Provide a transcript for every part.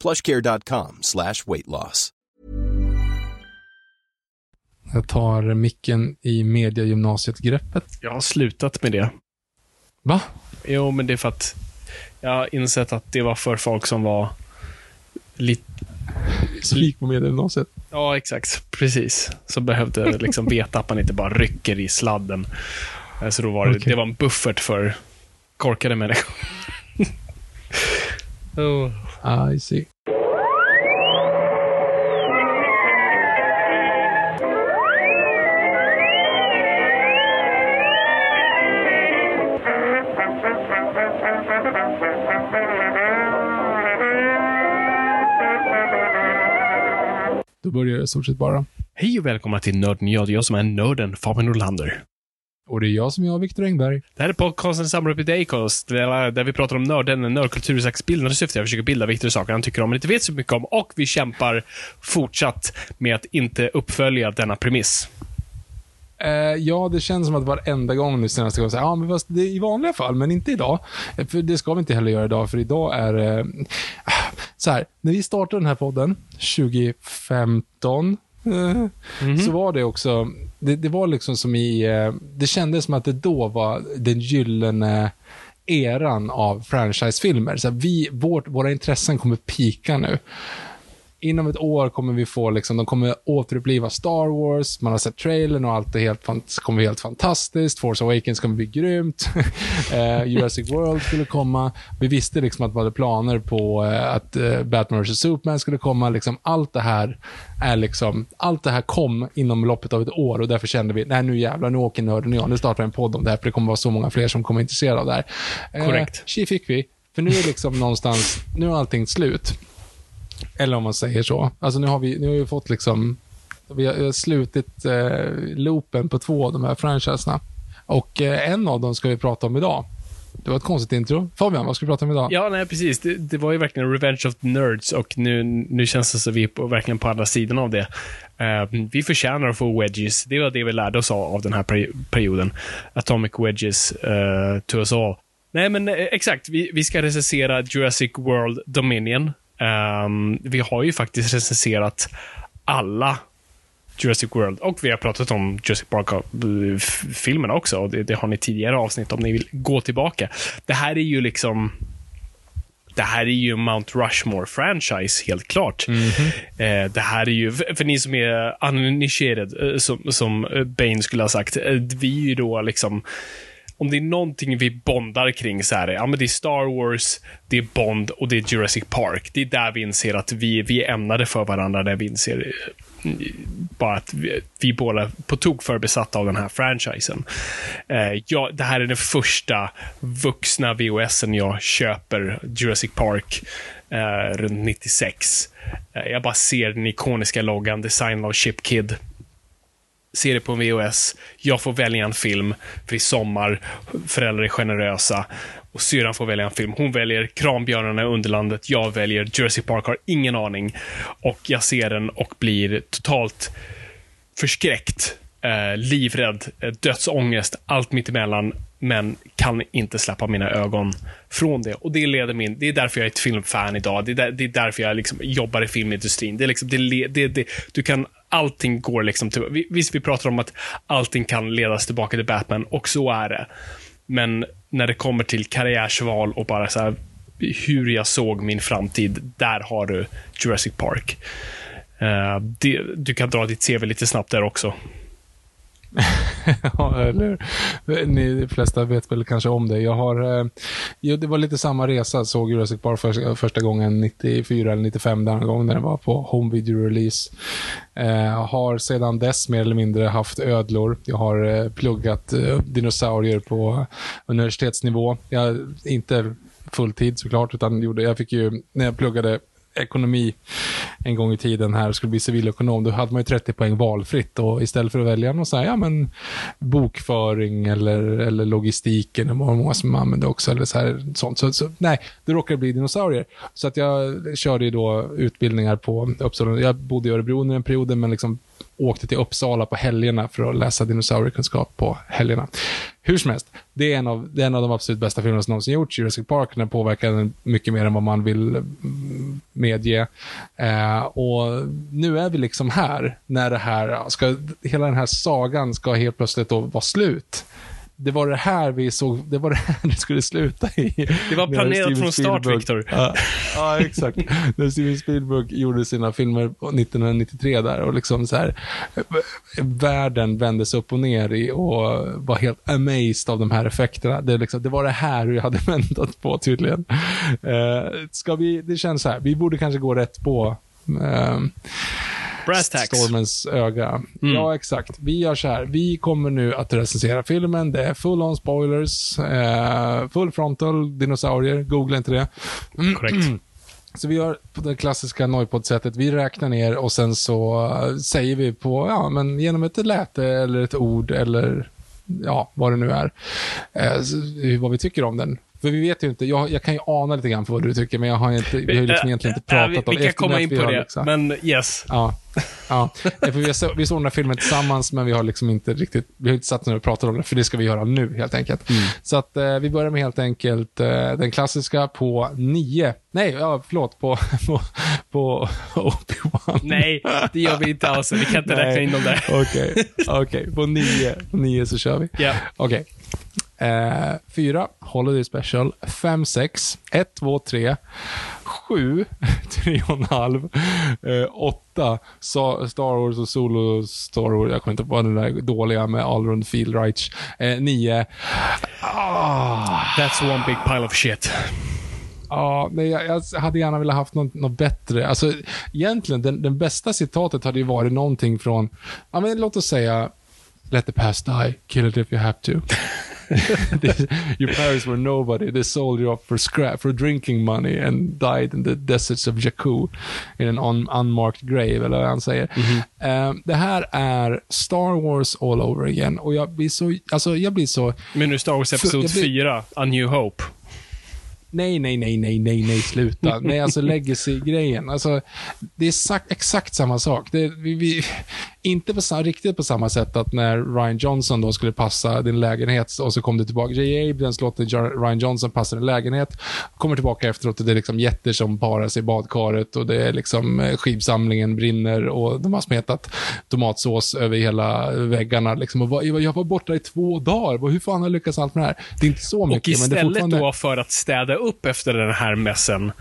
plushcare.com slash weight loss. Jag tar micken i mediegymnasiet-greppet. Jag har slutat med det. Va? Jo, men det är för att jag har insett att det var för folk som var lite... Som gick på mediegymnasiet. Ja, exakt. Precis. Som behövde liksom veta att man inte bara rycker i sladden. Eh, Så då var det, Okej. det var en buffert för korkade människor. oh. I see. Då börjar det i stort sett bara. Hej och välkomna till Nörden jag. Jag som är nörden Fabian Nordlander. Och det är jag som är Viktor Engberg. Det här är podcasten Summer Up With Acast, där vi pratar om nörden, nördkultur i slags bildande syfte. Jag försöker bilda Viktor i saker han tycker om men inte vet så mycket om och vi kämpar fortsatt med att inte uppfölja denna premiss. Eh, ja, det känns som att varenda gång nu senaste gången, så ja men fast det är i vanliga fall, men inte idag. Eh, För det ska vi inte heller göra idag, för idag är eh, så här, när vi startade den här podden 2015, eh, så var det också, det, det var liksom som i, eh, det kändes som att det då var den gyllene eran av franchisefilmer. Så vi, vårt, våra intressen kommer pika nu inom ett år kommer vi få, liksom, de kommer återuppliva Star Wars, man har sett trailern och allt är helt, kommer bli helt fantastiskt. Force Awakens kommer bli grymt. eh, Jurassic World skulle komma. Vi visste liksom att man hade planer på eh, att eh, Batman vs. Superman skulle komma. Liksom, allt det här är liksom, allt det här kom inom loppet av ett år och därför kände vi, nej nu jävlar, nu åker nörden och jag, nu startar en podd om det här, för det kommer vara så många fler som kommer intresserade av det här. Eh, Korrekt. Tji fick vi, för nu är liksom någonstans, nu är allting slut. Eller om man säger så. Alltså nu har vi, nu har vi fått liksom, vi har slutit eh, loopen på två av de här franchiserna. Och eh, en av dem ska vi prata om idag. Det var ett konstigt intro. Fabian, vad ska vi prata om idag? Ja, nej, precis. Det, det var ju verkligen Revenge of the Nerds och nu, nu känns det som vi är på, verkligen på andra sidan av det. Uh, vi förtjänar att få wedges. Det var det vi lärde oss av, av den här peri- perioden. Atomic wedges uh, to us all. Nej, men eh, exakt. Vi, vi ska recensera Jurassic World Dominion. Ehm, vi har ju faktiskt recenserat alla Jurassic World och vi har pratat om Jurassic Park-filmerna också. Och det, det har ni tidigare avsnitt om ni vill gå tillbaka. Det här är ju liksom det här är ju Mount Rushmore-franchise, helt klart. Eh, det här är ju, för, för ni som är uninitierad, eh, som, som eh, Bane skulle ha sagt, eh, vi är ju då liksom om det är någonting vi bondar kring så är det, ja men det är Star Wars, det är Bond och det är Jurassic Park. Det är där vi inser att vi, vi är ämnade för varandra, där vi inser eh, bara att vi, vi båda på tok för besatta av den här franchisen. Eh, ja, det här är den första vuxna VHSen jag köper, Jurassic Park, eh, runt 96. Eh, jag bara ser den ikoniska loggan, design av Chip Kid se det på en VHS. Jag får välja en film, för i sommar, föräldrar är generösa. Och syrran får välja en film. Hon väljer Kranbjörnarna i Underlandet. Jag väljer Jersey Park, har ingen aning. Och jag ser den och blir totalt förskräckt, eh, livrädd, eh, dödsångest, allt mittemellan. Men kan inte släppa mina ögon från det. Och det leder min, det är därför jag är ett filmfan idag. Det är, där, det är därför jag liksom jobbar i filmindustrin. Det är liksom, det, det, det, du kan, allting går liksom till, visst vi pratar om att allting kan ledas tillbaka till Batman, och så är det. Men när det kommer till karriärsval och bara så här, hur jag såg min framtid, där har du Jurassic Park. Uh, det, du kan dra ditt CV lite snabbt där också. ja, eller Ni de flesta vet väl kanske om det. Jag har, eh, jo, det var lite samma resa. Såg Jurassic Park för, första gången 94 eller 95, den gången när den var på home video release. Eh, har sedan dess mer eller mindre haft ödlor. Jag har eh, pluggat eh, dinosaurier på universitetsnivå. Jag, inte fulltid såklart, utan gjorde, jag fick ju, när jag pluggade ekonomi en gång i tiden här och skulle bli civilekonom, då hade man ju 30 poäng valfritt och istället för att välja någon så här, ja men bokföring eller, eller logistiken, det var många som använde också, eller så här, sånt. Så, så nej, det råkade bli dinosaurier. Så att jag körde ju då utbildningar på Uppsala. Jag bodde i Örebro under en period, men liksom åkte till Uppsala på helgerna för att läsa dinosauriekunskap på helgerna. Hur som helst, det är en av, det är en av de absolut bästa filmerna som någonsin gjorts. Jurassic Park, den påverkar mycket mer än vad man vill mm, medge. Eh, och nu är vi liksom här, när det här, ska, hela den här sagan ska helt plötsligt då vara slut det var det här vi såg, det var det här det skulle sluta i. Det var planerat från start, Victor. Ja, ja, exakt. När Steven Spielberg gjorde sina filmer 1993 där och liksom så här, världen vändes upp och ner i och var helt amazed av de här effekterna. Det, liksom, det var det här vi hade väntat på tydligen. Uh, ska vi, det känns så här, vi borde kanske gå rätt på uh, Brass tacks. Stormens öga. Mm. Ja, exakt. Vi gör så här. Vi kommer nu att recensera filmen. Det är full on spoilers. Eh, full frontal dinosaurier. Googla inte det. Mm. Korrekt. Så vi gör på det klassiska Noipod-sättet. Vi räknar ner och sen så uh, säger vi på, ja, men genom ett läte eller ett ord eller ja, vad det nu är, uh, vad vi tycker om den. För vi vet ju inte, jag, jag kan ju ana lite grann på vad du tycker, men jag har inte, vi har ju liksom egentligen inte pratat vi, om det. Vi kan komma in på det, liksom. men yes. Ja. Ja, för vi, så, vi såg den här filmen tillsammans, men vi har liksom inte riktigt, vi har inte satt ner och pratat om det, för det ska vi göra nu helt enkelt. Mm. Så att eh, vi börjar med helt enkelt eh, den klassiska på nio, nej, ja, förlåt, på, på, på Obi-Wan. Nej, det gör vi inte alls. Vi kan inte räkna in dem där. Okej, okay, okay, på nio, på nio så kör vi. Ja. Okej. Okay. Eh, fyra, Holiday Special. Fem, sex. Ett, två, tre. Sju, tre och en halv. Eh, åtta, Star Wars och Solo Star Wars. Jag kommer inte på den där dåliga med Allround Field Reich. Eh, nio. Ah. That's one big pile of shit. Ja, nej, jag, jag, hade gärna velat haft något, något bättre. Alltså, egentligen, den, den bästa citatet hade ju varit någonting från, ja, men låt oss säga, Let the past die, kill it if you have to. your parents were nobody. They sold you up for scrap, for drinking money and died in the deserts of Jakku in an un unmarked grave, eller vad han säger. Mm -hmm. uh, det här är Star Wars all over again och jag blir så, alltså jag blir så... Men nu Star Wars Episod 4, A New Hope? Nej, nej, nej, nej, nej, nej, sluta. nej, alltså legacy-grejen. Alltså, det är exakt samma sak. Det, vi, vi, inte på, riktigt på samma sätt att när Ryan Johnson då skulle passa din lägenhet och så kom du tillbaka. J.A. Abrams låter Ryan Johnson passa din lägenhet, kommer tillbaka efteråt och det är liksom jätter som parar sig i badkaret och det är liksom eh, skivsamlingen brinner och de har smetat tomatsås över hela väggarna. Liksom. Och jag var borta i två dagar. Hur fan har jag lyckats allt med det här? Det är inte så mycket. Och istället men det fortfarande... då för att städa upp efter den här mässen,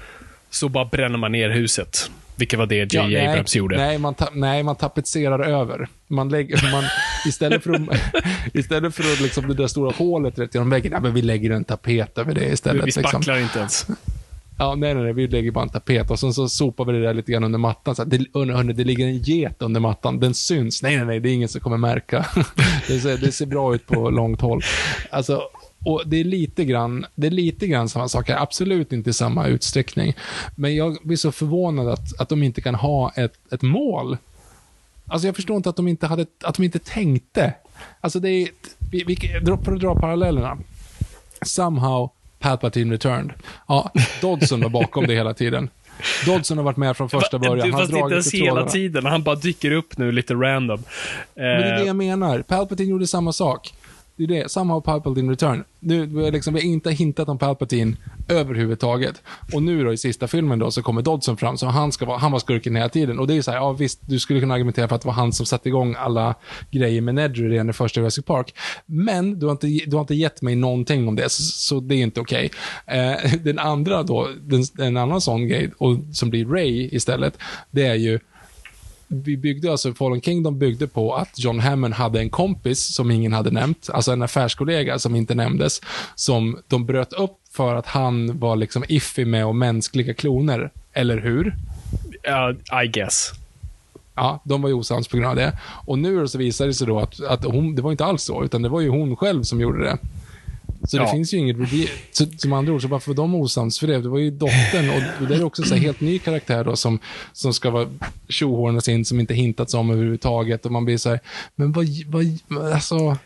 så bara bränner man ner huset. Vilket var det J. Ja, nej, Abrams gjorde. Nej, man, nej, man tapetserar över. Man lägger, man, istället för att, istället för att liksom det där stora hålet rätt genom väggen, ja, men vi lägger en tapet över det istället. Vi liksom. spacklar liksom. inte ens. Ja, nej, nej, nej, vi lägger bara en tapet och sen så sopar vi det där lite grann under mattan. Så här, det, hörni, det ligger en get under mattan, den syns. Nej, nej, nej, det är ingen som kommer märka. det, ser, det ser bra ut på långt håll. Alltså, och det är lite grann, det är lite grann samma sak här, absolut inte i samma utsträckning. Men jag blir så förvånad att, att de inte kan ha ett, ett mål. Alltså jag förstår inte att de inte, hade, att de inte tänkte. Alltså det är, vi, vi, att dra parallellerna. Somehow Palpatine returned. Ja, Dodson var bakom det hela tiden. Dodson har varit med från första början. Han Fast inte ens hela tiden. Han bara dyker upp nu lite random. Men det är det eh, jag menar. Palpatine gjorde samma sak. Det är det. Somehow Palpatine return. Nu, vi, liksom, vi har inte hintat om Palpatine överhuvudtaget. Och nu då i sista filmen då så kommer Dodson fram, så han, ska vara, han var skurken hela tiden. Och det är så här, ja visst, du skulle kunna argumentera för att det var han som satte igång alla grejer med Nedry redan i första Jurassic Park. Men du har inte, du har inte gett mig någonting om det, så, så det är inte okej. Okay. Eh, den andra då, den, en annan sån grej, och, som blir Ray istället, det är ju vi byggde, alltså Fallen Kingdom byggde på att John Hammond hade en kompis som ingen hade nämnt, alltså en affärskollega som inte nämndes, som de bröt upp för att han var liksom iffy med och mänskliga kloner. Eller hur? Uh, I guess. Ja, de var ju osams på grund av det. Och nu så visar det sig då att, att hon, det var inte alls så, utan det var ju hon själv som gjorde det. Så Ja. det finns ju inget review. Så, som andra ord, så varför var de osams för det? Det var ju dottern och, det är också så här helt ny karaktär då som, som ska vara tjohornas in, som inte hintats om överhuvudtaget. Och man blir så här, men vad, vad, alltså,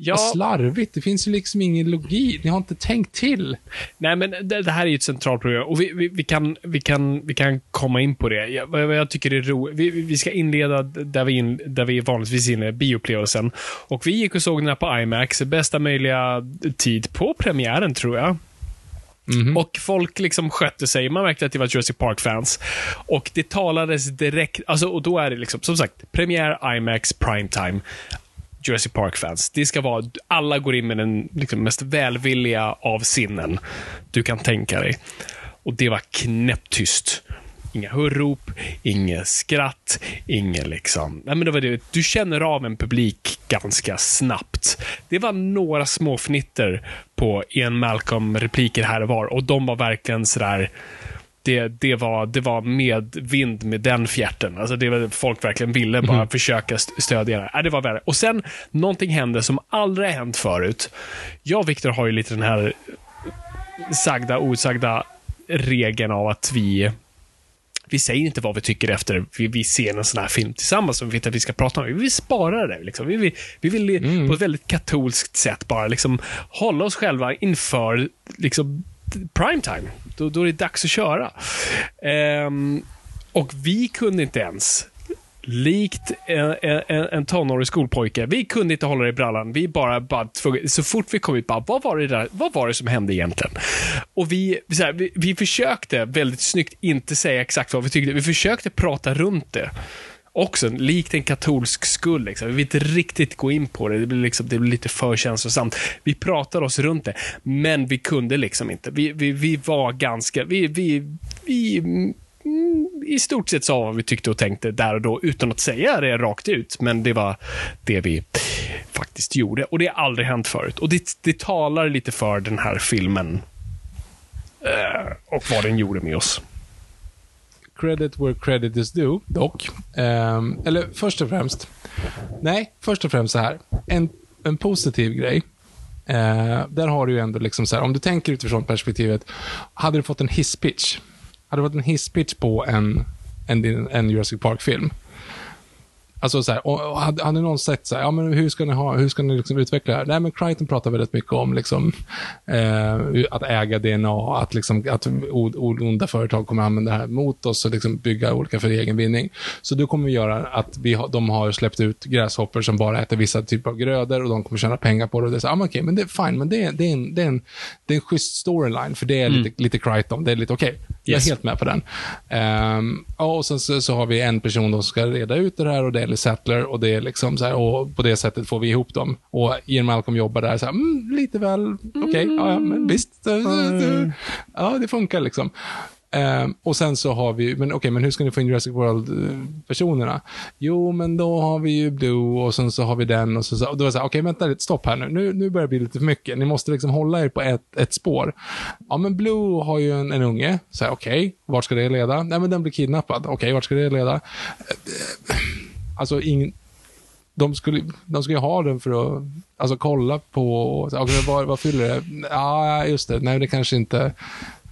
Ja, vad slarvigt. Det finns ju liksom ingen logik. Ni har inte tänkt till. nej men det, det här är ju ett centralt program och vi, vi, vi, kan, vi, kan, vi kan komma in på det. Jag, jag tycker är roligt, vi, vi ska inleda där vi, in, där vi vanligtvis inleder bioupplevelsen. Och vi gick och såg den här på IMAX, bästa möjliga tid på premiären tror jag. Och folk liksom skötte sig. Man märkte att det var Jurassic Park-fans. Och det talades direkt, alltså, och då är det liksom, som sagt, premiär, IMAX, primetime. Jurassic Park-fans. Det ska vara, alla går in med den liksom, mest välvilliga av sinnen du kan tänka dig. Och det var knäpptyst. Inga hurrop, inget skratt, inget liksom... Nej, men det var det. Du känner av en publik ganska snabbt. Det var några små fnitter på Ian Malcolm-repliker här och var och de var verkligen sådär det, det, var, det var medvind med den fjärten. Alltså det var, folk verkligen ville bara försöka st- stödja det. Äh, det var värre. Och sen, någonting hände som aldrig hänt förut. Jag och Viktor har ju lite den här sagda, osagda regeln av att vi vi säger inte vad vi tycker efter vi, vi ser en sån här film tillsammans som vi vet att vi ska prata om. Vi vill spara det. Liksom. Vi vill, vi vill på ett väldigt katolskt sätt bara liksom hålla oss själva inför liksom, primetime. Då, då är det dags att köra. Ehm, och vi kunde inte ens Likt en, en, en tonårig skolpojke. Vi kunde inte hålla det i brallan. Vi bara, bara så fort vi kom ut, bara, vad var det där? Vad var det som hände egentligen? Och vi, så här, vi, vi försökte väldigt snyggt inte säga exakt vad vi tyckte. Vi försökte prata runt det. Också, likt en katolsk skuld. Liksom. Vi vill inte riktigt gå in på det. Det blir, liksom, det blir lite för känslosamt. Vi pratade oss runt det, men vi kunde liksom inte. Vi, vi, vi var ganska... Vi, vi, vi mm, i stort sett sa vad vi tyckte och tänkte där och då utan att säga det rakt ut. Men det var det vi faktiskt gjorde. Och det har aldrig hänt förut. Och det, det talar lite för den här filmen. Eh, och vad den gjorde med oss. Credit where credit is due, dock. Um, eller först och främst. Nej, först och främst så här. En, en positiv grej. Uh, där har du ju ändå liksom så här, om du tänker utifrån perspektivet, hade du fått en hisspitch? Hade du fått en hisspitch på en, en, en Jurassic Park-film? Alltså så här, och, och hade, hade någon sett så här, ja men hur ska ni, ha, hur ska ni liksom utveckla det här? Nej men Crichton pratar väldigt mycket om liksom, eh, att äga DNA, att, liksom, att onda företag kommer använda det här mot oss och liksom bygga olika för egen vinning. Så det kommer göra att vi har, de har släppt ut gräshoppor som bara äter vissa typer av grödor och de kommer tjäna pengar på det. Och det är så, här, ah, men okej, men det är fine, men det är, det är, en, det är, en, det är en schysst storyline, för det är lite, lite Crichton, det är lite okej. Jag är Yes. helt med på den. Ja, och sen så, så har vi en person som ska reda ut det här och det är Ellie Sattler och det är liksom så här, och på det sättet får vi ihop dem. Och Ian Malcolm jobbar där så här, mm, lite väl, okej, ja, ja, men visst. Ja, det funkar liksom. Ehm, och sen så har vi, men okej, men hur ska ni få in Jurassic World-personerna? Jo, men då har vi ju Blue och sen så har vi den och så, så och då var det så här, okej, vänta lite, stopp här nu. nu. Nu börjar det bli lite för mycket. Ni måste liksom hålla er på ett, ett spår. Ja, men Blue har ju en, en unge. Så här, okej, vart ska det leda? Nej, men den blir kidnappad. Okej, vart ska det leda? Eh, alltså, ingen, de skulle, de skulle ju ha den för att alltså, kolla på, okay, vad, vad fyller det? Ja, just det. Nej, det kanske inte...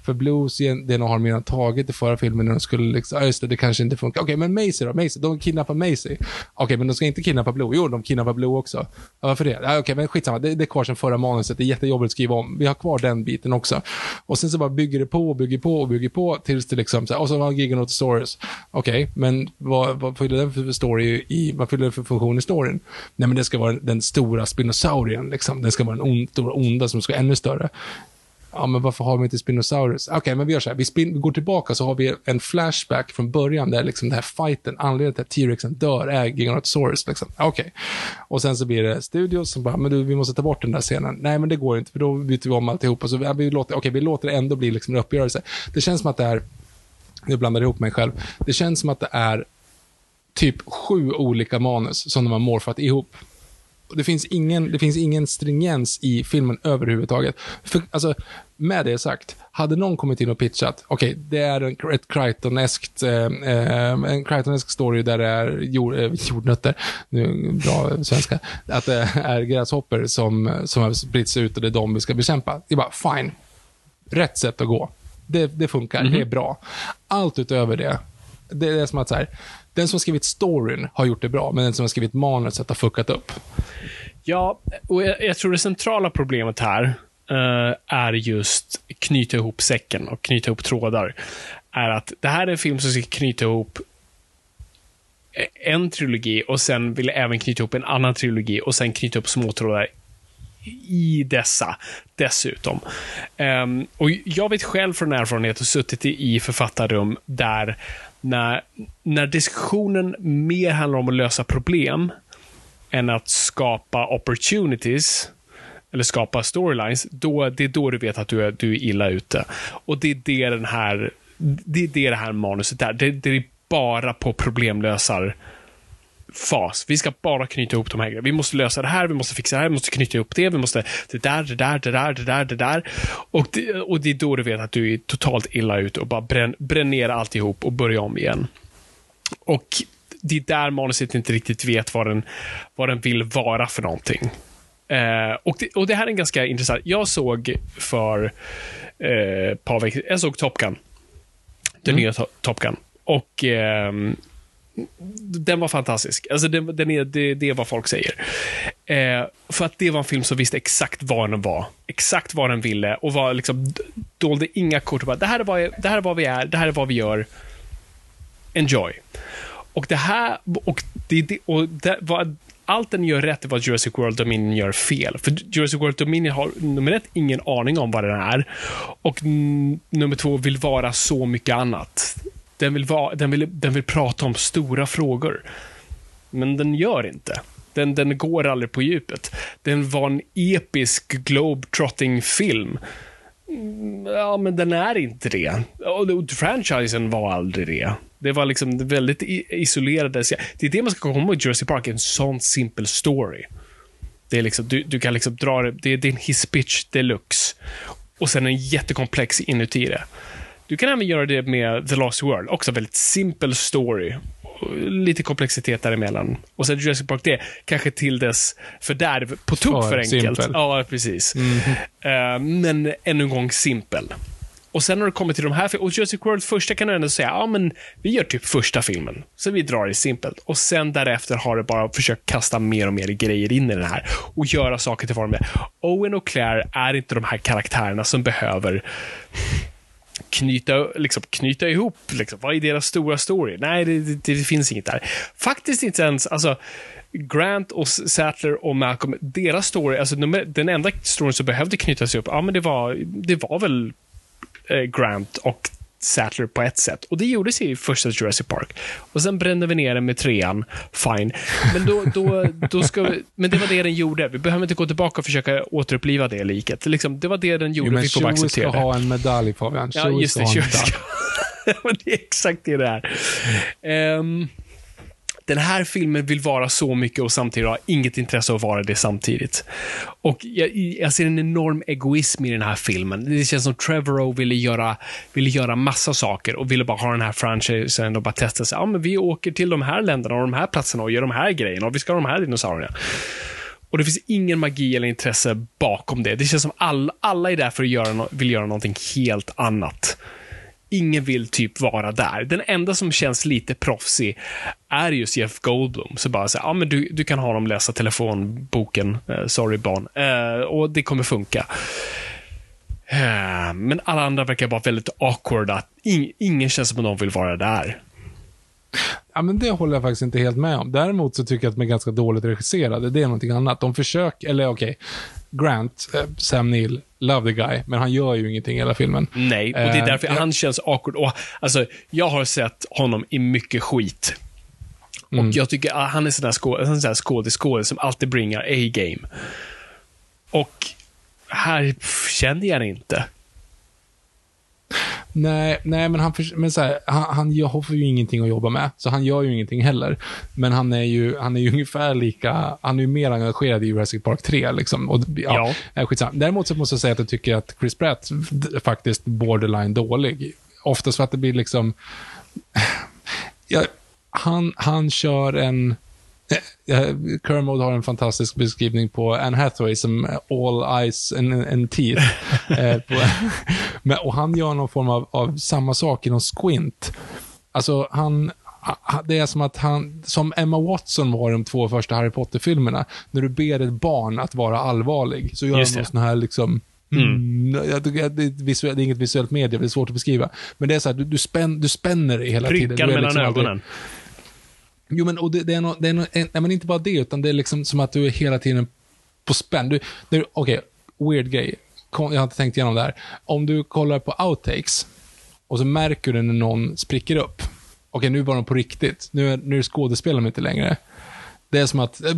För Blues, det har de redan tagit i förra filmen när de skulle liksom, ja just det, det kanske inte funkar. Okej, men Macy då? Macy, de kidnappar Macy. Okej, men de ska inte kidnappa Blue. Jo, de kidnappar Blue också. Ja, varför det? Ja, Okej, men skitsamma. Det, det är kvar sedan förra manuset. Det är jättejobbigt att skriva om. Vi har kvar den biten också. Och sen så bara bygger det på och bygger på och bygger på tills det liksom, så här, och så har Giganotosaurus. Okej, men vad, vad fyller den för story i, vad fyller den för funktion i storyn? Nej, men det ska vara den stora spinosaurien, liksom. Den ska vara den on, stora onda som ska vara ännu större. Ja, men varför har vi inte Spinosaurus? Okej, men vi gör så här. Vi, spin, vi går tillbaka så har vi en flashback från början där liksom den här fighten, anledningen till att T-Rexen dör är Giganotosaurus. Liksom. Okej. Och sen så blir det studios som bara, men du, vi måste ta bort den där scenen. Nej, men det går inte, för då byter vi om alltihopa. Så vi, låter, okay, vi låter det ändå bli liksom en uppgörelse. Det känns som att det är, nu blandar jag ihop mig själv. Det känns som att det är typ sju olika manus som de har morfat ihop. Det finns ingen, det finns ingen stringens i filmen överhuvudtaget. För, alltså, med det sagt, hade någon kommit in och pitchat, okej, okay, det är en, ett Crichton-eskt, eh, eh, en Crichton-esk story där det är jord, eh, jordnötter, nu bra svenska, att det är gräshopper som, som har spritts ut och det är de vi ska bekämpa. Det är bara, fine. Rätt sätt att gå. Det, det funkar, mm -hmm. det är bra. Allt utöver det, det är som att så här, den som skrivit storyn har gjort det bra, men den som har skrivit manuset har fuckat upp. Ja, och jag, jag tror det centrala problemet här uh, är just knyta ihop säcken och knyta ihop trådar. Är att det här är en film som ska knyta ihop en trilogi och sen vill även knyta ihop en annan trilogi och sen knyta ihop småtrådar i dessa dessutom. Um, och jag vet själv från erfarenhet och suttit i författarrum där när, när diskussionen mer handlar om att lösa problem än att skapa opportunities eller skapa storylines, då, det är då du vet att du är, du är illa ute. Och det är det den här, det är det, det här manuset är. Det, det är bara på problemlösar fas. Vi ska bara knyta ihop de här grejerna. Vi måste lösa det här, vi måste fixa det här, vi måste knyta ihop det, vi måste det där, det där, det där, det där, det där. Och det, och det är då du vet att du är totalt illa ute och bara bränn, bränn ner alltihop och börja om igen. Och det är där manuset inte riktigt vet vad den, vad den vill vara för någonting. Eh, och, det, och det här är ganska intressant. Jag såg för eh, par veckor jag såg Top Gun. Den mm. nya Top Gun. Och eh, den var fantastisk. Alltså den, den är, det, det är vad folk säger. Eh, för att det var en film som visste exakt vad den var. Exakt vad den ville och var liksom, dolde inga kort. Bara, det, här är vad, det här är vad vi är, det här är vad vi gör. Enjoy. Och det här, och, det, och det, vad, allt den gör rätt är vad Jurassic World Dominion gör fel. För Jurassic World Dominion har nummer ett ingen aning om vad den är. Och nummer två vill vara så mycket annat. Den vill, va, den, vill, den vill prata om stora frågor. Men den gör inte. Den, den går aldrig på djupet. Den var en episk globetrotting-film. Mm, ja, men den är inte det. Och franchisen var aldrig det. Det var liksom väldigt isolerade. Det är det man ska komma ihåg Jersey Park, en sån simpel story. Det är liksom, du, du kan liksom dra det, det är din hisspitch deluxe. Och sen en jättekomplex inuti det. Du kan även göra det med The Lost World, också väldigt simpel story. Lite komplexitet däremellan. Och sen Jurassic Park det, kanske till dess fördärv på tok för, för enkelt. Simpel. Ja, precis. Mm. Uh, men ännu en gång simpel. Och sen när det kommer till de här och Jurassic World första kan du ändå säga, ja men vi gör typ första filmen. Så vi drar det simpelt. Och sen därefter har det bara försökt kasta mer och mer grejer in i den här. Och göra saker till vad de är. Owen och Claire är inte de här karaktärerna som behöver knyta, liksom, knyta ihop, liksom, vad är deras stora story? Nej, det, det, det finns inget där. Faktiskt inte ens, alltså, Grant och Sattler och Malcolm, deras story, alltså den enda storyn som behövde knytas ihop, ja men det var, det var väl eh, Grant och Sattler på ett sätt. Och det gjordes i första Jurassic Park. Och sen brände vi ner den med trean. Fine. Men, då, då, då ska vi, men det var det den gjorde. Vi behöver inte gå tillbaka och försöka återuppliva det liket. Liksom, det var det den gjorde. Jo, men vi får bara acceptera ska ha en medalj Fabian. Ja, just det. Ska ska... det är exakt det det är. Um, den här filmen vill vara så mycket och samtidigt har inget intresse av att vara det samtidigt. Och jag, jag ser en enorm egoism i den här filmen. Det känns som Trevorrow ville göra, ville göra massa saker och ville bara ha den här franchisen och bara testa sig. Ja, men vi åker till de här länderna och de här platserna och gör de här grejerna och vi ska ha de här dinosaurierna. Och det finns ingen magi eller intresse bakom det. Det känns som all, alla är där för att göra, vill göra någonting helt annat ingen vill typ vara där. Den enda som känns lite proffsig är just Jeff Goldblum. Så bara så ja men du, du kan ha dem läsa telefonboken, uh, sorry barn, uh, och det kommer funka. Uh, men alla andra verkar vara väldigt awkward, att in, ingen känns som att de vill vara där. Ja, men det håller jag faktiskt inte helt med om. Däremot så tycker jag att de är ganska dåligt regisserade. Det är någonting annat. De försöker, eller okej, okay, Grant, eh, Sam Neill, love the guy, men han gör ju ingenting i hela filmen. Nej, och det är eh, därför uh, han känns awkward. Och, alltså, jag har sett honom i mycket skit. Mm. Och jag tycker att han är sån där skådis som alltid bringar A-game. Och här känner jag det inte. Nej, nej men, han, men så här, han, han har ju ingenting att jobba med, så han gör ju ingenting heller. Men han är ju, han är ju ungefär lika, han är ju mer engagerad i Jurassic Park 3. Liksom. Och, ja, ja. Skitsamma. Däremot så måste jag säga att jag tycker att Chris Pratt faktiskt borderline dålig. Oftast för att det blir liksom, ja, han, han kör en, Kermode har en fantastisk beskrivning på Anne Hathaway som all eyes and, and teeth. eh, men, och han gör någon form av, av samma sak i någon squint. Alltså, han, ha- det är som att han, som Emma Watson var i de två första Harry Potter-filmerna, när du ber ett barn att vara allvarlig, så gör Just han någon sån här liksom, Mm. Jag tycker det, är inget visuellt medie, det är svårt att beskriva. Men det är så här, du, du, spänn, du spänner dig hela tiden. Prickar Du är mellan liksom ögonen. Jo, men och det, det är, no, det är no, en, nej, men inte bara det, utan det är liksom som att du är hela tiden på spänn. Du, du, Okej, weird grej. Kom, jag har inte tänkt igenom det här. Om du kollar på outtakes och så märker du när någon spricker upp. Okej, nu var de på riktigt. Nu, är, nu skådespelar de inte längre. Det är som att, eh,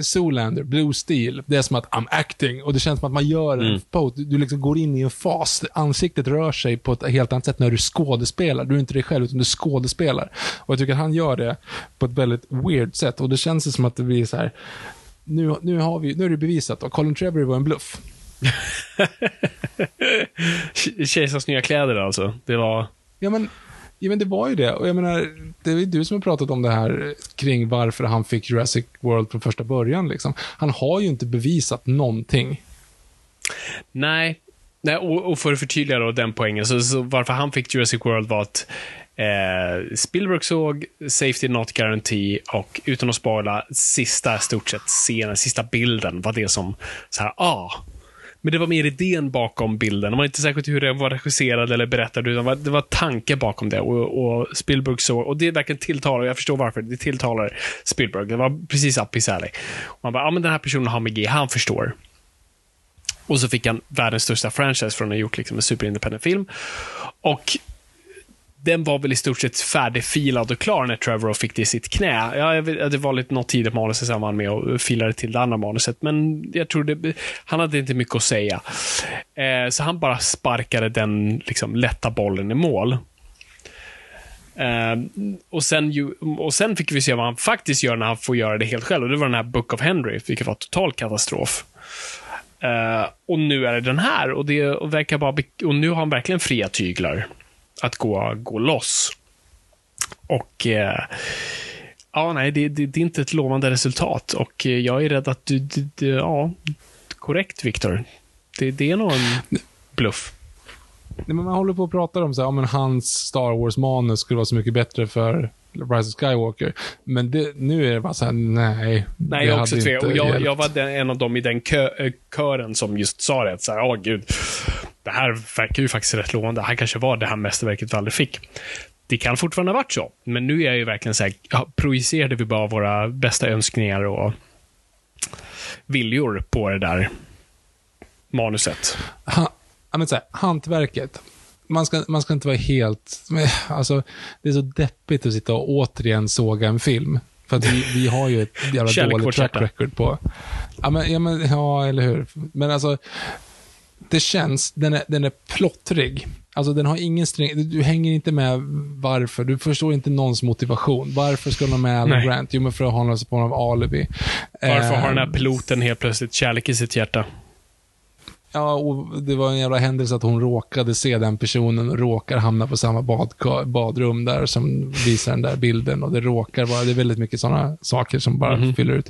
Zoolander, Blue Steel, det är som att I'm acting och det känns som att man gör en pose. Du, du liksom går in i en fas. Ansiktet rör sig på ett helt annat sätt när du skådespelar. Du är inte dig själv, utan du skådespelar. Och jag tycker att han gör det på ett väldigt weird sätt och det känns som att det blir så här. Nu, nu, har vi, nu är det bevisat och Colin Trevorrow var en bluff. Kejsarens nya kläder alltså. Det var... Ja, men, ja, men det var ju det. Och jag menar, det är du som har pratat om det här kring varför han fick Jurassic World från första början. Liksom. Han har ju inte bevisat någonting. Nej. Nej och, och för att förtydliga då den poängen, så, så varför han fick Jurassic World var att eh, Spielberg såg Safety Not Guarantee och utan att spoila, sista stort sett scenen, sista bilden var det som så här, ah. Men det var mer idén bakom bilden. Det var inte säkert hur det var regisserad eller berättad, utan det var, tanke bakom det. Och, och Spielberg såg, och det verkligen tilltalar, jag förstår varför, det tilltalar Spielberg. Det var precis up his alley. Och han bara, ja men den här personen har magi, han förstår. Och så fick han världens största franchise från att ha gjort liksom en superindependent film. Och den var väl i stort sett färdigfilad och klar när Trevor fick det i sitt knä. Ja, det var lite något tidigt manus i samband med och filade till det andra manuset, men jag tror det, han hade inte mycket att säga. Eh, så han bara sparkade den liksom, lätta bollen i mål. Uh, och, sen ju, och sen fick vi se vad han faktiskt gör när han får göra det helt själv. Och det var den här Book of Henry, vilket var total katastrof. Uh, och nu är det den här och det och verkar bara och nu har han verkligen fria tyglar att gå, gå loss. Och eh, ja, nej, det, det, det är inte ett lovande resultat och eh, jag är rädd att du, du, du ja, korrekt Viktor. Det, det är nog en bluff. Nej, men man håller på och pratar om så här, ja, men hans Star Wars-manus skulle vara så mycket bättre för Rise of Skywalker. Men det, nu är det bara så här, nej. Nej, jag också tveksam. Och jag, jag var den, en av dem i den kö, eh, kören som just sa det. att Så här, åh gud, det här verkar ju faktiskt rätt lovande. Det här kanske var det här mästerverket vi aldrig fick. Det kan fortfarande ha varit så, men nu är jag ju verkligen så här, ja, projicerade vi bara våra bästa önskningar och viljor på det där manuset. Ha, men så här, hantverket. Man ska, man ska inte vara helt... Alltså, det är så deppigt att sitta och återigen såga en film. För att vi, vi har ju ett jävla dåligt track record på... Ja, men, ja, men, ja, eller hur. Men alltså, det känns... Den är, den är plottrig. Alltså, den har ingen sträng... Du, hänger inte med varför. Du förstår inte någons motivation. Varför ska de ha med Alan. Grant? Jo, men för att ha någon form av alibi. Varför har den Eh, här piloten helt plötsligt kärlek i sitt hjärta? Ja, och det var en jävla händelse att hon råkade se den personen och råkar hamna på samma badka- badrum där som visar den där bilden. Och det råkar vara, det är väldigt mycket sådana saker som bara fyller ut.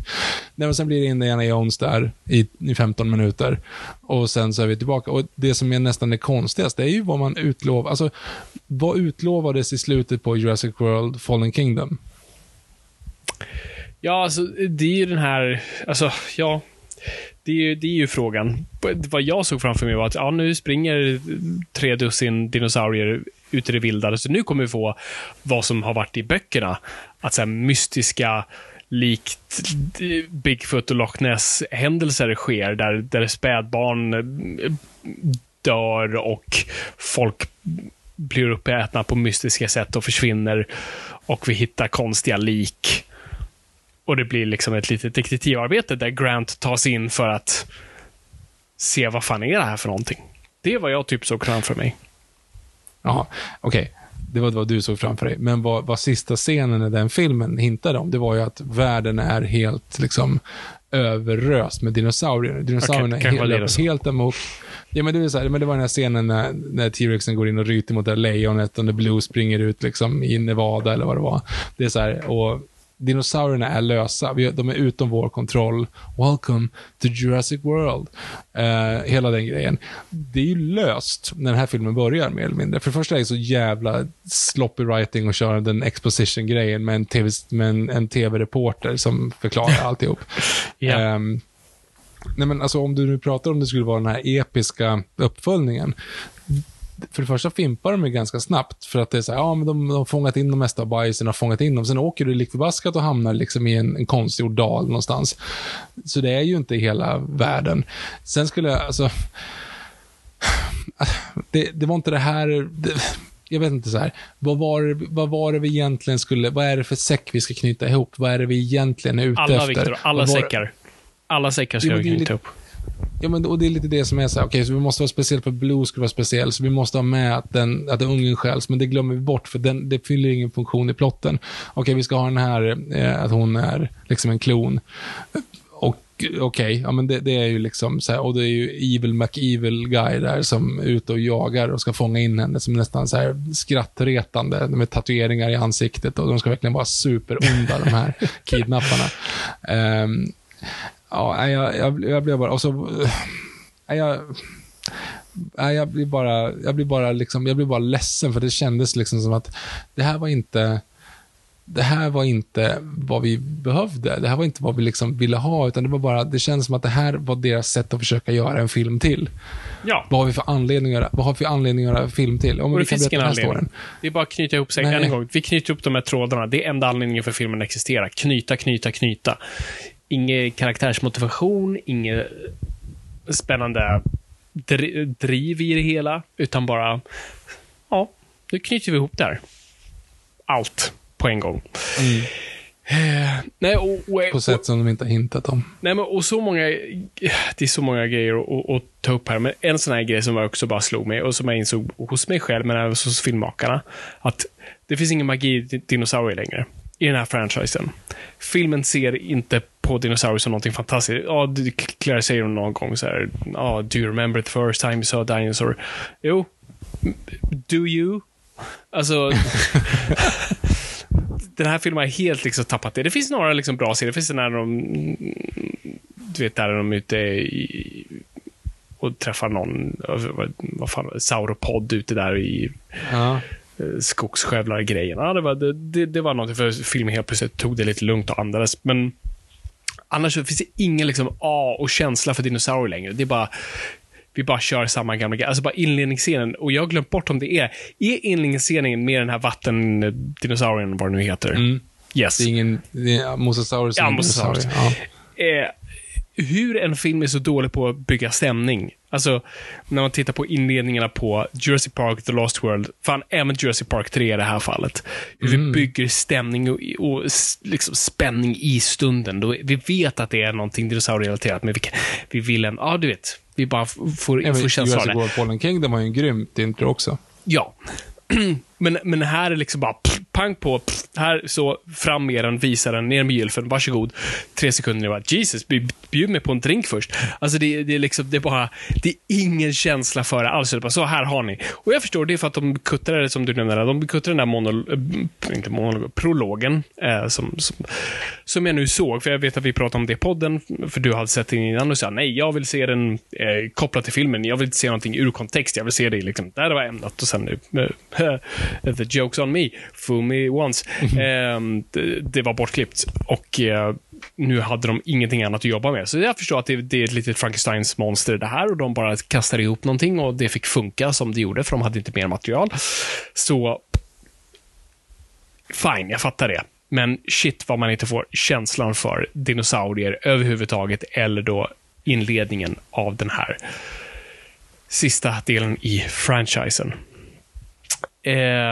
Nej, och sen blir det Indiana Jones där i, i 15 minuter. Och sen så är vi tillbaka. Och det som är nästan det konstigaste är ju vad man utlovar. Alltså, vad utlovades i slutet på Jurassic World Fallen Kingdom? Ja, alltså det är ju den här, alltså ja. Det är, ju, det är ju frågan. Vad jag såg framför mig var att ja, nu springer tre dussin dinosaurier ut i det vilda. Så nu kommer vi få vad som har varit i böckerna. Att så här, mystiska, likt Bigfoot och Loch Ness-händelser sker där, där spädbarn eh, dör och folk blir uppätna på mystiska sätt och försvinner. Och vi hittar konstiga lik. Och det blir liksom ett litet detektivarbete där Grant tas in för att se vad fan är det här för någonting. Det vad jag typ såg framför mig. Jaha, okej. Det var vad du såg framför dig. Men vad, vad sista scenen i den filmen hintade om, det var ju att världen är helt liksom överröst med dinosaurier. Dinosaurierna var det helt, så. helt emot. Ja, men det, är så här, men det var den här scenen när, när T-Rexen går in och ryter mot det här lejonet och när Blue springer ut liksom i Nevada eller vad det var. Det är så här, och dinosaurierna är lösa. De är utom vår kontroll. Welcome to Jurassic World. Eh, hela den grejen. Det är ju löst när den här filmen börjar, mer eller mindre. För det första är det så jävla sloppy writing och köra den exposition-grejen med en, TV, med en, en tv-reporter som förklarar alltihop. Ja. Ehm, nej men alltså om du nu pratar om det skulle vara den här episka uppföljningen. För det första fimpar de ju ganska snabbt, för att det är så här, ja men de, de har fångat in de mesta av bajsen, har fångat in dem, sen åker du likt förbaskat och hamnar liksom i en, en konstgjord dal någonstans. Så det är ju inte hela världen. Sen skulle jag, alltså, det, det var inte det här, det, jag vet inte så här, vad var, det, vad var det vi egentligen skulle, vad är det för säck vi ska knyta ihop? Vad är det vi egentligen är ute Alla, efter? Viktor, alla var- säckar. Alla säckar ska vi knyta upp. Ja, men och det är lite det som är så här, okej, så vi måste vara speciellt för Blue ska vara speciell, så vi måste ha med att, den, att ungen stjäls, men det glömmer vi bort, för den, det fyller ingen funktion i plotten. Okej, vi ska ha den här, eh, att hon är liksom en klon. Och okej, ja men det, det är ju liksom så här, och det är ju Evil McEvil guy där som är ute och jagar och ska fånga in henne som nästan så här skrattretande med tatueringar i ansiktet och de ska verkligen vara superonda de här kidnapparna. Ehm, ja, jag, jag, jag blev bara, och så, jag, jag blir bara, jag blir bara liksom, jag blir bara ledsen för det kändes liksom som att det här var inte, det här var inte vad vi behövde. Det här var inte vad vi liksom ville ha, utan det var bara, det känns som att det här var deras sätt att försöka göra en film till. Ja. Vad har vi för anledning att göra, vad har vi för anledning att göra en film till? Om Och det finns ingen anledning. storyn. Det är bara att knyta ihop. Än en gång, vi knyter ihop de här trådarna. Det är enda anledningen för filmen att existera. Knyta, knyta, knyta. Ingen karaktärsmotivation, inget spännande dri- driv i det hela, utan bara, ja, nu knyter vi ihop det här. Allt på en gång. Eh, nej, och, och, På sätt som de inte har hintat om. Nej, men och så många, det är så många grejer att, att ta upp här, men en sån här grej som jag också bara slog mig och som jag insåg hos mig själv, men även hos filmmakarna, att det finns ingen magi i dinosaurier längre i den här franchisen. Filmen ser inte på dinosaurier som någonting fantastiskt. Ja, Claire säger någon gång så här, ja, do you remember the first time you saw a dinosaur? Jo, do you? Alltså, den här filmen har helt liksom tappat det. Det finns några liksom bra serier. Det finns den här de, du vet, där de är ute i, och träffar någon, vad, fan, sauropod ute där i Ja. eh, skogsskövlar-grejen. Ja, det, var, det, det, det var något för filmen helt plötsligt tog det lite lugnt och andades. Men annars finns det ingen liksom A och känsla för dinosaurier längre. Det är bara vi bara kör samma gamla grej. Alltså bara inledningsscenen. Och jag har glömt bort om det är, är inledningsscenen med den här vattendinosaurien, vad det nu heter? Mm. Yes. Det är ingen, det är Mosasaurus. Ja, Mosasaurus. Ja. eh, hur en film är så dålig på att bygga stämning. Alltså, när man tittar på inledningarna på Jurassic Park, The Lost World, fan, även Jurassic Park 3 i det här fallet. Hur vi bygger stämning och, och liksom spänning i stunden. Då, vi vet att det är någonting dinosaurierelaterat, men vi, kan- vi vill en, ja du vet, vi bara får, Även får känsla av Jurassic det. World Fallen Kingdom har ju en grymt intro också. Ja. Men, men här är liksom bara pff, pang på, pff, här så fram med den, visa den, ner med gylfen, varsågod. Tre sekunder, jag bara, Jesus, bjud mig på en drink först. Alltså det, det är liksom, det är bara, det är ingen känsla för det alls. Det bara, så här har ni. Och jag förstår, det är för att de kuttrar det som du nämnde, de kuttrar den där monol, äh, eh, inte monolog, prologen, eh, som, som, som jag nu såg, för jag vet att vi pratade om det i podden, för du hade sett den innan och sa nej, jag vill se den eh, kopplat till filmen. Jag vill inte se någonting ur kontext. Jag vill se det liksom, där det var ämnat och sen eh, the jokes on me, fool me once. Eh, det, det var bortklippt och eh, nu hade de ingenting annat att jobba med. Så jag förstår att det, det är ett litet Frankensteins monster det här och de bara kastade ihop någonting och det fick funka som det gjorde, för de hade inte mer material. Så Fine, jag fattar det. Men shit vad man inte får känslan för dinosaurier överhuvudtaget, eller då inledningen av den här sista delen i franchisen.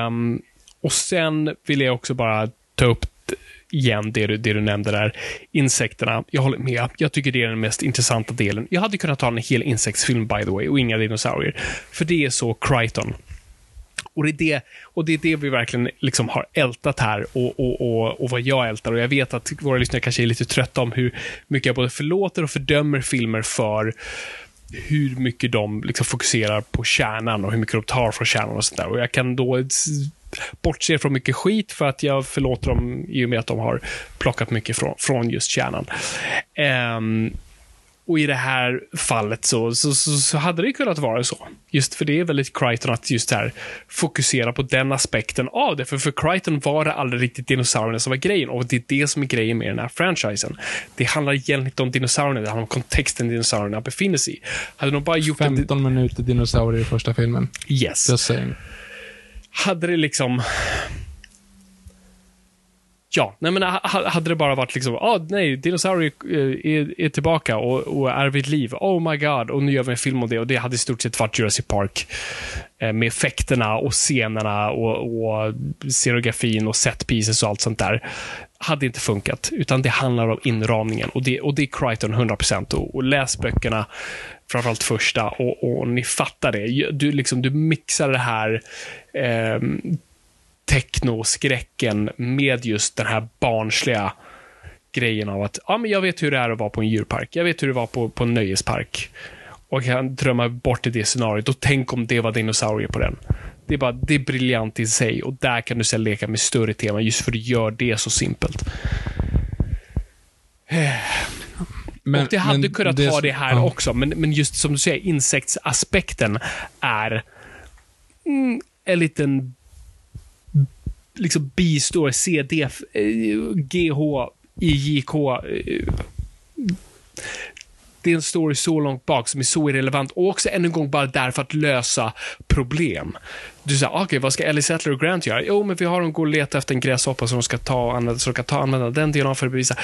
Um, och sen vill jag också bara ta upp igen det du, det du nämnde där. Insekterna. Jag håller med. Jag tycker det är den mest intressanta delen. Jag hade kunnat ta en hel insektsfilm by the way och inga dinosaurier. För det är så Crichton. Och det, är det, och det är det vi verkligen liksom har ältat här och, och, och, och vad jag ältar. Och jag vet att våra lyssnare kanske är lite trötta om hur mycket jag både förlåter och fördömer filmer för hur mycket de liksom fokuserar på kärnan och hur mycket de tar från kärnan och sånt där. Och jag kan då bortse från mycket skit för att jag förlåter dem i och med att de har plockat mycket från, från just kärnan. Um, och i det här fallet så, så, så, så, hade det kunnat vara så. Just för det är väldigt Crichton att just här fokusera på den aspekten av det. För för Crichton var det aldrig riktigt dinosaurierna som var grejen och det är det som är grejen med den här franchisen. Det handlar egentligen inte om dinosaurierna, det handlar om kontexten dinosaurierna befinner sig i. Hade de bara gjort 15 en... minuter dinosaurier i första filmen. Yes. Just saying. Hade det liksom Ja, nej men hade det bara varit liksom, ah, nej, dinosaurier eh, är, är tillbaka och, och, är vid liv. Oh my god, och nu gör vi en film om det. Och det hade i stort sett varit Jurassic Park. Eh, med effekterna och scenerna och, och scenografin och set pieces och allt sånt där. Hade inte funkat, utan det handlar om inramningen. Och det, och det är Crichton 100%. Och, och läs böckerna, framförallt första, och, och ni fattar det. Du, liksom, du mixar det här eh, technoskräcken med just den här barnsliga grejen av att ja, men jag vet hur det är att vara på en djurpark. Jag vet hur det var på, på en nöjespark. Och jag kan drömma bort i det scenariot och tänk om det var dinosaurier på den. Det är bara, det är briljant i sig och där kan du sedan leka med större teman just för att du gör det så simpelt. Men, och det hade kunnat det, ha det här ja. också, men, men just som du säger, insektsaspekten är mm, en liten liksom bistår CD, eh, GH, IJK. Eh, det är en story så långt bak som är så irrelevant och också än en gång bara där för att lösa problem. Du säger, okej, okay, vad ska Ellie Settler och Grant göra? Jo, men vi har dem gå och leta efter en gräshoppa som de ska ta och använda, så de kan ta och använda den DNA för att bevisa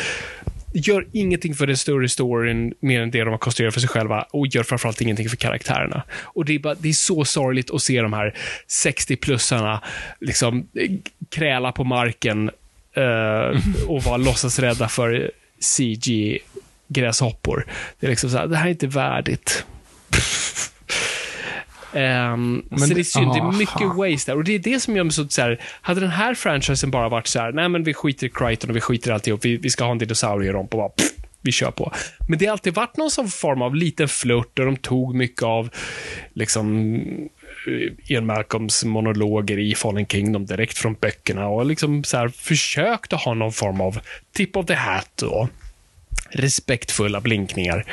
gör ingenting för den större storyn mer än det de har konstruerat för sig själva och gör framförallt ingenting för karaktärerna. Och det är, bara, det är så sorgligt att se de här 60-plussarna liksom kräla på marken uh, och vara låtsasrädda för CG-gräshoppor. Det är liksom så här, det här är inte värdigt. Um, men så det är synd, det är mycket waste där. Och det är det som gör mig så, så här, hade den här franchisen bara varit så här, nej men vi skiter i Crichton och vi skiter i alltihop, vi, vi ska ha en dinosaurieromp och bara pff, vi kör på. Men det har alltid varit någon sån form av liten flört och de tog mycket av liksom eh, Ian Malcolms monologer i Fallen Kingdom direkt från böckerna och liksom så här försökte ha någon form av tip of the hat och respektfulla blinkningar.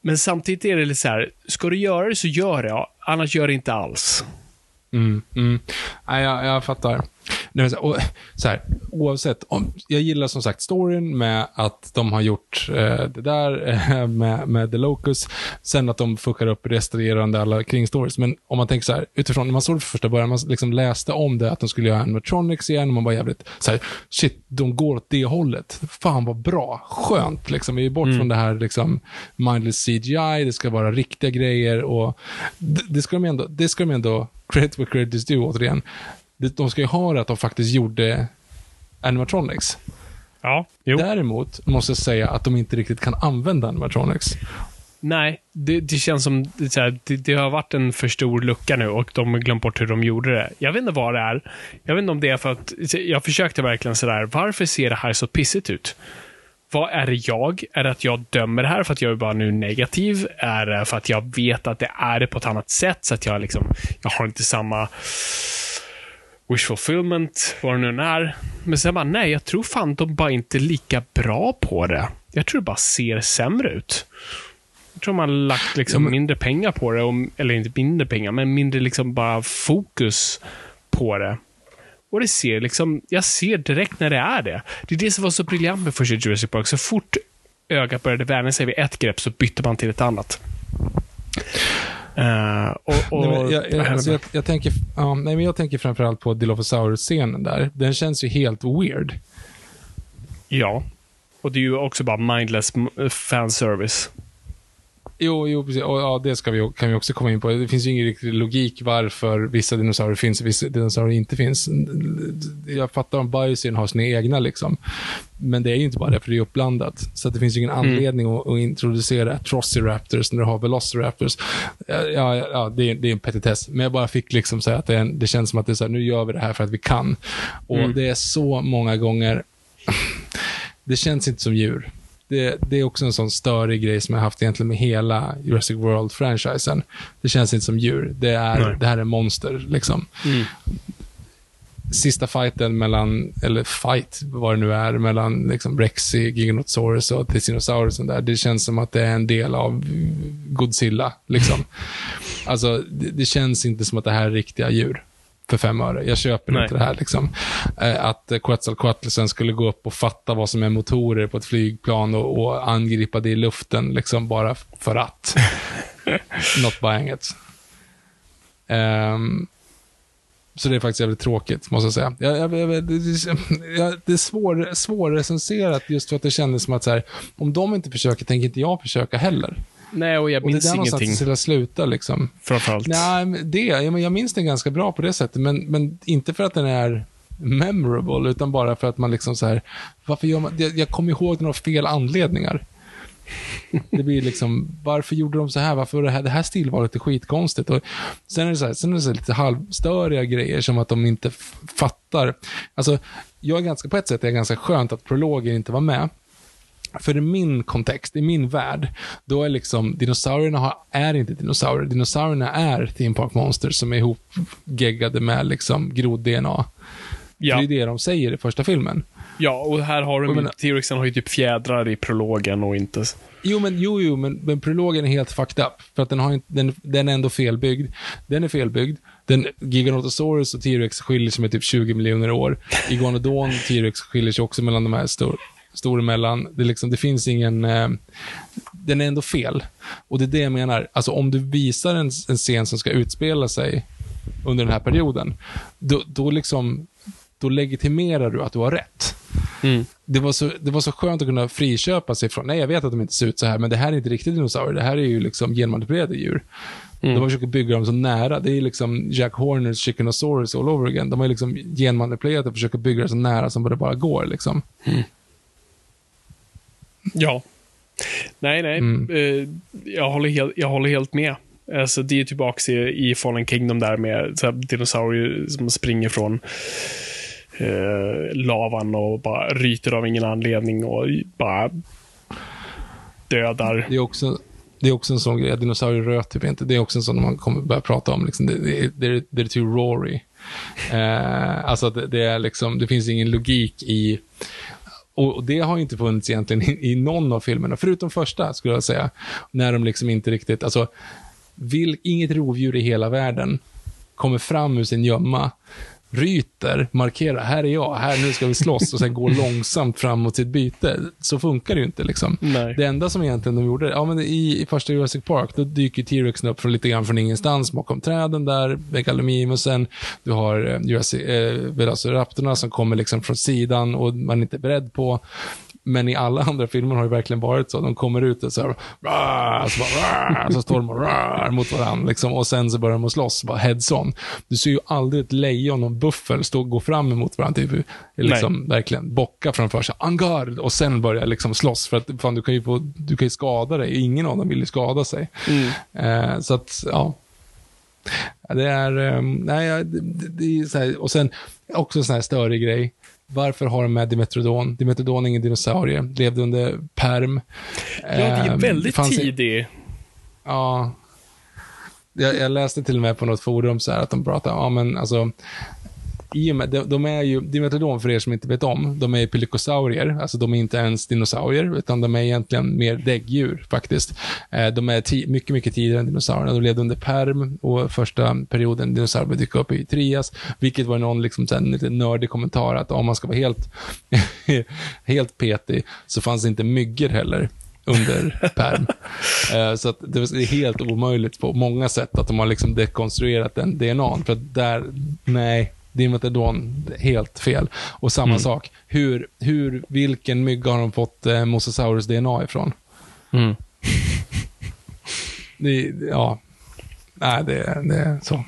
Men samtidigt är det lite så här, ska du göra det så gör det, annars gör det inte alls. Mm, mm. Ja, jag, jag fattar. Nej, och, så här, oavsett, om, jag gillar som sagt storyn med att de har gjort eh, det där eh, med, med The Locus, sen att de fuckar upp restaurerande alla kringstories. Men om man tänker så här, utifrån, när man såg det för första början, man liksom läste om det, att de skulle göra animatronics igen, och man var jävligt så här, shit, de går åt det hållet. Fan vad bra, skönt, liksom. Vi är bort mm. från det här liksom mindless CGI, det ska vara riktiga grejer och det, det ska de ändå, det ska de ändå credit where credit is due, återigen de ska ju ha det att de faktiskt gjorde animatronics. Ja, jo. Däremot måste jag säga att de inte riktigt kan använda animatronics. Nej, det, det känns som det, det, det, har varit en för stor lucka nu och de har glömt bort hur de gjorde det. Jag vet inte vad det är. Jag vet inte om det är för att jag försökte verkligen sådär, varför ser det här så pissigt ut? Vad är det jag? Är det att jag dömer det här för att jag är bara nu negativ? Är det för att jag vet att det är det på ett annat sätt så att jag liksom, jag har inte samma wish fulfillment, vad det nu är. Men sen bara, nej, jag tror fan de bara inte är lika bra på det. Jag tror det bara ser sämre ut. Jag tror man har lagt liksom ja, men... mindre pengar på det, och, eller inte mindre pengar, men mindre liksom bara fokus på det. Och det ser liksom, jag ser direkt när det är det. Det är det som var så briljant med första Jurassic Park. Så fort ögat började vänja sig vid ett grepp så bytte man till ett annat. Uh, och, och, nej, jag, jag, alltså jag, jag, tänker, ja, nej, men jag tänker framförallt på Dilophosaurus-scenen där. Den känns ju helt weird. Ja. Och det är ju också bara mindless fanservice. Jo, jo precis. Och, ja, det ska vi, kan vi också komma in på. Det finns ju ingen riktig logik varför vissa dinosaurier finns och vissa dinosaurier inte finns. Jag fattar om biosyn har sina egna, liksom. Men det är ju inte bara det, för det är uppblandat. Så det finns ju ingen Mm. anledning att, att introducera Atrociraptors när du har Velociraptors. Ja, ja, det, är, det är en petitess. Men jag bara fick liksom säga att det, en, det känns som att det är så här, nu gör vi det här för att vi kan. Och Mm. det är så många gånger det känns inte som djur. Det, det är också en sån störig grej som jag haft egentligen med hela Jurassic World-franchisen. Det känns inte som djur. Det, är, Nej. det här är monster, liksom. Mm. Sista fighten mellan, eller fight, vad det nu är, mellan liksom Rexy, Giganotosaurus och Tyrannosaurusen där. Det känns som att det är en del av Godzilla, liksom. alltså, det, det känns inte som att det här är riktiga djur för fem öre. Jag köper Nej. inte det här. Liksom. Eh, Att Quetzalcoatl sen skulle gå upp och fatta vad som är motorer på ett flygplan och, och angripa det i luften, liksom bara för att. Not buying it. Ehm, så det är faktiskt jävligt tråkigt, måste jag säga. Jag, jag, jag, det, det, jag- det är svår, svårrecenserat just för att det kändes som att så här, om de inte försöker, tänker inte jag försöka heller. Nej, och jag Och det är minns där någonstans ingenting. det sluta. Liksom. Framförallt. Nej, det, jag, jag minns den ganska bra på det sättet, men, men inte för att den är memorable, utan bara för att man liksom så här, varför gör man, jag, jag kommer ihåg den av fel anledningar. Det blir liksom, varför gjorde de så här? Varför var det här, det här stilvalet är skitkonstigt. Och sen är det så här, sen är det så lite halvstöriga grejer som att de inte fattar. Alltså, jag är ganska, på ett sätt är det ganska skönt att prologen inte var med. För i min kontext, i min värld, då är liksom dinosaurierna har, är inte dinosaurier. Dinosaurierna är theme park monsters som är ihopgeggade med liksom grod-DNA. Ja. Det är det de säger i första filmen. ja, och här har de menar- T-Rexen har ju typ fjädrar i prologen och inte... Jo, men, jo, jo, men, men prologen är helt fucked up. För att den, har inte, den, den är ändå felbyggd. Den är felbyggd. Den, Giganotosaurus och T-Rex skiljer sig med typ 20 miljoner år. Iguanodon och T-Rex skiljer sig också mellan de här stor, stor emellan. Det, liksom, det finns ingen... Eh, den är ändå fel. Och det är det jag menar. Alltså om du visar en, en scen som ska utspela sig under den här perioden, då, då liksom då legitimerar du att du har rätt Mm. det var, så, det var så skönt att kunna friköpa sig från, nej jag vet att de inte ser ut så här, men det här är inte riktigt dinosaurier, det här är ju liksom genmanipulerade djur. Mm. De försöker bygga dem så nära, det är liksom Jack Horners Chickenosaurus all over again. De har liksom genmanipulerat och försöker bygga det så nära som det bara går. Liksom. Ja. Nej, nej. Mm. Eh, jag, håller helt, jag håller helt med. Alltså, det är tillbaka i, i Fallen Kingdom där med så här, dinosaurier som springer från eh, lavan och bara ryter av ingen anledning och bara dödar. Det är också det är också en sån grej, dinosaurier röt typ inte. Det är också en sån man kommer börja prata om. Liksom. Det, det, det, är- det är too rory. Eh, alltså det, det är liksom, det finns ingen logik i och det har inte funnits egentligen i, i någon av filmerna, förutom första skulle jag säga. När de liksom inte riktigt, alltså, vill, inget rovdjur i hela världen kommer fram ur sin gömma, ryter, markerar, här är jag, här nu ska vi slåss och sen går långsamt fram mot sitt byte. Så funkar det ju inte liksom. Nej. Det enda som egentligen de gjorde, ja men i, i första Jurassic Park, då dyker T-Rexen upp från lite grann från ingenstans bakom träden där, Megalomimusen, du har eh, Jurassic, eh, Velociraptorna som kommer liksom från sidan och man är inte beredd på. Men i alla andra filmer har det verkligen varit så. De kommer ut och så här, "Rah!" så, bara, så står de och "Rah!" mot varandra. Liksom, och sen så börjar de att slåss, bara heads on. Du ser ju aldrig ett lejon och en buffel stå och gå fram emot varandra. Typ, liksom, verkligen bocka framför sig, en garde, och sen börja liksom slåss. För att fan, du kan ju, få, du kan ju skada dig. Ingen av dem vill ju skada sig. Mm. Eh, så att, ja. Det är, eh, nej, det, det, är så här, och sen också en sån här störig grej. Varför har de med Dimetrodon? Dimetrodon är ingen dinosaurie, levde under perm. Ja, det är Eh, väldigt i- tidig. Ja. Jag, jag läste till och med på något forum så här att de pratar, ja men alltså, i och med, de, de är ju, Dimetrodon för er som inte vet om, de är pelykosaurier, alltså de är inte ens dinosaurier, utan de är egentligen mer däggdjur faktiskt. Eh, de är mycket, mycket tidigare än dinosaurierna. De levde under perm och första perioden dinosaurier dyka upp i Trias, vilket var någon liksom, så här, lite nördig kommentar att om man ska vara helt, helt petig så fanns det inte myggor heller under perm. Eh, Så det är helt omöjligt på många sätt att de har liksom dekonstruerat den DNA. För att där, nej, Dimetrodon, helt fel. Och samma sak, hur, hur, vilken mygga har de fått eh, Mosasaurus DNA ifrån? Mm. det, ja. Nej, det, är så.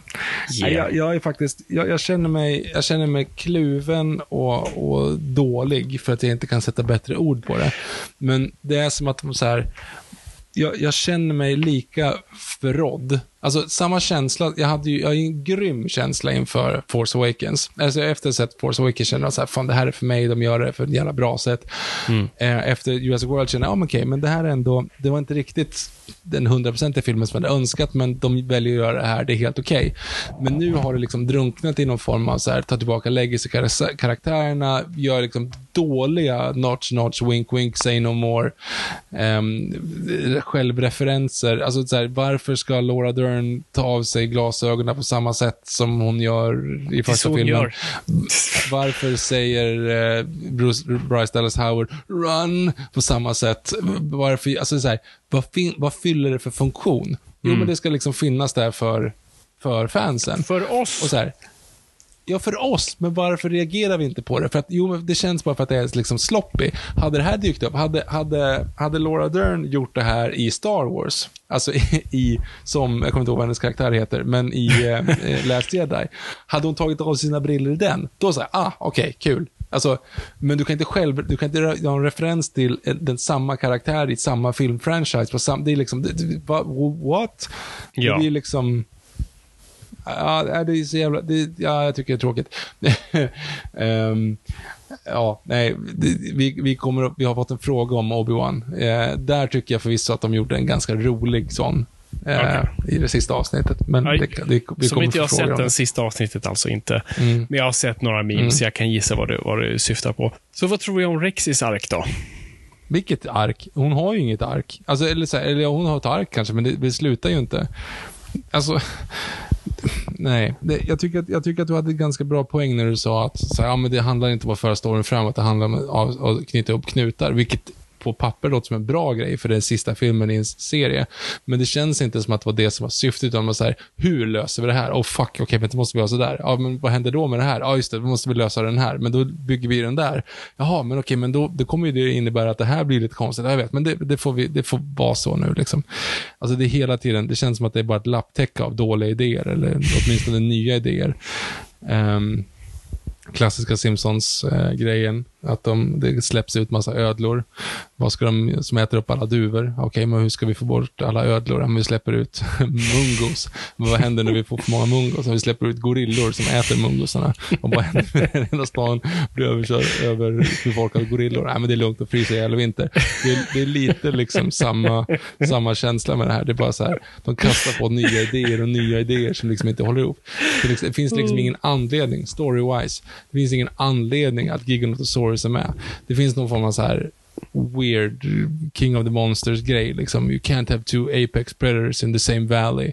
Nej, jag, jag är faktiskt, jag, jag, känner mig, jag känner mig kluven och, och dålig för att jag inte kan sätta bättre ord på det. Men det är som att de så här, jag, jag, känner mig lika förrådd. Alltså samma känsla, jag hade ju jag hade en grym känsla inför Force Awakens. Alltså efter att sett Force Awakens kände jag så här, fan det här är för mig, de gör det för ett jävla bra sätt. Mm. Eh, efter Jurassic World kände jag, ja men okej, men det här är ändå, det var inte riktigt den hundraprocentiga filmen som jag hade önskat, men de väljer att göra det här, det är helt okej. Okay. Men nu har det liksom drunknat i någon form av så här, ta tillbaka legacy-karaktärerna, gör liksom dåliga notch, notch, wink, wink, say no more, um, självreferenser. Alltså så här, varför ska Laura Dern ta av sig glasögonen på samma sätt som hon gör i första filmen? Gör. Varför säger uh, Bruce, Bryce Dallas Howard run på samma sätt? Varför, alltså så här, vad, vad fyller det för funktion? Jo, mm. men det ska liksom finnas där för, för fansen. För oss. Och så här, Ja, för oss, men varför reagerar vi inte på det? För att, jo, det känns bara för att det är liksom sloppy. Hade det här dykt upp, hade, hade, hade Laura Dern gjort det här i Star Wars, alltså i, i som, jag kommer inte ihåg vad hennes karaktär heter, men i eh, Last Jedi, hade hon tagit av sina briller i den, då säger ah, okej, okay, kul. Alltså, men du kan inte själv, du kan inte göra en referens till den samma karaktär i samma filmfranchise. På sam, det är liksom, det, what? Ja. Det blir liksom, ja, det är så jävla, det, ja, jag tycker det är tråkigt. um, ja, nej, vi, vi, kommer, vi har fått en fråga om Obi-Wan. Eh, där tycker jag förvisso att de gjorde en ganska rolig sån. Eh, okay. i det sista avsnittet. Men det, det, vi som inte jag har sett det sista avsnittet alltså inte. Mm. Men jag har sett några memes, mm. jag kan gissa vad du, vad du syftar på. Så vad tror vi om Rexis ark då? Vilket ark? Hon har ju inget ark. Alltså, eller, så här, eller hon har ett ark kanske, men det, det slutar ju inte. Alltså, nej. Det, jag, tycker att, jag tycker att du hade ganska bra poäng när du sa att så här, ja, men det handlar inte om att föra storyn framåt, det handlar om att knyta upp knutar, vilket på papper låter som en bra grej, för det är sista filmen i en serie. Men det känns inte som att det var det som var syftet, utan man säger hur löser vi det här? Oh fuck, okej, okay, men det måste vi göra sådär. Ja, men vad händer då med det här? Ja, just det, då måste vi lösa den här, men då bygger vi den där. Jaha, men okej, okay, men då, då kommer ju det innebära att det här blir lite konstigt, jag vet, men det, det, får vi, det får vara så nu liksom. Alltså det är hela tiden, det känns som att det är bara ett lapptäcke av dåliga idéer, eller åtminstone nya idéer. Um, klassiska Simpsons-grejen. Eh, att de, det släpps ut massa ödlor. Vad ska de, som äter upp alla duvor? Okej, okay, men hur ska vi få bort alla ödlor? Om vi släpper ut mungos. Men vad händer när vi får för många mungos? Om vi släpper ut gorillor som äter mungosarna. Och vad händer när hela stan blir överkörd, överbefolkad av gorillor? Nej, men det är lugnt att frysa ihjäl i vinter. Det är, det är, lite liksom samma, samma känsla med det här. Det är bara så här, de kastar på nya idéer och nya idéer som liksom inte håller ihop. Det, det finns liksom ingen anledning, story-wise. Det finns ingen anledning att Giganotosaurus är med. Det finns någon form av så här weird King of the Monsters-grej. Liksom. You can't have two apex predators in the same valley.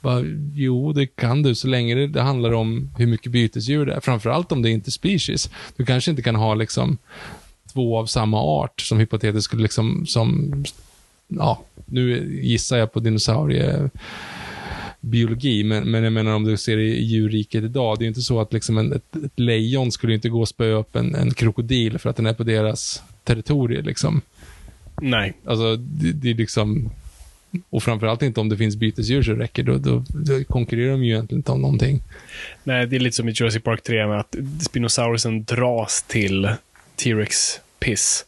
Bara, jo, det kan du så länge det, det handlar om hur mycket bytesdjur det är. Framförallt om det inte är species. Du kanske inte kan ha liksom två av samma art som hypotetiskt skulle liksom, som, ja, nu gissar jag på dinosaurier biologi, men, men jag menar om du ser i djurriket idag, det är inte så att liksom en, ett, ett lejon skulle inte gå och spöa upp en, en krokodil för att den är på deras territorium. Liksom. Nej. Alltså, det, det är liksom... Och framförallt inte om det finns bytesdjur så räcker då, då, då konkurrerar de ju egentligen inte om någonting. Nej, det är lite som i Jurassic Park 3 med att Spinosaurusen dras till T-Rex piss.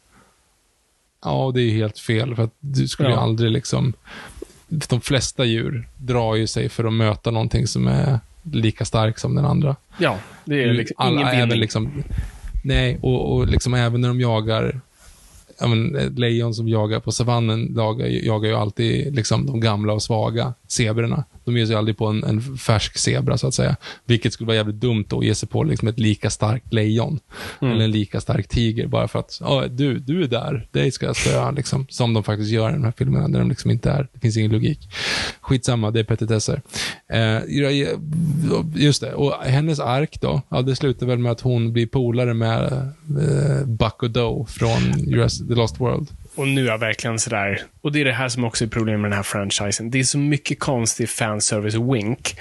Ja, det är helt fel. För att du skulle ja. ju aldrig liksom de flesta djur drar ju sig för att möta någonting som är lika stark som den andra. Ja, det är liksom Alla, ingen även liksom, Nej, och, och liksom även när de jagar ja, men, lejon som jagar på savannen jagar, jagar ju alltid liksom, de gamla och svaga zebrorna. De ger sig aldrig på en, en färsk zebra, så att säga. Vilket skulle vara jävligt dumt då, att ge sig på liksom, ett lika starkt lejon. Mm. Eller en lika stark tiger, bara för att, oh, du, du är där, dig ska jag spöa, liksom. Som de faktiskt gör i de här filmerna, där de liksom inte är, det finns ingen logik. Skitsamma, det är petitesser. Eh, just det, och hennes ark då, ja, det slutar väl med att hon blir polare med eh, Buck och Doe från The Lost World. Och nu är jag verkligen sådär, och det är det här som också är problemet med den här franchisen. Det är så mycket konstig fanservice wink.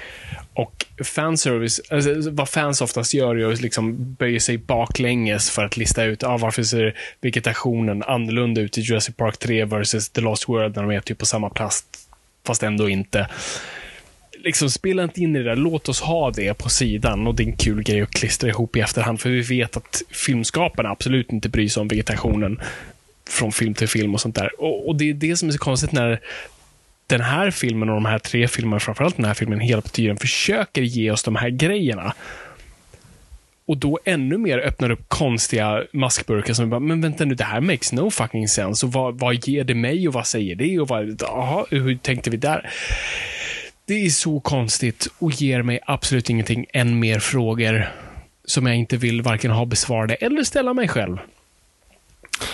Och fanservice, alltså, vad fans oftast gör är att liksom böja sig baklänges för att lista ut ah, varför ser vegetationen annorlunda ut i Jurassic Park 3 versus The Lost World när de är typ på samma plats fast ändå inte. Liksom, spela inte in i det där. Låt oss ha det på sidan och det är en kul grej att klistra ihop i efterhand, för vi vet att filmskaparna absolut inte bryr sig om vegetationen från film till film och sånt där. Och, och det är det som är så konstigt när den här filmen och de här tre filmerna, framförallt den här filmen, hela tiden försöker ge oss de här grejerna. Och då ännu mer öppnar upp konstiga maskburkar som bara, men vänta nu, det här makes no fucking sense. Och vad, vad ger det mig och vad säger det? Och vad, aha, hur tänkte vi där? Det är så konstigt och ger mig absolut ingenting, än mer frågor som jag inte vill varken ha besvarade eller ställa mig själv.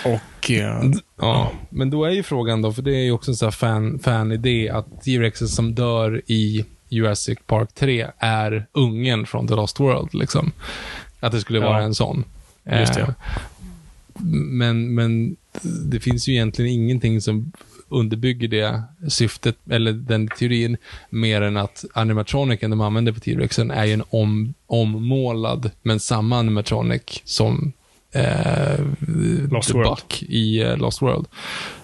Och... eh, Ja, men då är ju frågan då, för det är ju också en sån här fan, fan-idé, att T-Rexen som dör i Jurassic Park 3 är ungen från The Lost World. Liksom. Att det skulle Ja. vara en sån. Just det. Eh, Men, men det finns ju egentligen ingenting som underbygger det syftet, eller den teorin, mer än att animatronicen de använder på T-Rexen är ju en om, ommålad, men samma animatronic som eh, Lost The World. Buck i eh, Lost World.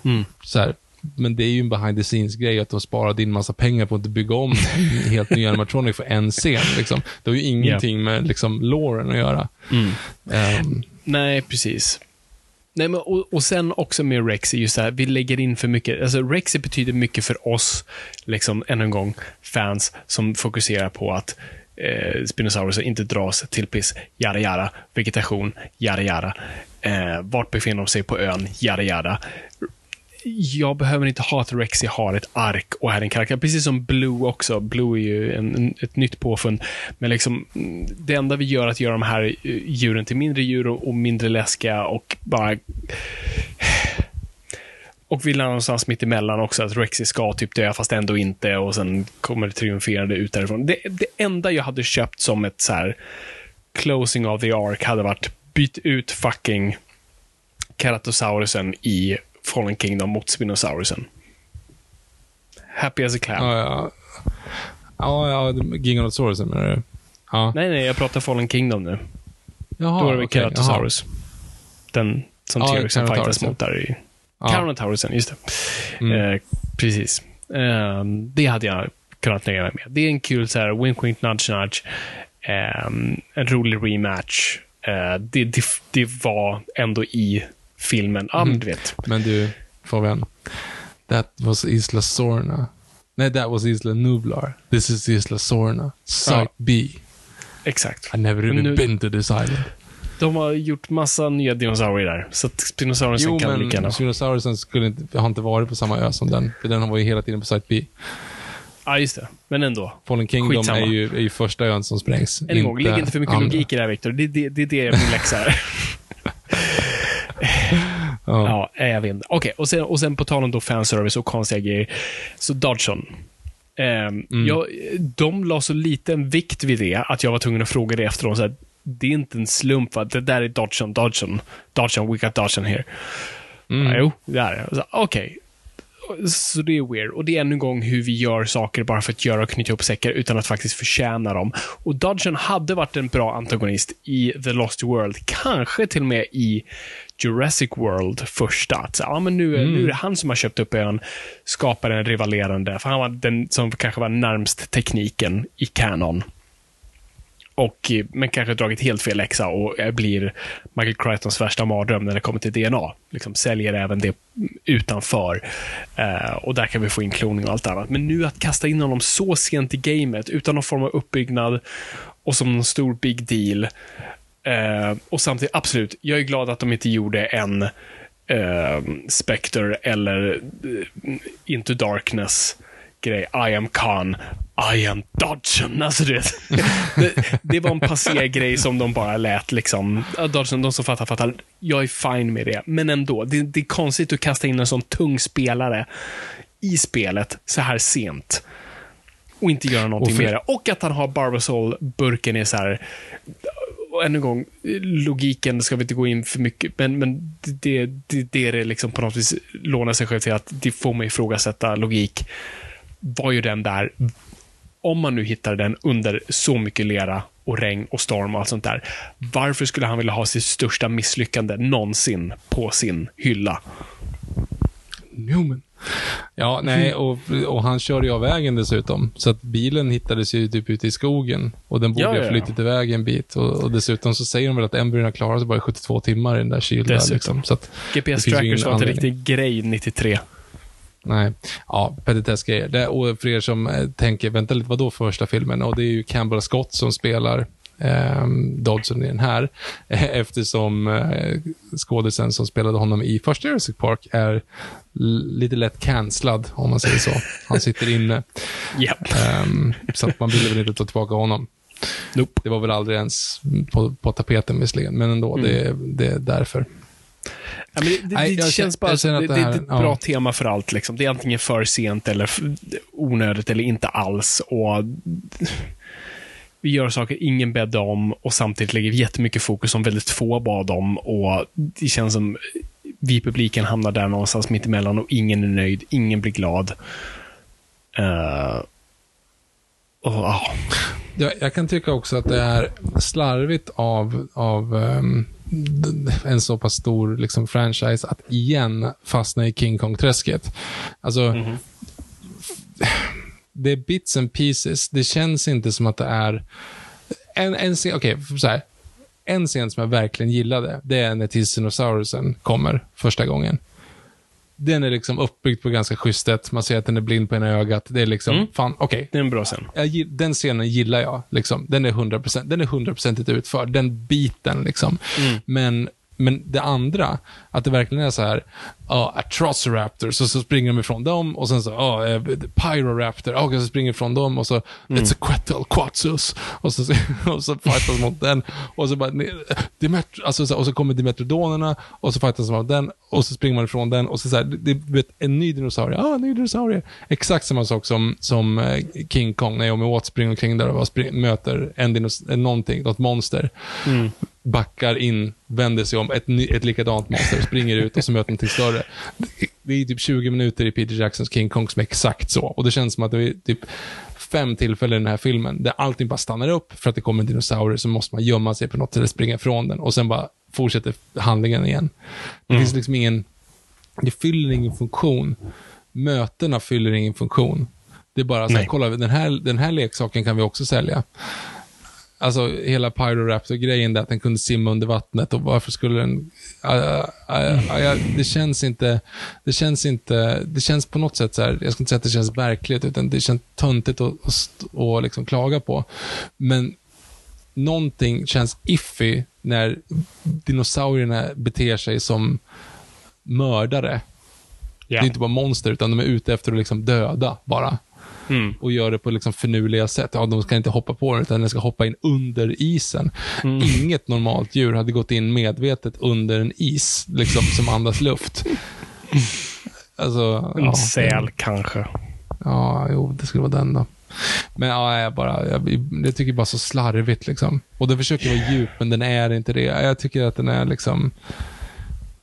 Mm. Så här, men det är ju en behind the scenes-grej att de sparade in massa pengar på att inte bygga om helt ny animatronic för en scen. Liksom. Det har ju ingenting med liksom, loren att göra. Mm. Ehm, Nej, precis. Nej, men, och, och sen också med just det här, vi lägger in för mycket. Alltså Rexy betyder mycket för oss, liksom ännu en gång, fans som fokuserar på att eh, Spinosaurus inte dras till piss, jada jada, vegetation, jada jada. Eh, vart befinner de sig på ön, jada jada. Jag behöver inte ha att Rexy har ett ark och är en karaktär. Precis som Blue också. Blue är ju en, en, ett nytt påfund. Men liksom, det enda vi gör är att göra de här eh, djuren till mindre djur och, och mindre läskiga och bara... Och vi landar någonstans mitt emellan också, att Rexy ska typ dö fast ändå inte och sen kommer det triumferande ut därifrån. Det, det enda jag hade köpt som ett så här closing of the ark hade varit byt ut fucking Ceratosaurusen i Fallen Kingdom mot Spinosaurusen. Happy as a clam. ja, ja. Ja, ja, Gigantosaurusen menar du? Ja. Nej, nej, jag pratar Fallen Kingdom nu. Jaha, Då är det okej, Ceratosaurus. Den som Ja, T-Rexen fightas mot där i... Ja. Carnotaurusen, just det. Mm. Eh, precis. Eh, det hade jag kunnat nöja mig med. Det är en kul så här, wink wink nudge nudge. Eh, en rolig rematch. Eh, det, det, det var ändå i filmen. Ja, Mm. men du vet. Men du, Fabian. That was Isla Sorna. Nej, that was Isla Nublar. This is Isla Sorna. Site Ja. B. Exakt. I never even nu- been to this island. De har gjort massa nya dinosaurier där. Så att Spinosaurusen Jo, kan lika gärna... Spinosaurusen skulle inte, har inte varit på samma ö som den. För den var ju hela tiden på Site B. Ja, just det. Men ändå. Fallen Kingdom Skitsamma. är ju, är ju första ön som sprängs. Än en gång, lägg inte för mycket andra. logik i det här, Viktor. Det, det, det är det min läxa är. Ja. Ja, jag vet inte. Okej, och, sen, och sen på tal om då fanservice och konstiga grejer. Så Dodson. Ehm, Mm. jag, de la så liten vikt vid det att jag var tvungen att fråga det efter dem. Så här, det är inte en slump, va? Det där är Dodson, Dodson. Dodson, we got Dodson here. Mm. Ja, jo, det är det. Okej. Så det är weird. Och det är ännu en gång hur vi gör saker bara för att göra och knyta ihop säckar utan att faktiskt förtjäna dem. Och Dodgen hade varit en bra antagonist i The Lost World. Kanske till och med i Jurassic World första. Att, så, ja, men nu, nu är det han som har köpt upp ön, skapar en rivalerande. För han var den som kanske var närmst tekniken i Canon. Och, eh, men kanske dragit helt fel läxa och eh, blir Michael Crichtons värsta mardröm när det kommer till DNA. Liksom säljer även det utanför. Eh, och där kan vi få in kloning och allt annat. Men nu att kasta in honom så sent i gamet utan någon form av uppbyggnad och som en stor big deal. Eh, och samtidigt, absolut, jag är glad att de inte gjorde en eh, Spectre eller eh, Into Darkness grej. I am Khan, I am Dodgen. Alltså, du vet. det, det var en passé-grej som de bara lät liksom. Dodgen, de som fattar, fattar. Jag är fine med det. Men ändå, det, det är konstigt att kasta in en sån tung spelare i spelet så här sent. Och inte göra någonting Och för- det. Och att han har Barbasol-burken är så här och än en gång, logiken ska vi inte gå in för mycket, men, men det, det, det är det liksom på något vis lånar sig själv till att det får mig ifrågasätta logik. Var ju den där, om man nu hittar den under så mycket lera och regn och storm och allt sånt där, varför skulle han vilja ha sitt största misslyckande någonsin på sin hylla? Newman. Ja, nej, och, och han körde ju av vägen dessutom. Så att bilen hittades ju typ ute i skogen. Och den borde Ja, ha ja, ja. flyttat iväg en bit. Och, och dessutom så säger de väl att embryona klarar sig bara i 72 timmar i den där kylda. Dessutom. Liksom. Så att, GPS Det finns ju Trackers ingen var inte riktigt grej 93. Nej. Ja, petitessgrejer. Och för er som eh, tänker, vänta lite, vad då första filmen? Och det är ju Campbell Scott som spelar eh, Dodson i den här. Eftersom eh, skådisen som spelade honom i första Jurassic Park är lite lätt cancellad, om man säger så. Han sitter inne. Japp. Ehm, så att man ville väl inte ta tillbaka honom. Nope. Det var väl aldrig ens på, på tapeten visserligen, men ändå, det, det är därför. Ja, det det, Nej, det känns bara känner det, det, är ett ja. bra tema för allt. Liksom. Det är antingen för sent eller onödigt eller inte alls. Och vi gör saker ingen bäddar om och samtidigt lägger vi jättemycket fokus som väldigt få bad om. Och det känns som vi i publiken hamnar där någonstans mitt emellan och ingen är nöjd, ingen blir glad. Och, ja. Jag, jag kan tycka också att det är slarvigt av, av d- en så pass stor liksom, franchise att igen fastna i King Kong-träsket. Alltså, det är bits and pieces. Det känns inte som att det är... En, en okej, så här. En scen som jag verkligen gillade, det är när Tyrannosaurusen kommer första gången. Den är liksom uppbyggd på ganska schysst sätt. Man ser att den är blind på ena ögat. Det är liksom, Mm. fan, okej, Det är en bra scen. jag, den scenen gillar jag. Liksom. Den är 100%, den är 100% utförd. Den biten liksom. Men, men det andra, att det verkligen är så här, ja, Atrociraptors, och så springer de ifrån dem, och sen så, ja, eh, Pyroraptor, och så springer de ifrån dem, och så, it's a Quetzalcoatlus, och så, och så fightas mot den, och så bara, Dimet- alltså, så, och så kommer Dimetrodonerna, och så fightas de mot den, och så springer man ifrån den, och så, så här, det, vet, en ny dinosaurie, ja, en ny dinosaurie. Exakt samma sak som, som eh, King Kong, Naomi Watts springer omkring där och bara möter en dinos, någonting, något monster backar in, vänder sig om, ett, ett likadant monster, springer ut och så möter någonting större. Det- är typ 20 minuter i Peter Jacksons King Kong som är exakt så. Och det känns som att det är typ fem tillfällen i den här filmen där allting bara stannar upp för att det kommer en dinosaurie så måste man gömma sig på något sätt eller springa ifrån den och sen bara fortsätter handlingen igen. Det finns liksom ingen, det fyller ingen funktion. Mötena fyller ingen funktion. Det är bara så här, kolla, den här, den här leksaken kan vi också sälja. Alltså hela Pyroraptor-grejen där att den kunde simma under vattnet och varför skulle den... Uh, uh, uh, det känns inte... Det känns inte... Det känns på något sätt så här, jag ska inte säga att det känns verkligt, utan det känns töntigt att, att, att liksom klaga på. Men någonting känns iffy när dinosaurierna beter sig som mördare. Det är inte bara monster, utan de är ute efter att liksom döda bara Mm. och gör det på liksom finurliga sätt. Ja, de ska inte hoppa på den, utan den ska hoppa in under isen. Inget normalt djur hade gått in medvetet under en is, liksom, som andas luft. Alltså, En ja, säl kanske. Ja, jo, det skulle vara den då. Men ja, jag bara, jag, jag tycker bara så slarvigt liksom. Och den försöker vara djup, men den är inte det. Jag tycker att den är liksom,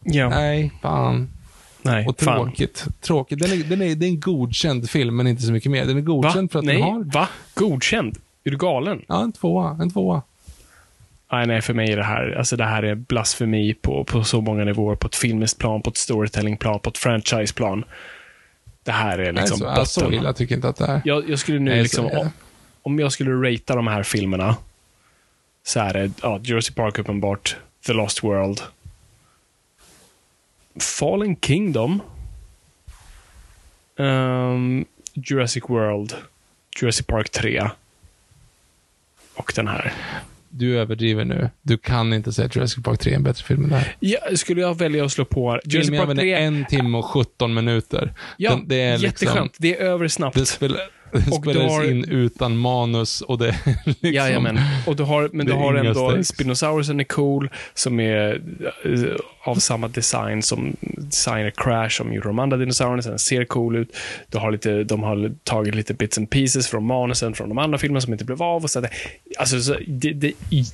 Ja. nej, fan. Nej, Och fan. tråkigt. Tråkigt. Den är, den är, det är en godkänd film, men inte så mycket mer. Den är Va? godkänd för att nej, den har... va? Godkänd? Är du galen? Ja, en tvåa. En tvåa. Nej, nej, för mig är det här, alltså det här är blasfemi på, på så många nivåer. På ett filmiskt plan, på ett storytellingplan, på ett franchiseplan. Det här är liksom Nej, så, ja, så botten. illa tycker jag inte att det är. Jag, jag skulle nu Nej, liksom, om, om jag skulle ratea de här filmerna så är det ja, Jurassic Park uppenbart, The Lost World, Fallen Kingdom, ehm, Jurassic World, Jurassic Park 3 och den här. Du överdriver nu. Du kan inte säga att Jurassic Park 3 är en bättre film än det här. Ja, skulle jag välja att slå på Jurassic Filmen Park är 3? en timme och 17 minuter. Ja, Den- det är liksom- jätteskönt. Det är över snabbt. Det, spel, det Och spelades du har- in utan manus och det är liksom... Jajamän. Och du har, men det du har ändå, stakes. Spinosaurusen är cool, som är eh, av samma design som designer Crash, som gjorde de andra dinosaurierna, så den ser cool ut. Du har lite, de har tagit lite bits and pieces från manusen från de andra filmerna som inte blev av. Och så att det, alltså, så det, det, i-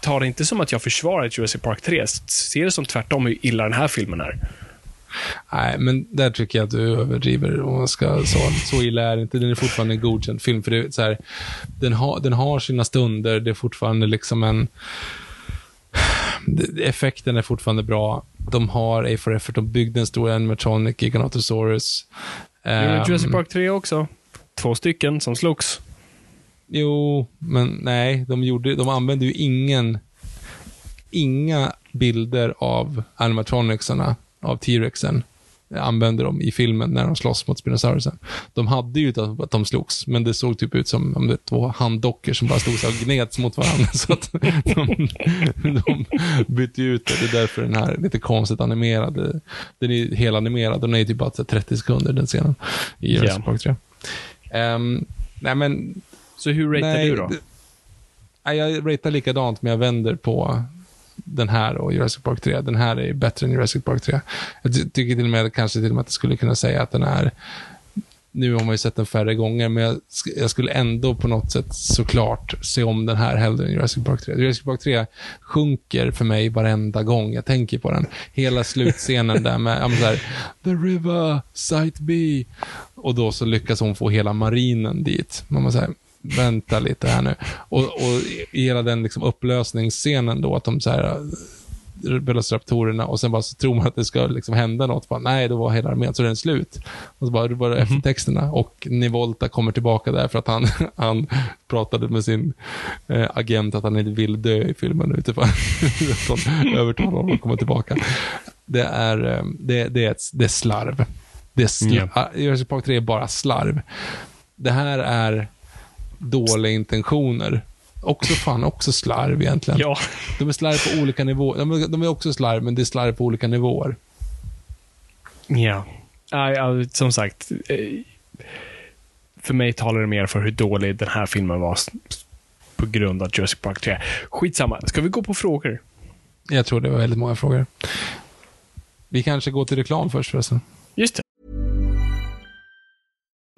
ta det inte som att jag försvarar Jurassic Park 3. Se det som tvärtom hur illa den här filmen är. Nej, men där tycker jag att du överdriver. Om man ska, så, så illa är det inte. Den är fortfarande en godkänd film. För det så här, den, har, den har sina stunder. Det är fortfarande liksom en... effekten är fortfarande bra. De har A for Effort, de byggde en stor animatronic, Giganotosaurus. Gjorde Ehm, Jurassic Park 3 också. Två stycken som slogs. Jo, men nej, de, gjorde, de använde ju ingen, inga bilder av animatronicsarna, av T-rexen, använde de i filmen när de slåss mot Spinosaurusen. De hade ju att de slogs, men det såg typ ut som om det två handdockor som bara stod och gnets mot varandra. Så att de, de bytte ut det. Det är därför den här lite konstigt animerade, den är helanimerad. Den är typ bara så här 30 sekunder, den scenen, i Jurassic. Park 3. Ehm, nej, men Så hur ratear Nej, du då? Nej, jag ratear likadant, men jag vänder på den här och Jurassic Park 3. Den här är bättre än Jurassic Park 3. Jag ty- tycker till och med, kanske till och med att jag skulle kunna säga att den är nu har man ju sett den färre gånger, men jag, sk- jag skulle ändå på något sätt såklart se om den här hellre än Jurassic Park 3. Jurassic Park 3 sjunker för mig varenda gång jag tänker på den. Hela slutscenen där med, ja, men så här, The River, Site B. Och då så lyckas hon få hela marinen dit. Man måste säga, vänta lite här nu. Och, och i hela den liksom upplösningsscenen då, att de så här Velociraptorerna och sen bara så tror man att det ska liksom hända något. Bara, nej, då var hela armén, så är den slut. Och så bara, det var det eftertexterna och Nivolta kommer tillbaka där för att han, han pratade med sin eh, agent att han inte vill dö i filmen utifrån att han övertalar honom att komma tillbaka. Det är, eh, det, det är, ett, det är slarv. Det är sl- Ja. Ah, Jurassic Park 3 är bara slarv. Det här är dåliga intentioner. Också fan, också slarv egentligen. Ja, De är slarv på olika nivåer. De de är också slarv, men det är slarv på olika nivåer. ja. Ja, som sagt. eh, För mig talar det mer för hur dålig den här filmen var på grund av Jurassic Park 3. Skitsamma. Ska vi gå på frågor? Jag tror det var väldigt många frågor. Vi kanske går till reklam först förresten. Just.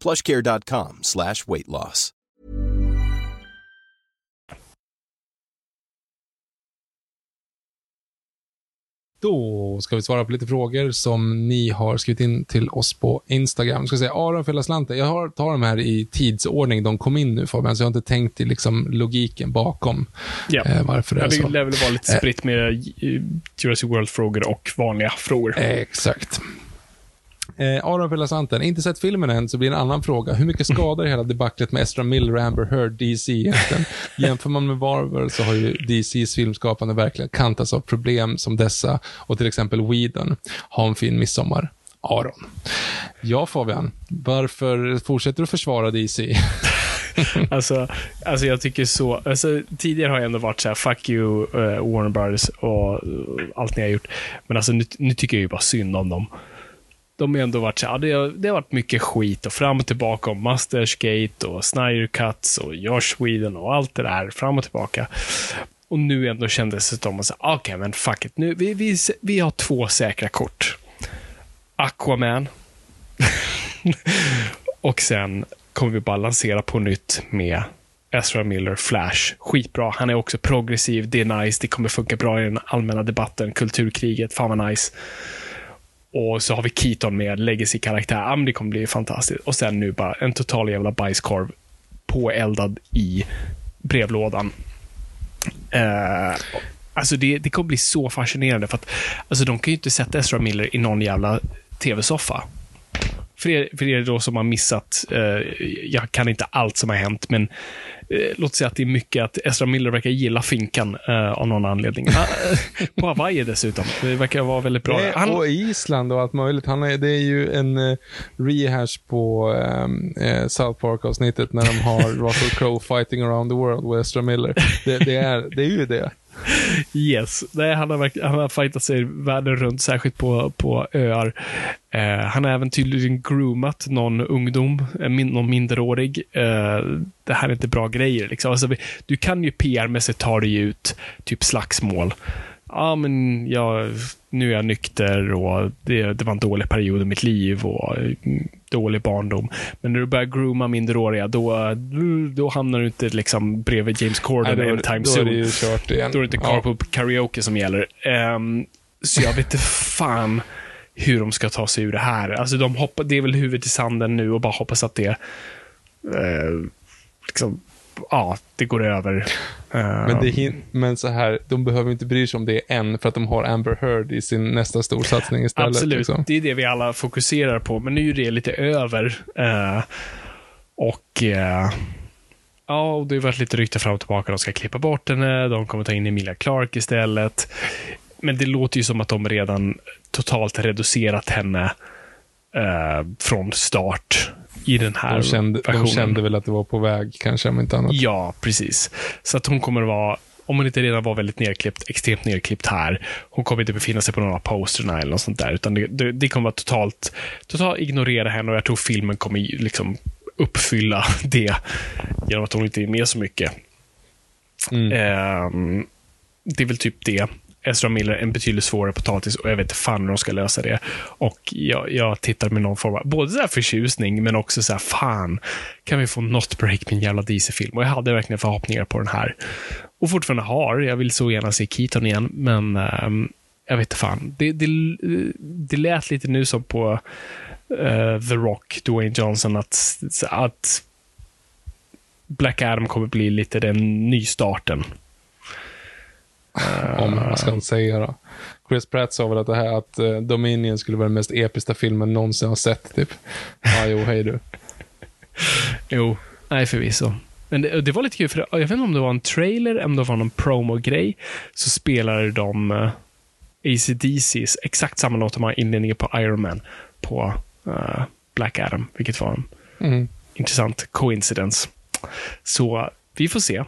plushcare.com slash weight loss. Då ska vi svara på lite frågor som ni har skrivit in till oss på Instagram. Ska säga Aron slanten. Jag har, tar de här i tidsordning. De kom in nu Fabian, så jag har inte tänkt i liksom logiken bakom Ja. eh, varför det Ja, är det så. lär väl vara lite spritt med eh, Jurassic World-frågor och vanliga frågor. Exakt. Eh, Aron Pelasanten, inte sett filmen än, så blir en annan fråga. Hur mycket skadar hela debaclet med Ezra Miller och Amber Heard DC egentligen? Jämför man med Marvel så har ju DCs filmskapande verkligen kantats av problem som dessa och till exempel Whedon. Ha en fin midsommar. Aron. Ja, Fabian. Varför fortsätter du försvara DC? Alltså, alltså jag tycker så. Alltså, tidigare har jag ändå varit så här, fuck you uh, Warner Brothers och uh, allt ni har gjort. Men alltså nu, nu tycker jag ju bara synd om dem. De har ändå varit så ja, det, har, det har varit mycket skit och fram och tillbaka om Mastersgate och Snyder Cuts och Josh Sweden och allt det där fram och tillbaka. Och nu ändå kändes det som att okej, ah, okej men fuck it, nu, vi, vi, vi har två säkra kort. Aquaman. och sen kommer vi bara lansera på nytt med Ezra Miller, Flash. Skitbra. Han är också progressiv, det är nice, det kommer funka bra i den allmänna debatten, kulturkriget, fan vad nice. Och så har vi Keaton med legacy-karaktär. Ja, det kommer bli fantastiskt. Och sen nu bara en total jävla bajskorv påeldad i brevlådan. Uh, alltså det, det kommer bli så fascinerande för att alltså de kan ju inte sätta Ezra Miller i någon jävla tv-soffa. För er, för er då som har missat, uh, jag kan inte allt som har hänt, men låt säga att det är mycket att Ezra Miller verkar gilla finkan av någon anledning. på Hawaii dessutom. Det verkar vara väldigt bra. Det, Han, och Island och allt möjligt. Han är, det är ju en uh, rehash på um, uh, South Park-avsnittet när de har Russell Crowe fighting around the world with Ezra Miller. Det, det, är, det är ju det. Yes. Nej, han, har, han har fightat sig världen runt, särskilt på, på öar. Eh, han har även tydligen groomat någon ungdom, eh, min, någon minderårig. Eh, det här är inte bra grejer. Liksom. Alltså, du kan ju PR-mässigt ta dig ut, typ slagsmål. Ja, men jag, nu är jag nykter och det, det var en dålig period i mitt liv och mm, dålig barndom. Men när du börjar grooma minderåriga, då, då hamnar du inte liksom bredvid James Corden Nej, då, anytime då är soon. det ju kört igen. Då är det inte carpool karaoke som gäller. Ehm, så jag vet inte fan hur de ska ta sig ur det här. Alltså de hoppar, det är väl huvudet i sanden nu och bara hoppas att det eh, liksom, ja, det går över. Ehm, Men, det men så här, de behöver inte bry sig om det än för att de har Amber Heard i sin nästa storsatsning istället. Absolut, Liksom. det är det vi alla fokuserar på, men nu är det lite över. Eh, och eh, ja, och det har varit lite rykte fram och tillbaka. De ska klippa bort henne, de kommer ta in Emilia Clark istället. Men det låter ju som att de redan totalt reducerat henne eh, från start i den här De kände, de versionen. kände väl att det var på väg, kanske, om inte annat. Ja, precis. Så att hon kommer att vara, om hon inte redan var väldigt nerklippt, extremt nerklippt här, hon kommer inte befinna sig på några posterna eller något sånt där, utan det, det, det kommer vara totalt, totalt ignorera henne och jag tror filmen kommer liksom uppfylla det genom att hon inte är med så mycket. Mm. Ehm, det är väl typ det. Ezra Miller en betydligt svårare potatis och jag vet inte fan hur de ska lösa det. Och jag, jag tittar med någon form av, både så här förtjusning men också så här, fan, kan vi få något break med en jävla DC-film? Och jag hade verkligen förhoppningar på den här. Och fortfarande har, jag vill så gärna se Keaton igen, men um, jag vet inte fan. Det, det, det lät lite nu som på uh, The Rock, Dwayne Johnson, att, att Black Adam kommer bli lite den nystarten. Om man ska säga då. Chris Pratt sa väl att det här att eh, Dominion skulle vara den mest episka filmen någonsin har sett, typ. Ja, jo, hej du. Jo, nej förvisso. Men det, det var lite kul, för jag vet inte om det var en trailer, eller om det var någon promo-grej, så spelade de uh, ACDC's, exakt samma låt de har inledningen på Iron Man, på eh, Black Adam, vilket var en Mm. intressant coincidence. Så vi får se.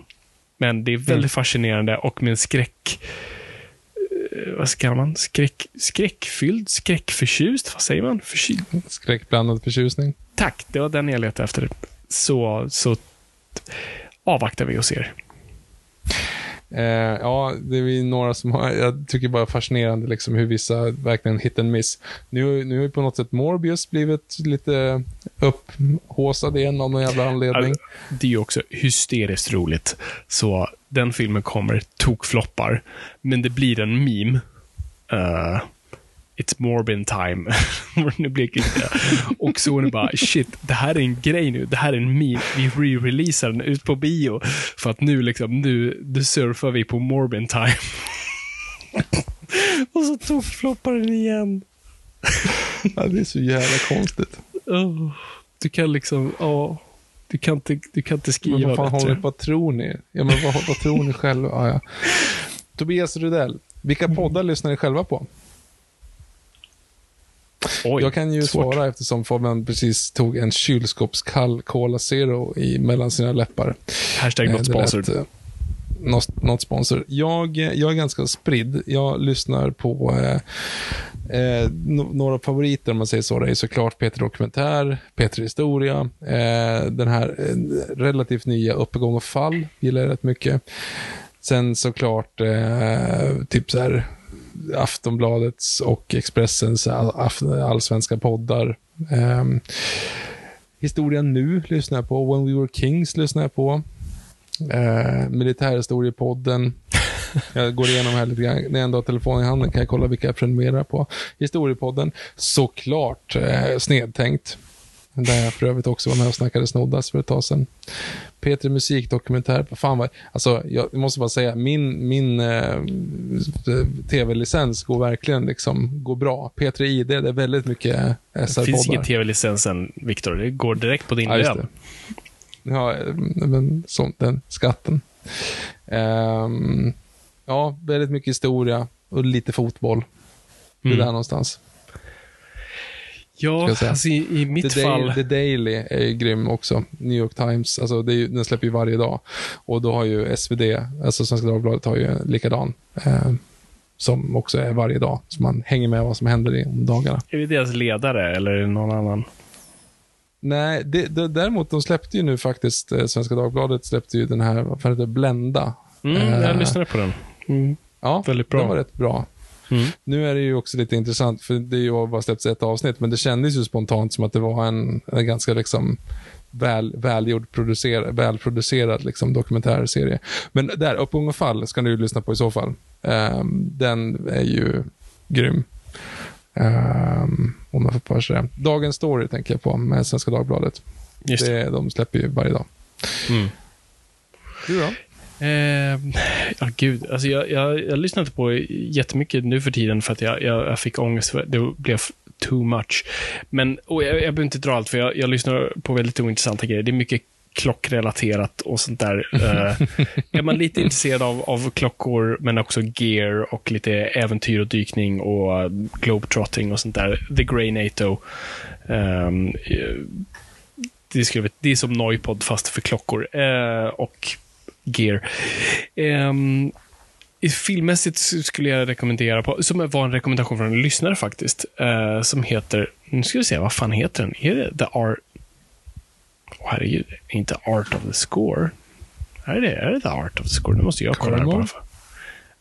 Men det är väldigt Mm. fascinerande och med en skräck... eh, vad ska man? Skräck, skräckfylld? Skräckförtjust? Vad säger man? Förky Skräckblandad förtjusning. Tack, det var den jag letade efter. Så, så avvaktar vi och ser. Eh, ja, det är vi några som har, jag tycker bara fascinerande liksom hur vissa verkligen hit and miss. Nu, nu har ju på något sätt Morbius blivit lite upphåsad igen av någon jävla anledning. Det är ju också hysteriskt roligt. Så den filmen kommer, tokfloppar. Men det blir en meme. Uh, It's Morbin time. Nu blir det. Och det bara, shit, det här är en grej nu. Det här är en meme. Vi re-releasar den ut på bio. För att nu liksom, nu, nu surfar vi på Morbin time. Och så tokfloppar den igen. Ja, det är så jävla konstigt. Oh, du kan liksom, ja. Du kan inte, du kan inte Men skriva vad fan bättre. håller, vad tror ni? Ja, men vad, vad tror ni själva? Ja, ja. Tobias Rudell, vilka poddar lyssnar ni själva på? Oj, jag kan ju svårt. svara eftersom Fabian precis tog en kylskåpskall Cola Zero i, mellan sina läppar. Hashtag sponsored. eh, Not, not sponsor. Jag, jag är ganska spridd. Jag lyssnar på eh, eh, några favoriter om man säger så. Det är såklart Peter Dokumentär, Peter Historia, eh, den här eh, relativt nya Uppgång och fall gillar jag rätt mycket. Sen såklart eh, typ så här Aftonbladets och Expressens allsvenska poddar. Ehm, Historia nu lyssnar jag på. When We Were Kings lyssnar jag på. Eh, militärhistoriepodden. Jag går igenom här lite grann. När jag ändå har telefonen i handen kan jag kolla vilka jag prenumererar på. Historiepodden. Såklart eh, Snedtänkt. Där jag för övrigt också var med och snackade snoddas för ett tag sedan. P3 Musikdokumentär. Fan vad, alltså, jag måste bara säga, min, min eh, tv-licens går verkligen liksom, går bra. P3 ID, det är väldigt mycket SR-poddar. Det finns ingen tv-licens än, Viktor. Det går direkt på din Ja, lön. Ja, men som den skatten. Ehm, ja, väldigt mycket historia och lite fotboll. Det är Mm. där någonstans. Ja, alltså i, i mitt The, fall... Daily, The Daily är ju grym också. New York Times, alltså det är ju, den släpper ju varje dag. Och då har ju SvD, alltså Svenska Dagbladet, har ju en likadan. Eh, som också är varje dag. Så man hänger med vad som händer i dagarna. Är vi deras ledare eller är det någon annan? Nej, det, det, däremot de släppte ju nu faktiskt, eh, Svenska Dagbladet släppte ju den här, vad fan heter det, Blenda. Mm, Eh, jag lyssnade på den. Mm. Ja, Väldigt bra. den var rätt bra. Mm. Nu är det ju också lite intressant, för det ju bara släppts ett avsnitt, men det kändes ju spontant som att det var en, en ganska liksom väl, välgjord, producer, välproducerad liksom, dokumentärserie. Men där, Upp unga fall ska du lyssna på i så fall. Ehm, den är ju grym. Ehm, om jag får bara säga. Dagens Story tänker jag på med Svenska Dagbladet. Just det. Det, de släpper ju varje dag. Mm. Du då? Eh, ja, gud. Alltså jag, jag, jag lyssnar inte på jättemycket nu för tiden för att jag, jag, jag fick ångest. För det blev too much. Men och jag, jag behöver inte dra allt, för jag, jag lyssnar på väldigt ointressanta grejer. Det är mycket klockrelaterat och sånt där. Eh, är man lite intresserad av, av klockor, men också gear och lite äventyr och dykning och eh, globetrotting och sånt där. The Grey NATO. Eh, det, skulle, det är som Noipod fast för klockor. Eh, och gear. Um, filmmässigt skulle jag rekommendera, på, som var en rekommendation från en lyssnare faktiskt, eh, som heter, nu ska vi se, vad fan heter den? Är det The Art... Åh herregud, inte Art of the Score? Är det, är det The Art of the Score? Nu måste jag kolla det Kermode? bara för.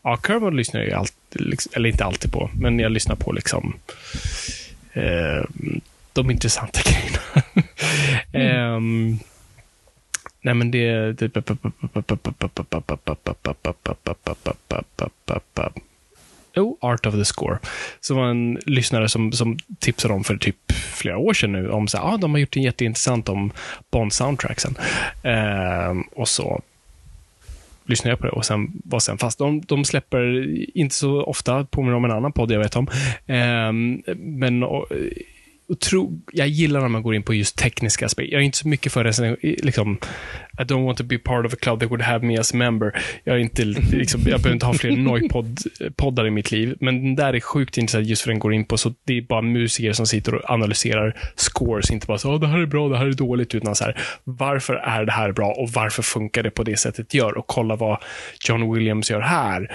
Ja, Kermode lyssnar jag alltid, liksom, eller inte alltid på, men jag lyssnar på liksom eh, de intressanta grejerna. Ehm, nej, men det... det Oh, Art of the Score. Som var en lyssnare som, som tipsade om för typ flera år sedan nu, om så här, ah, de har gjort en jätteintressant om Bond-soundtracksen. Eh, och så lyssnade jag på det och sen var sen fast. De, de släpper inte så ofta, påminner om en annan podd jag vet om. eh, men och, tro, jag gillar när man går in på just tekniska aspekter. Jag är inte så mycket för det, liksom, i don't want to be part of a club that would have me as a member. Jag, är inte, liksom, jag behöver inte ha fler Noip-poddar i mitt liv, men den där är sjukt intressant just för den går in på, så det är bara musiker som sitter och analyserar scores, inte bara så, oh, det här är bra, det här är dåligt, utan så här, varför är det här bra och varför funkar det på det sättet det gör? Och kolla vad John Williams gör här.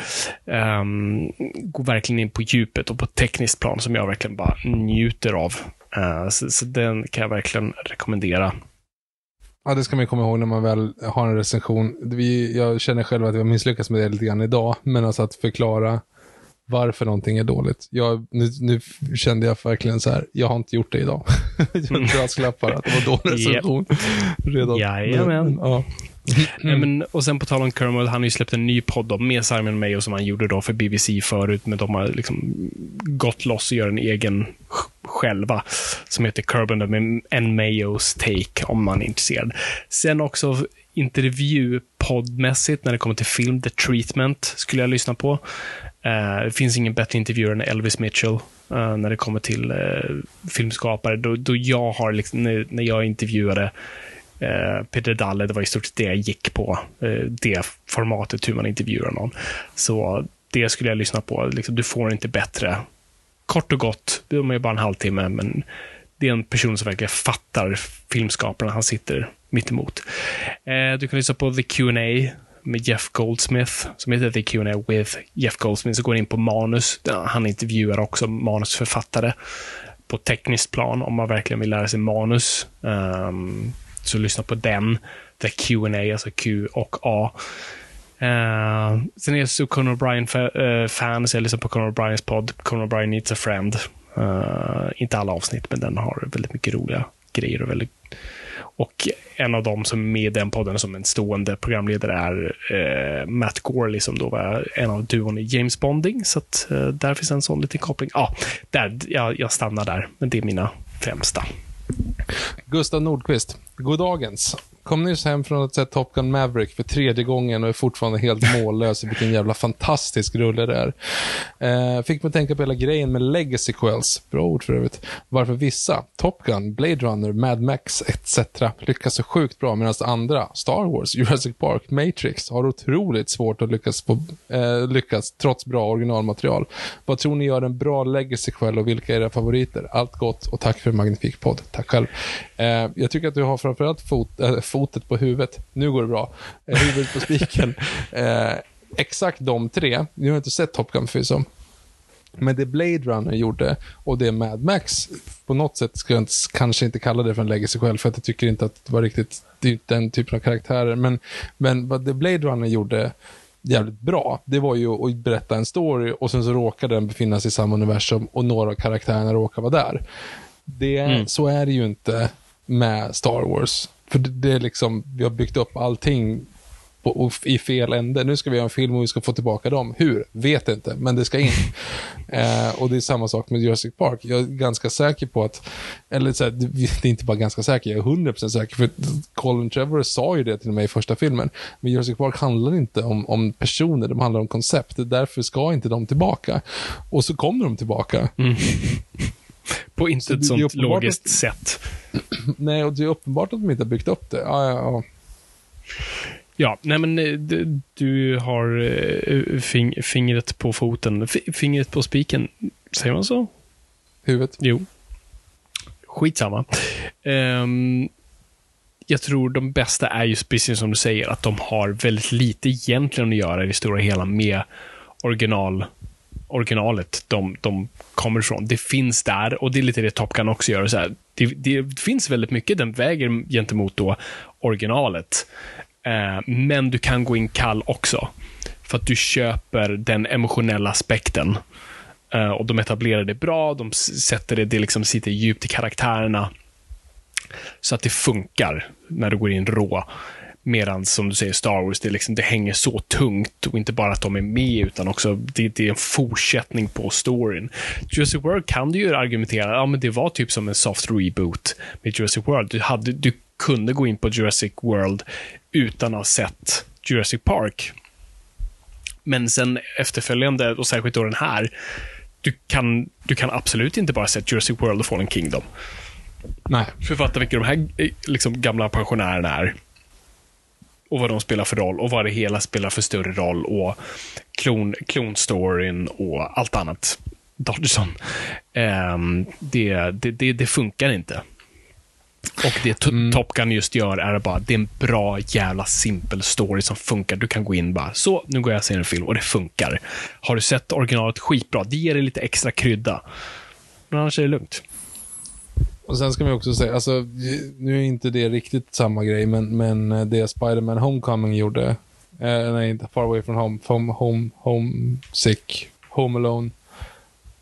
Um, går verkligen in på djupet och på tekniskt plan som jag verkligen bara njuter av. Uh, så, så den kan jag verkligen rekommendera. Ja, det ska man komma ihåg när man väl har en recension. Vi, jag känner själv att jag misslyckas med det lite grann idag, men alltså att förklara varför någonting är dåligt. Jag, nu, nu kände jag verkligen så här, jag har inte gjort det idag. jag brasklappar att det var dålig recension. Redan. Jajamän. Men, ja. Mm. men, och sen på tal om Kermode, han har ju släppt en ny podd då, med Simon Mayo som han gjorde då för BBC förut, men de har liksom gått loss och gör en egen själva som heter Kermode en Mayos Take om man är intresserad. Sen också intervjupoddmässigt när det kommer till film, The Treatment skulle jag lyssna på. Uh, det finns ingen bättre intervjuare än Elvis Mitchell uh, när det kommer till uh, filmskapare. Då, då jag har, liksom, när, när jag intervjuade Uh, Eh, Peter Dalle, det var i stort sett det jag gick på. Eh, det formatet, hur man intervjuar någon. Så det skulle jag lyssna på. Liksom, du får inte bättre. Kort och gott, de är bara en halvtimme, men det är en person som verkligen fattar filmskaparna han sitter mitt emot. Eh, du kan lyssna på The Q&A med Jeff Goldsmith, som heter The Q&A with Jeff Goldsmith, så går in på manus. Han intervjuar också manusförfattare på tekniskt plan, om man verkligen vill lära sig manus. Um, så lyssna på den. The Q&A, alltså Q och A. Uh, sen är jag så Conor O'Brien-fan, eh, uh, så jag lyssnar på Conor O'Briens podd, Conor O'Brien Needs a Friend. Uh, inte alla avsnitt, men den har väldigt mycket roliga grejer. Och, väldigt, och en av dem som är med i den podden som en stående programledare är uh, Matt Gorley som då var en av duon i James Bonding. Så att, uh, där finns en sån liten koppling. Ja, där, jag, jag stannar där. Men det är mina främsta. Gustav Nordqvist, goddagens. Kom nyss hem från att se Top Gun Maverick för tredje gången och är fortfarande helt mållös i vilken jävla fantastisk rulle det är. Eh, fick mig tänka på hela grejen med legacy quells, bra ord för övrigt. Varför vissa, Top Gun, Blade Runner, Mad Max etc. lyckas så sjukt bra medan andra, Star Wars, Jurassic Park, Matrix, har otroligt svårt att lyckas, på, eh, lyckas trots bra originalmaterial. Vad tror ni gör en bra legacy quell och vilka är era favoriter? Allt gott och tack för en magnifik podd. Tack själv. Eh, jag tycker att du har framförallt fot, äh, fotet på huvudet. Nu går det bra. Eh, huvudet på spiken. Eh, exakt de tre. Nu har jag inte sett Top Gun förvisso. Men det Blade Runner gjorde och det Mad Max, på något sätt ska jag inte, kanske inte kalla det för en legacy själv, för att jag tycker inte att det var riktigt den typen av karaktärer. Men, men vad det Blade Runner gjorde jävligt bra, det var ju att berätta en story och sen så råkade den befinna sig i samma universum och några av karaktärerna råkar vara där. Det, mm. Så är det ju inte med Star Wars. För det, det är liksom, vi har byggt upp allting på, i fel ände. Nu ska vi göra en film och vi ska få tillbaka dem. Hur? Vet inte, men det ska in. eh, och det är samma sak med Jurassic Park. Jag är ganska säker på att, eller så här, det är inte bara ganska säker, jag är 100% säker, för Colin Trevor sa ju det till mig i första filmen. Men Jurassic Park handlar inte om, om personer, de handlar om koncept. Därför ska inte de tillbaka. Och så kommer de tillbaka. Mm. På inte ett sånt logiskt sätt. Nej, och det är uppenbart att de inte har byggt upp det. Ja, ja, ja. Ja, nej men eh, du, du har eh, fing, fingret på foten. Fingret på spiken. Säger man så? Huvudet? Jo. Skitsamma. Um, jag tror de bästa är just precis som du säger, att de har väldigt lite egentligen att göra i det stora hela med original originalet de, de kommer ifrån. Det finns där och det är lite det Top Gun också gör. Så här, det, det, finns väldigt mycket den väger gentemot då originalet. Eh, men du kan gå in kall också. För att du köper den emotionella aspekten. Eh, och de etablerar det bra, de sätter det, det liksom sitter djupt i karaktärerna. Så att det funkar när du går in rå. Medan som du säger, Star Wars, det, liksom, det hänger så tungt. Och inte bara att de är med, utan också det, det är en fortsättning på storyn. Jurassic World kan du ju argumentera, ja men det var typ som en soft reboot med Jurassic World. Du, hade, du kunde gå in på Jurassic World utan att ha sett Jurassic Park. Men sen efterföljande, och särskilt då den här, du kan, du kan absolut inte bara se Jurassic World och Fallen Kingdom. Nej. Författa vilka de här eh, liksom, gamla pensionärerna är och vad de spelar för roll och vad det hela spelar för större roll och klon, klonstoryn och allt annat. Dodgson. Um, det, det, det, det, funkar inte. Och det mm. Top Gun just gör är bara, det är en bra jävla simpel story som funkar. Du kan gå in bara, så, nu går jag och ser en film och det funkar. Har du sett originalet skitbra, det ger dig lite extra krydda. Men annars är det lugnt. Och sen ska man också säga, alltså, nu är inte det riktigt samma grej, men, men eh, det Spiderman Homecoming gjorde, eh, nej, inte Far Away from Home, from Home, Home Sick, Home Alone,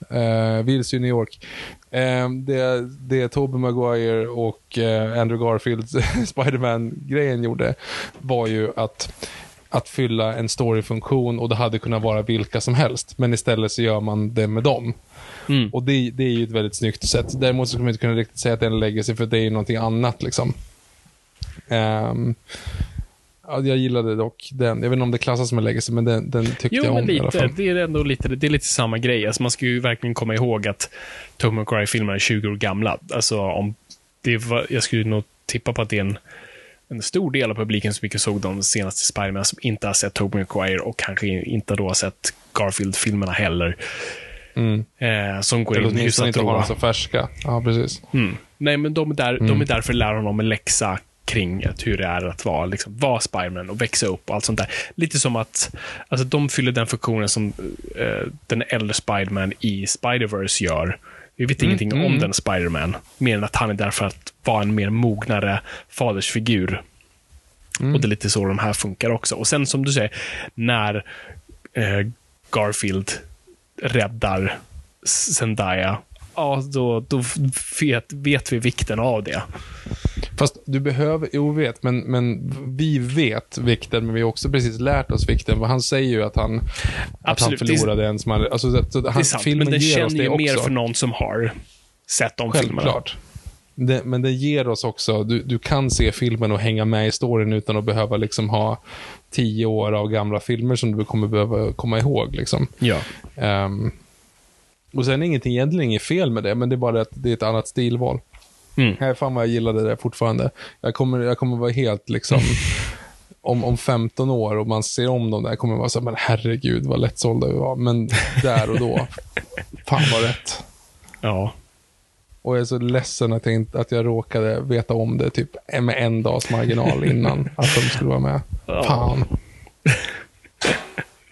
eh, Vilse i New York. Eh, det, det Tobey Maguire och eh, Andrew Garfield, Spiderman-grejen gjorde, var ju att att fylla en storyfunktion och det hade kunnat vara vilka som helst. Men istället så gör man det med dem. Mm. Och det, det, är ju ett väldigt snyggt sätt. Däremot så skulle man inte kunna riktigt säga att det är en legacy, för det är ju någonting annat. liksom. Um, ja, jag gillade dock den. Jag vet inte om det klassas som en legacy, men den, den tyckte jo, jag om lite. i alla fall. Det är ändå lite, det är lite samma grej. Alltså, man ska ju verkligen komma ihåg att Tobey Maguire-filmerna är 20 år gamla. Alltså, om det var, jag skulle nog tippa på att det är en en stor del av publiken som inte såg de senaste Spiderman som inte har sett Tobey Maguire och kanske inte då har sett Garfield-filmerna heller. Mm. Eh, som går in hyfsat inte har så färska. Ja, precis. Mm. Nej, men de är, där, mm. de är där för att lära honom en läxa kring hur det är att vara, liksom, vara Spiderman och växa upp och allt sånt där. Lite som att alltså, de fyller den funktionen som eh, den äldre Spiderman i Spiderverse gör. Vi vet mm, ingenting mm. om den Spiderman, mer än att han är där för att vara en mer mognare fadersfigur. Mm. Och det är lite så de här funkar också. Och sen som du säger, när eh, Garfield räddar Zendaya ja, då, då vet, vet vi vikten av det. Fast du behöver, jo vet, men, men vi vet vikten, men vi har också precis lärt oss vikten. För han säger ju att han, Absolut, att han förlorade en som han, alltså, så, så Det är sant, filmen men den känner ju mer också. för någon som har sett de filmerna. Det, men det ger oss också, du, du kan se filmen och hänga med i storyn utan att behöva liksom ha tio år av gamla filmer som du kommer behöva komma ihåg. Liksom. Ja. Ehm, och sen är ingenting, egentligen inget fel med det, men det är bara att det är ett annat stilval. Mm. Nej, fan vad jag gillade det fortfarande. Jag kommer, jag kommer vara helt liksom, om, om 15 år och man ser om dem där, kommer jag vara så här, men herregud vad lättsålda vi var. Men där och då, fan vad rätt. Ja. Och jag är så ledsen att jag, inte, att jag råkade veta om det typ med en dags marginal innan att de skulle vara med. Fan.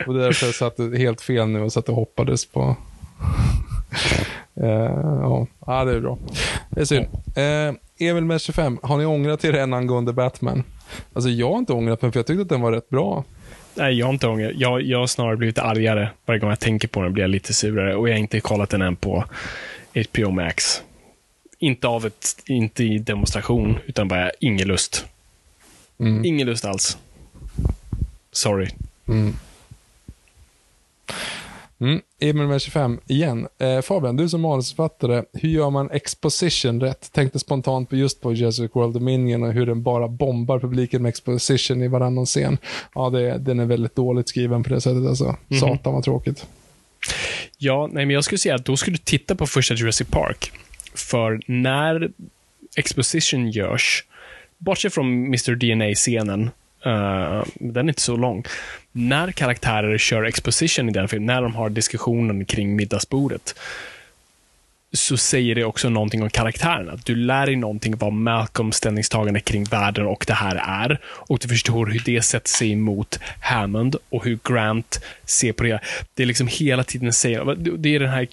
Och det är därför jag satt helt fel nu och satt och hoppades på... Eh, ja. ja, det är bra. Det är synd. Uh, Emil med 25, har ni ångrat er än angående Batman? Alltså jag har inte ångrat mig för jag tyckte att den var rätt bra. Nej, jag har inte ångrat. Jag, jag har snarare blivit argare. Varje gång jag tänker på den blir jag lite surare. Och jag har inte kollat den än på HBO Max. Inte av ett, inte i demonstration, utan bara ingen lust. Mm. Ingen lust alls. Sorry. Mm. Mm. Emil med 25, igen. Eh, Fabian, du som manusförfattare, hur gör man exposition rätt? Tänkte spontant på just på Jurassic World Dominion och hur den bara bombar publiken med exposition i varannan scen. Ja, det, den är väldigt dåligt skriven på det sättet alltså. Satan vad tråkigt. Ja, nej, men jag skulle säga att då skulle du titta på första Jurassic Park. För när exposition görs, bortsett från Mr. DNA-scenen, uh, eh, den är inte så lång. När karaktärer kör exposition i den filmen, när de har diskussionen kring middagsbordet, så säger det också någonting om karaktärerna. Du lär dig någonting vad Malcolms ställningstagande kring världen och det här är. Och du förstår hur det sätter sig emot Hammond och hur Grant ser på det. Det är liksom hela tiden säger, det är den här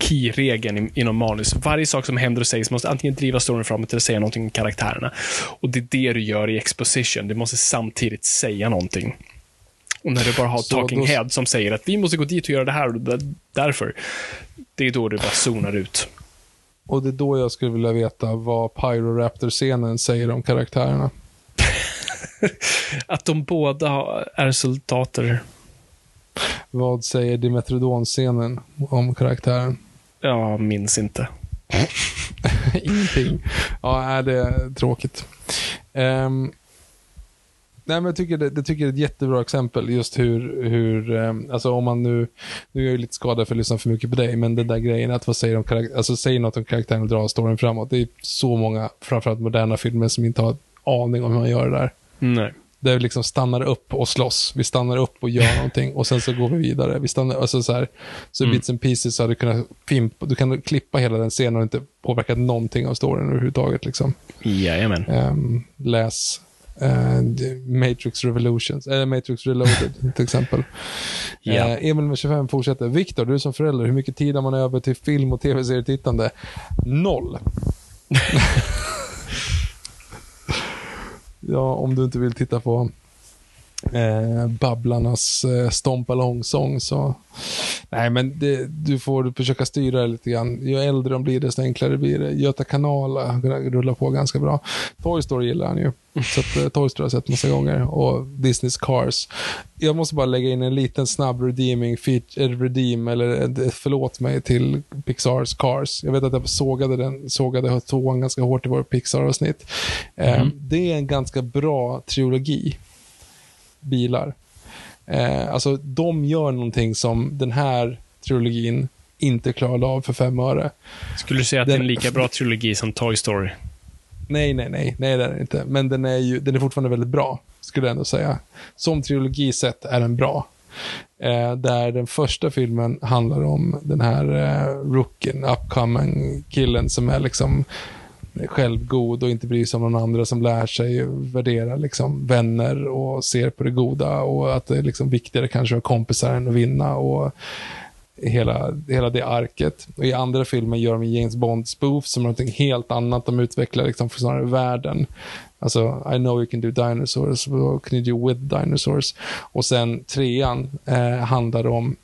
key-regeln inom manus. Varje sak som händer och sägs måste antingen driva storyn framåt eller säga någonting om karaktärerna. Och det är det du gör i exposition. Du måste samtidigt säga någonting. Och när du bara har Så talking då- head som säger att vi måste gå dit och göra det här och d- därför. Det är då du bara zonar ut. Och det är då jag skulle vilja veta vad Pyroraptor-scenen säger om karaktärerna. Att de båda är soldater. Vad säger Dimetrodon-scenen om karaktären? Jag minns inte. Ingenting. Ja, det är tråkigt. Ehm, nej, men jag tycker det, det tycker jag är ett jättebra exempel. Just hur, hur ehm, alltså om man nu, nu är jag ju lite skadad för att lyssna för mycket på dig, men den där grejen att vad säger om karaktär, alltså säger något om karaktären och drar storyn framåt. Det är så många, framförallt moderna filmer, som inte har aning om hur man gör det där. Nej. Där vi liksom stannar upp och slåss. Vi stannar upp och gör någonting och sen så går vi vidare. Vi stannar, alltså så här, så Mm. bits and pieces så hade du kunnat fimpa, du kan klippa hela den scenen och inte påverkat någonting av storyn överhuvudtaget. Liksom. Jajamän. Ehm, läs eh, Matrix Revolutions, eller Matrix Reloaded till exempel. Ja. Eh, Emil med 25 fortsätter. Viktor, du som förälder, hur mycket tid har man över till film och tv-serietittande? Noll. ja, om du inte vill titta på eh, Babblarnas eh, Stomp Along-sång så... Nej, men det, du får försöka styra det lite grann. Ju äldre de blir, desto enklare blir det. Göta kanal eh, rullar på ganska bra. Toy Story gillar han ju. Så att, eh, Toy Story har jag sett massa gånger. Och Disneys Cars. Jag måste bara lägga in en liten snabb redeeming feature, eller redeem, eller ett förlåt mig till Pixars Cars. Jag vet att jag sågade den, sågade tvåan ganska hårt i vår Pixar-avsnitt. Eh, det är en ganska bra trilogi bilar. Eh, alltså, de gör någonting som den här trilogin inte klarade av för fem öre. Skulle du säga att det är en Den- lika bra trilogi som Toy Story? Nej, nej, nej, nej det är den inte. Men den är ju, den är fortfarande väldigt bra, skulle jag ändå säga. Som trilogi sett är den bra. Eh, där den första filmen handlar om den här eh, rookien, upcoming killen som är liksom självgod och inte bryr sig om någon andra som lär sig värdera liksom vänner och ser på det goda och att det är liksom viktigare kanske att ha kompisar än att vinna och hela, hela det arket. Och I andra filmen gör de en James Bond-spoof som är någonting helt annat. De utvecklar liksom för snarare världen. Alltså, I know you can do dinosaurs, what can you do with dinosaurs? Och sen trean eh, handlar om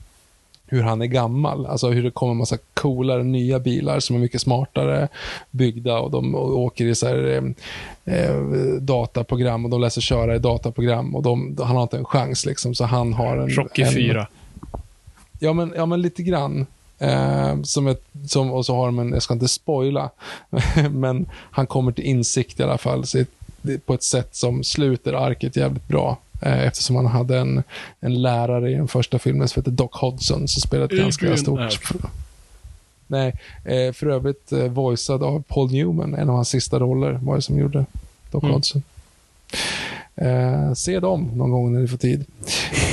hur han är gammal. Alltså hur det kommer en massa coolare nya bilar som är mycket smartare byggda och de åker i så här, eh, eh, dataprogram och de läser köra i dataprogram och de, han har inte en chans liksom. Så han har en... Rocky en, 4. Ja men, ja, men lite grann. Eh, som ett, som, och så har de en, jag ska inte spoila, men han kommer till insikt i alla fall på ett sätt som sluter arket jävligt bra. Eh, eftersom han hade en, en lärare i den första filmen som heter Doc Hodgson som spelade ett ganska stort... Nej, eh, för övrigt eh, voicead av Paul Newman, en av hans sista roller var det som gjorde Doc mm. Hodgson. Eh, se dem någon gång när ni får tid.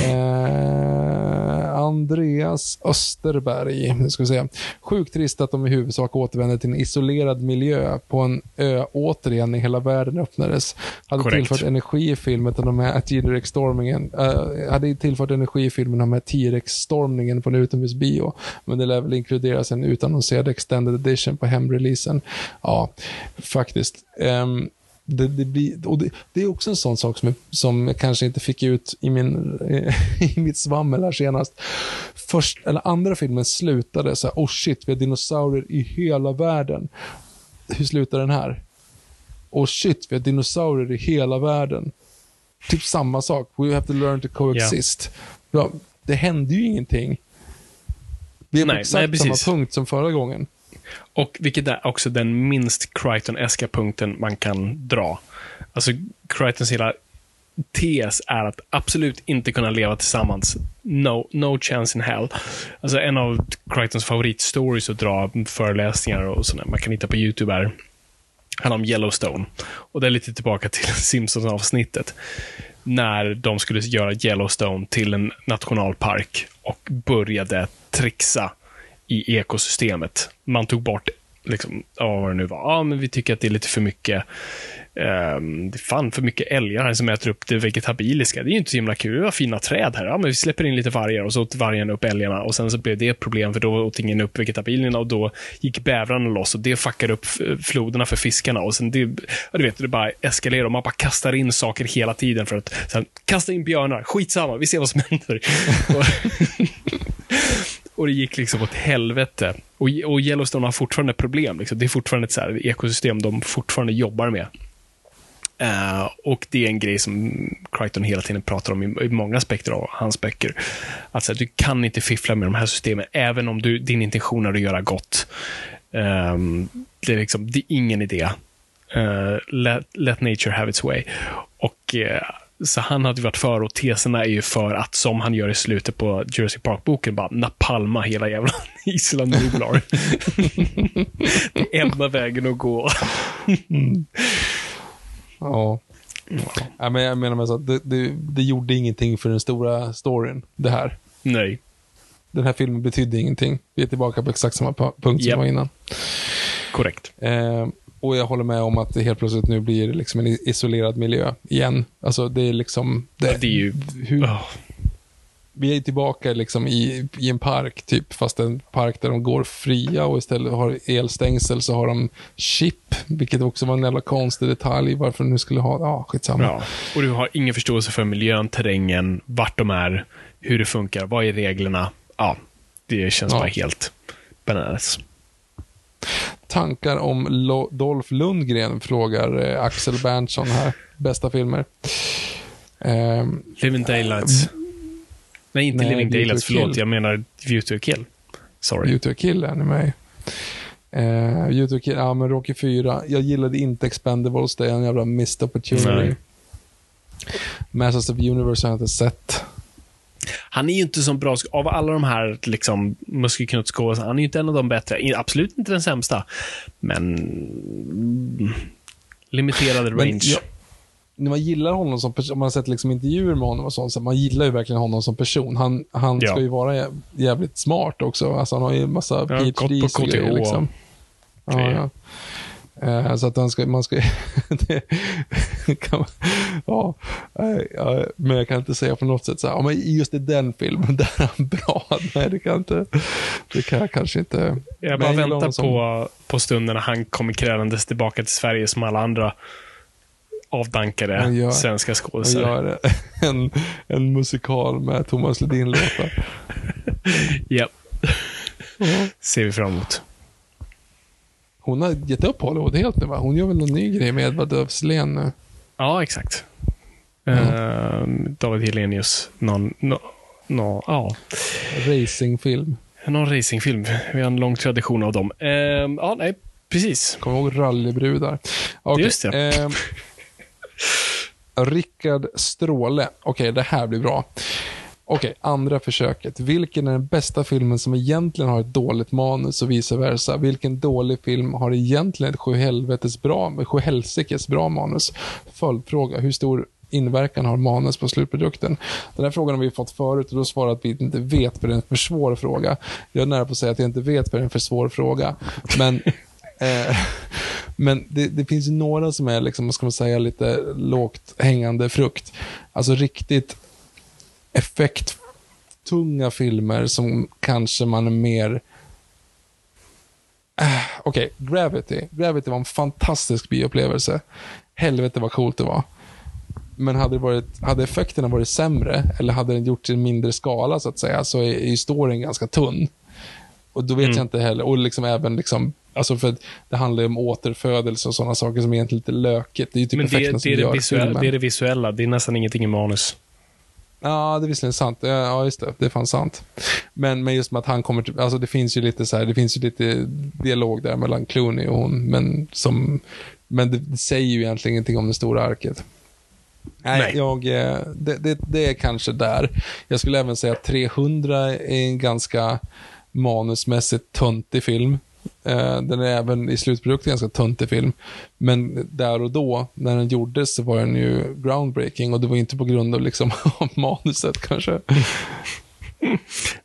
Eh, Andreas Österberg. Nu ska vi se. Sjukt trist att de i huvudsak återvänder till en isolerad miljö på en ö återigen när hela världen öppnades. Hade Correct. tillfört energi i filmen de här T-Rex-stormningen. Uh, hade tillfört energi i filmen de här T-Rex-stormningen på en utomhusbio. Men det lär väl inkluderas en utannonserad extended edition på hemreleasen. Ja, faktiskt. Um, det, det, blir, och det, det, är också en sån sak som, som jag kanske inte fick ut i, min, i mitt svammel här senast. Först, eller andra filmen slutade så här, oh shit, vi har dinosaurier i hela världen. Hur slutar den här? Oh shit, vi har dinosaurier i hela världen. Typ samma sak. We have to learn to coexist. Yeah. Ja, det hände ju ingenting. Vi är på exakt nej, samma punkt som förra gången. Och vilket är också den minst Crichton-eska punkten man kan dra. Alltså, Crichtons hela tes är att absolut inte kunna leva tillsammans. No, no chance in hell. Alltså en av Crichtons favoritstories att dra föreläsningar och sådär man kan hitta på YouTube är handlar om Yellowstone. Och det är lite tillbaka till Simpsons-avsnittet. När de skulle göra Yellowstone till en nationalpark och började trixa i ekosystemet. Man tog bort, liksom, ja, vad det nu var, ja, men vi tycker att det är lite för mycket Um, det är fan för mycket älgar här som äter upp det vegetabiliska. Det är ju inte så himla kul. Det var fina träd här. Ja, men vi släpper in lite vargar och så åt vargen upp älgarna och sen så blev det ett problem för då åt ingen upp vegetabilierna och då gick bävrarna loss och det fuckade upp floderna för fiskarna och sen det, ja, du vet, det bara eskalerar och man bara kastar in saker hela tiden för att sen kasta in björnar. Skitsamma, vi ser vad som händer. Och det gick liksom åt helvete. Och, och Yellowstone har fortfarande problem. Liksom. Det är fortfarande ett så här ekosystem de fortfarande jobbar med. Uh, och det är en grej som Crichton hela tiden pratar om i, i många aspekter av hans böcker. Alltså, du kan inte fiffla med de här systemen, även om du, din intention är att göra gott. Um, det, är liksom, det är ingen idé. Uh, let, let, nature have its way. Och uh, så han hade varit för och teserna är ju för att, som han gör i slutet på Jurassic Park-boken, bara napalma hela jävla Isla Nublar. det är enda vägen att gå. mm. Ja. ja. men jag menar med så att det, det, det gjorde ingenting för den stora storyn, det här. Nej. Den här filmen betydde ingenting. Vi är tillbaka på exakt samma punkt som yep. var innan. Korrekt. Eh, och jag håller med om att det helt plötsligt nu blir liksom en isolerad miljö igen. Alltså det är liksom... Det, ja, det är ju... Hur, oh. Vi är tillbaka liksom i, i en park, typ, fast en park där de går fria och istället har elstängsel så har de chip, vilket också var en jävla konstig detalj varför de nu skulle ha, ja, skitsamma. Ja, och du har ingen förståelse för miljön, terrängen, vart de är, hur det funkar, vad är reglerna? Ja, det känns ja. bara helt bananas. Tankar om Lo Dolph Lundgren, frågar eh, Axel Berntsson här. Bästa filmer. Um, Living Daylights. Nej, inte nej, Living Daylights, förlåt. Jag menar View to Kill. Sorry. View to Kill är ni med View to Kill, ja men Rocky 4. Jag gillade inte Expendables, det är en jävla missed opportunity. Nej. Masters of Universe har jag inte sett. Han är ju inte som bra, av alla de här liksom, muskelknutsskådespelarna, han är ju inte en av de bättre. Absolut inte den sämsta. Men limiterade range. Men, ja, när man gillar honom som person, om man har sett liksom intervjuer med honom och sånt, så man gillar ju verkligen honom som person. Han, han ja. ska ju vara jävligt smart också. Alltså, han har ju en massa ja, PhDs och grejer. Liksom. Ja, ja. Eh, så att man ska, man ska kan ja, ja, men jag kan inte säga på något sätt så här, ja, men just i den filmen, där är han bra. Nej, det kan, inte, det kan jag kanske inte. Jag bara väntar som... på, på stunden när han kommer krävandes tillbaka till Sverige som alla andra avdankade gör, svenska skådespelare. gör en, en musikal med Thomas Ledin-låtar. Ja. Ser vi fram emot. Hon har gett upp Hollywood helt nu va? Hon gör väl någon ny grej med Edvard Dövslen nu? Ja, exakt. Eh, David Helenius. Någon, no, no, ja, Racingfilm. någon racingfilm. Vi har en lång tradition av dem. Eh, ja, nej, precis. Kommer ihåg rallybrudar? Okej, Just det. ehm, Rickard Stråle. Okej, det här blir bra. Okej, andra försöket. Vilken är den bästa filmen som egentligen har ett dåligt manus och vice versa? Vilken dålig film har egentligen ett sjuhelvetes bra, sjuhelsikes bra manus? Följdfråga, hur stor inverkan har manus på slutprodukten? Den här frågan har vi fått förut och då svarade att vi inte vet för det är en för svår fråga. Jag är nära på att säga att jag inte vet för det är en för svår fråga. Men Eh, men det, det finns ju några som är, liksom, ska man säga, lite lågt hängande frukt. Alltså riktigt effekttunga filmer som kanske man är mer... Äh, Okej, Gravity. Gravity var en fantastisk bioupplevelse. Helvete vad coolt det var. Men hade, det varit, hade effekterna varit sämre, eller hade den gjorts i mindre skala, så att säga, så är, är storyn ganska tunn. Och då vet Mm. jag inte heller, och liksom även liksom, alltså för att det handlar ju om återfödelse och sådana saker som är egentligen lite lökigt. Det är ju typ Men det, det, är det, visuella, det är det visuella. Det är nästan ingenting i manus. Ja, det är visserligen sant. Ja, just det. Det är fan sant. Men, men just med att han kommer till, alltså det finns ju lite så här, det finns ju lite dialog där mellan Clooney och hon, men som, men det, det säger ju egentligen ingenting om det stora arket. Nej, Nej. Jag, eh, det, det, det är kanske där. Jag skulle även säga att 300 är en ganska manusmässigt töntig film. Eh, den är även i slutprodukten ganska töntig film. Men där och då, när den gjordes, så var den ju groundbreaking och det var inte på grund av liksom, av manuset kanske.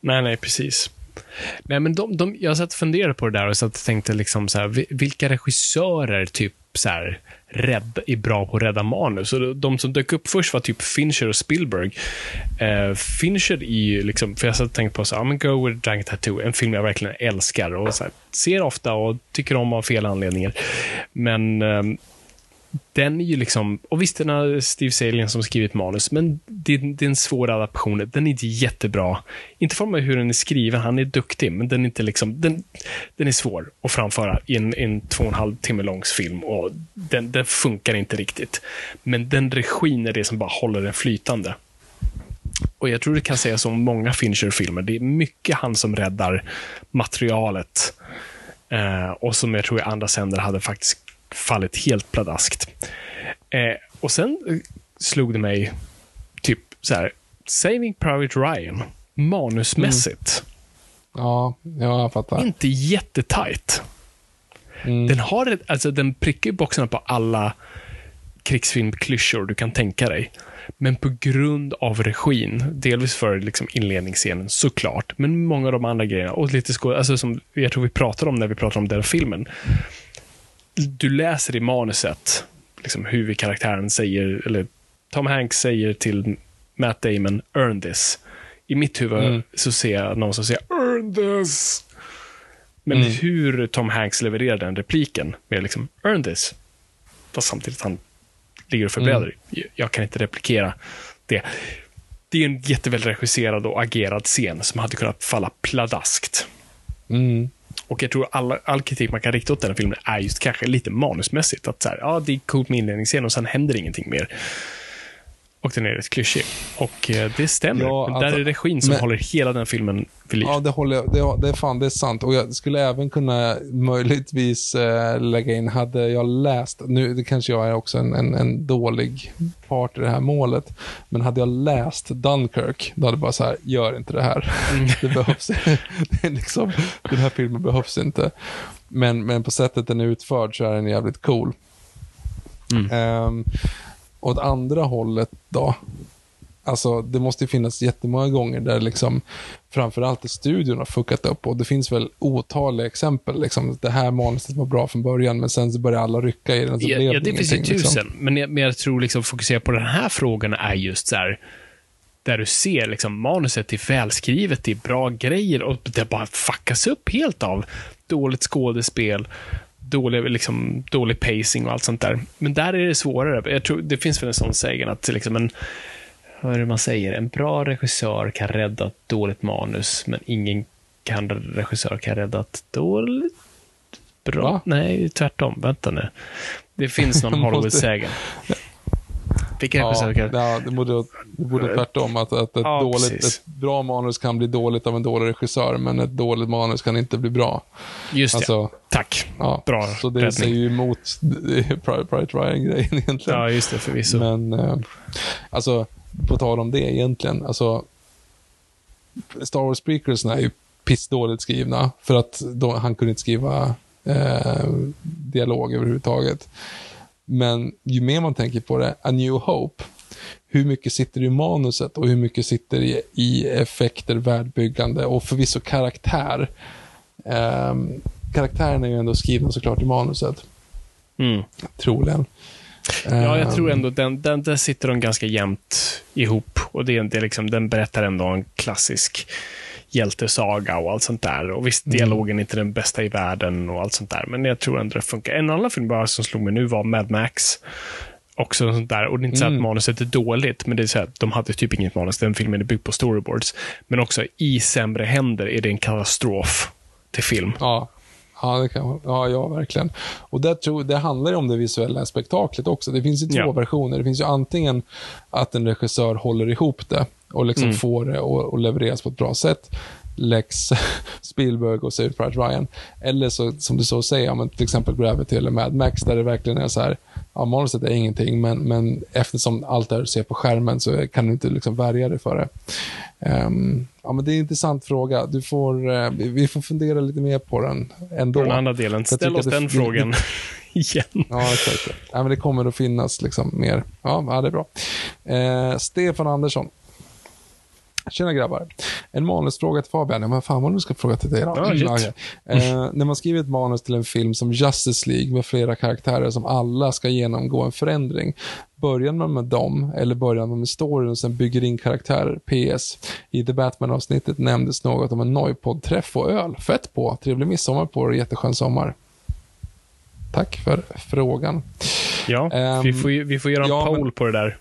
Nej, nej, precis. Nej, men de, de, jag satt och funderade på det där och satt och tänkte liksom så här, vilka regissörer typ så här, rädd, är bra på att rädda manus. Och de som dök upp först var typ Fincher och Spielberg. Eh, Fincher är ju liksom, för jag satt och tänkte på så här, Go with Dragon Tattoo, en film jag verkligen älskar och så här, ser ofta och tycker om av fel anledningar. Men ehm, den är ju liksom, och visst den har Steve Salien som skrivit manus, men det, det är en svår adaption. Den är inte jättebra. Inte för mig hur den är skriven, han är duktig, men den är inte liksom, den, den är svår att framföra i en, en två och en halv timme långs film och den, den funkar inte riktigt. Men den regin är det som bara håller den flytande. Och jag tror det kan sägas om många Fincher-filmer. Det är mycket han som räddar materialet. Eh, och som jag tror i andra sänder hade faktiskt fallit helt pladaskt. Eh, och sen eh, slog det mig, typ så här, Saving Private Ryan, manusmässigt, Ja, ja jag fattar. inte jättetajt. Mm. Den har alltså den prickar boxarna på alla krigsfilmklyschor du kan tänka dig. Men på grund av regin, delvis för liksom inledningsscenen såklart, men många av de andra grejerna och lite skåd, alltså som jag tror vi pratar om när vi pratar om den filmen. Du läser i manuset liksom huvudkaraktären säger, eller Tom Hanks säger till Matt Damon, earn this. I mitt huvud Mm. så ser jag någon som säger earn this. Men Mm. hur Tom Hanks levererar den repliken med liksom earn this. Fast samtidigt han ligger och förbereder. Mm. Jag, kan inte replikera det. Det är en jätteväl regisserad och agerad scen som hade kunnat falla pladaskt. Mm. Och jag tror alla, all kritik man kan rikta åt den här filmen är just kanske lite manusmässigt. Att så här, ja, det är coolt med inledningsscenen och sen händer ingenting mer. Och den är rätt klyschig. Och eh, det stämmer. Ja, men alltså, där är regin som men- håller hela den filmen vid liv. Ja, det håller jag. Det, det fan, det är sant. Och jag skulle även kunna möjligtvis eh, lägga in, hade jag läst, nu det kanske jag är också en, en, en dålig part i det här målet, men hade jag läst Dunkirk, då hade jag bara så här, gör inte det här. Det behövs, det är liksom, den här filmen behövs inte. Men, men på sättet den är utförd så är den jävligt cool. Um, åt andra hållet då, Alltså, det måste ju finnas jättemånga gånger där liksom, framförallt i studion har fuckat upp och det finns väl otaliga exempel. Liksom, det här manuset var bra från början, men sen så började alla rycka i den så Ja, blev ja, det finns ju ingenting, tusen. Liksom. Men, jag, men jag tror liksom fokusera på den här frågan är just så här, där du ser liksom manuset är välskrivet, det är bra grejer och det bara fuckas upp helt av dåligt skådespel, dålig, liksom, dålig pacing och allt sånt där. Men där är det svårare. Jag tror, det finns väl en sån sägen att liksom en vad är det man säger? En bra regissör kan rädda ett dåligt manus, men ingen kan regissör kan rädda ett dåligt bra. Va? Nej, tvärtom. Vänta nu. Det finns någon Måste- Hollywood-sägen. Vilken Ja, ja, det borde, det borde tvärtom. Att, att ett, Ja, dåligt, precis. ett bra manus kan bli dåligt av en dålig regissör, men ett dåligt manus kan inte bli bra. Just det. Alltså, Tack. ja, Bra Så det räddning. säger ju emot Pride Ryan-grejen egentligen. Ja, just det. Förvisso. Men, eh, alltså, på tal om det egentligen, alltså, Star Wars prequelsna är ju pissdåligt skrivna, för att de, han kunde inte skriva eh, dialog överhuvudtaget. Men ju mer man tänker på det, A New Hope, hur mycket sitter i manuset och hur mycket sitter i, i effekter, världbyggande och förvisso karaktär. Um, karaktären är ju ändå skrivna såklart i manuset, Mm. troligen. Ja, jag tror Ehm, ändå den, den, där sitter de ganska jämnt ihop. Och det, det är liksom, den berättar ändå en klassisk hjältesaga och allt sånt där. Och visst, dialogen är inte den bästa i världen och allt sånt där. Men jag tror ändå det funkar. En annan film bara som slog mig nu var Mad Max. Också sånt där. Och det är inte så att manuset är dåligt, men det är så att de hade typ inget manus. Den filmen är byggd på storyboards. Men också i sämre händer är det en katastrof till film. Ja, ja, det kan, ja, ja verkligen. Och det, tror, det handlar om det visuella spektaklet också. Det finns ju två Ja. versioner. Det finns ju antingen att en regissör håller ihop det och liksom Mm. får det att att levereras på ett bra sätt. Lex Spielberg och Saved Private Ryan. Eller så, som du så säger, ja, men till exempel Gravity eller Mad Max, där det verkligen är så här, ja, manuset är ingenting, men, men eftersom allt det du ser på skärmen så kan du inte liksom värja dig för det. Ehm, ja, men det är en intressant fråga. Du får, eh, vi- får fundera lite mer på den ändå. Den andra delen, ställ oss den frågan igen. Ja, exakt. Ja, men det kommer att finnas liksom mer. Ja, ja det är bra. Eh, Stefan Andersson. Tjena grabbar. En manusfråga till Fabian. Ja, men fan vad du ska fråga till dig då. Okej. eh, när man skriver ett manus till en film som Justice League med flera karaktärer som alla ska genomgå en förändring. Börjar man med dem eller börjar man med storyn och sen bygger in karaktärer? PS. I The Batman-avsnittet nämndes något om en Noipod-träff och öl. Fett på. Trevlig midsommar på er jätteskön sommar. Tack för frågan. Ja, Ehm, vi, får, ju- vi får göra en ja, men- poll på det där.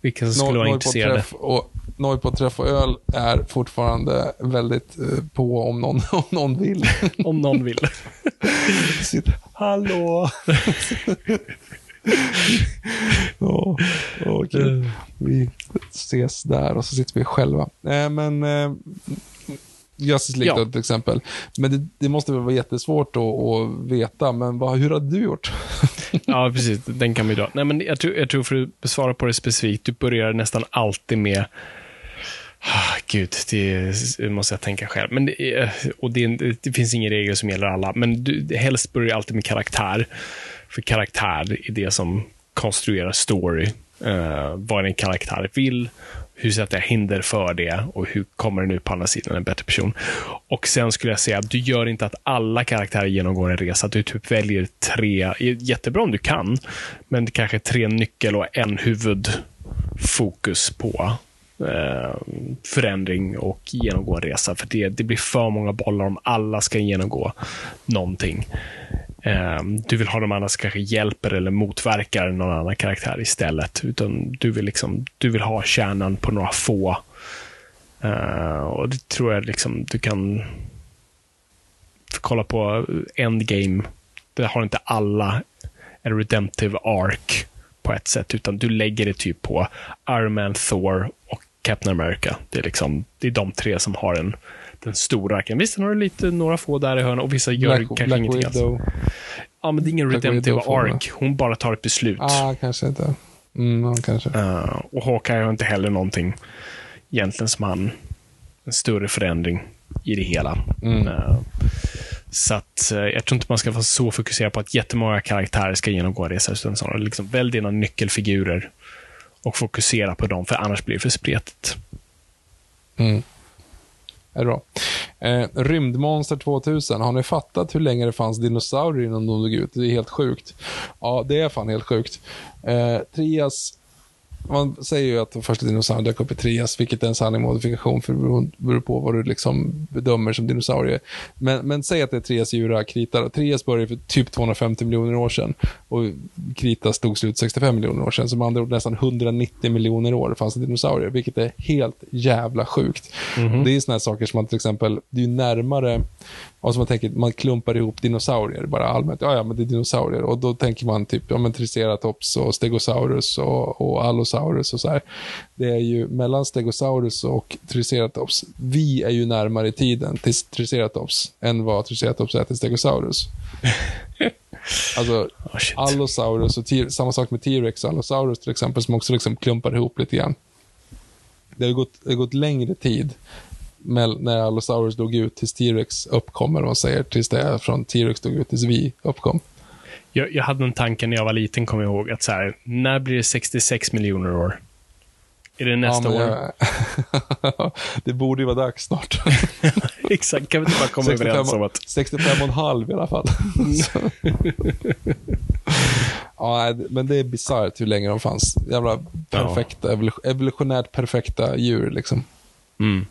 Vilka som skulle vara intresserade. Noipod-träff och, Noipod-träff och öl är fortfarande väldigt eh, på om någon, om någon vill. Om någon vill. Sitt, Hallå! Ja, okej. Vi ses där och så sitter vi själva. Eh, men eh, Justice League Ja. då, till exempel. Men det, det måste väl vara jättesvårt att, veta, men vad, hur hade du gjort? Ja, precis. Den kan vi dra. Nej, men jag, tror, jag tror för att besvara på det specifikt, du börjar nästan alltid med Ah, Gud, det måste jag tänka själv. Men det, är, och det, det finns ingen regel som gäller alla, men du, helst börjar alltid med karaktär. För karaktär är det som konstruerar story. Uh, vad en karaktär vill, hur sätter jag hinder för det och hur kommer den ut på andra sidan en bättre person. Och sen skulle jag säga att du gör inte att alla karaktärer genomgår en resa. Du typ väljer tre, jättebra om du kan, men kanske tre nyckel och en huvudfokus på eh, förändring och genomgå en resa. För det, det blir för många bollar om alla ska genomgå någonting. Ehm, du vill ha de andra som kanske hjälper eller motverkar någon annan karaktär istället. Utan du vill, liksom, du vill ha kärnan på några få. Ehm, och det tror jag liksom du kan kolla på Endgame. Där har inte alla en redemptive arc på ett sätt, utan du lägger det typ på Iron Man, Thor och Captain America. Det är, liksom, det är de tre som har en, den stora arken. Visst, sen har lite, några få där i hörnan och vissa gör Black, kanske Black ingenting alls. Ja, men det är ingen Black redemptive arc. Hon bara tar ett beslut. Ah, kanske inte. Mm, kanske. Uh, och Hawkeye har inte heller någonting egentligen som han, en större förändring i det hela. Uh, så att uh, jag tror inte man ska vara så fokuserad på att jättemånga karaktärer ska genomgå en resa, utan snarare liksom välj dina nyckelfigurer och fokusera på dem, för annars blir det för spretigt. Mm. Är det bra. Eh, Rymdmonster 2000. Har ni fattat hur länge det fanns dinosaurier innan de dog ut? Det är helt sjukt. Ja, det är fan helt sjukt. Eh, Trias man säger ju att de första dinosaurierna dök upp i Trias, vilket är en sanning modifikation för det beror på vad du liksom bedömer som dinosaurie. Men, men säg att det är Trias djura, kritar. Trias började för typ 250 miljoner år sedan och Kritas stod slut 65 miljoner år sedan. Så med andra ord nästan 190 miljoner år fanns det dinosaurier, vilket är helt jävla sjukt. Det är sådana här saker som man till exempel, det är ju närmare Alltså man tänker, man klumpar ihop dinosaurier bara allmänt. Ja, ja, men det är dinosaurier. Och då tänker man typ, ja men triceratops och stegosaurus och, och allosaurus och så här. Det är ju mellan stegosaurus och triceratops. Vi är ju närmare i tiden till triceratops än vad triceratops är till stegosaurus. Alltså, Oh, allosaurus och samma sak med T-rex och allosaurus till exempel, som också liksom klumpar ihop lite grann. Det har gått, det har gått längre tid när Allosaurus dog ut tills T-rex uppkom, eller man säger, tills det är från T-rex dog ut tills vi uppkom. Jag, jag hade en tanke när jag var liten, kommer jag ihåg, att så här, när blir det 66 miljoner år? Är det nästa Ja, år? jag- det borde ju vara dags snart. Exakt, kan vi inte bara komma överens om att... 65 och en halv i alla fall. Ja, men det är bisarrt hur länge de fanns. Jävla perfekta, evolu- evolutionärt perfekta djur liksom. Mm.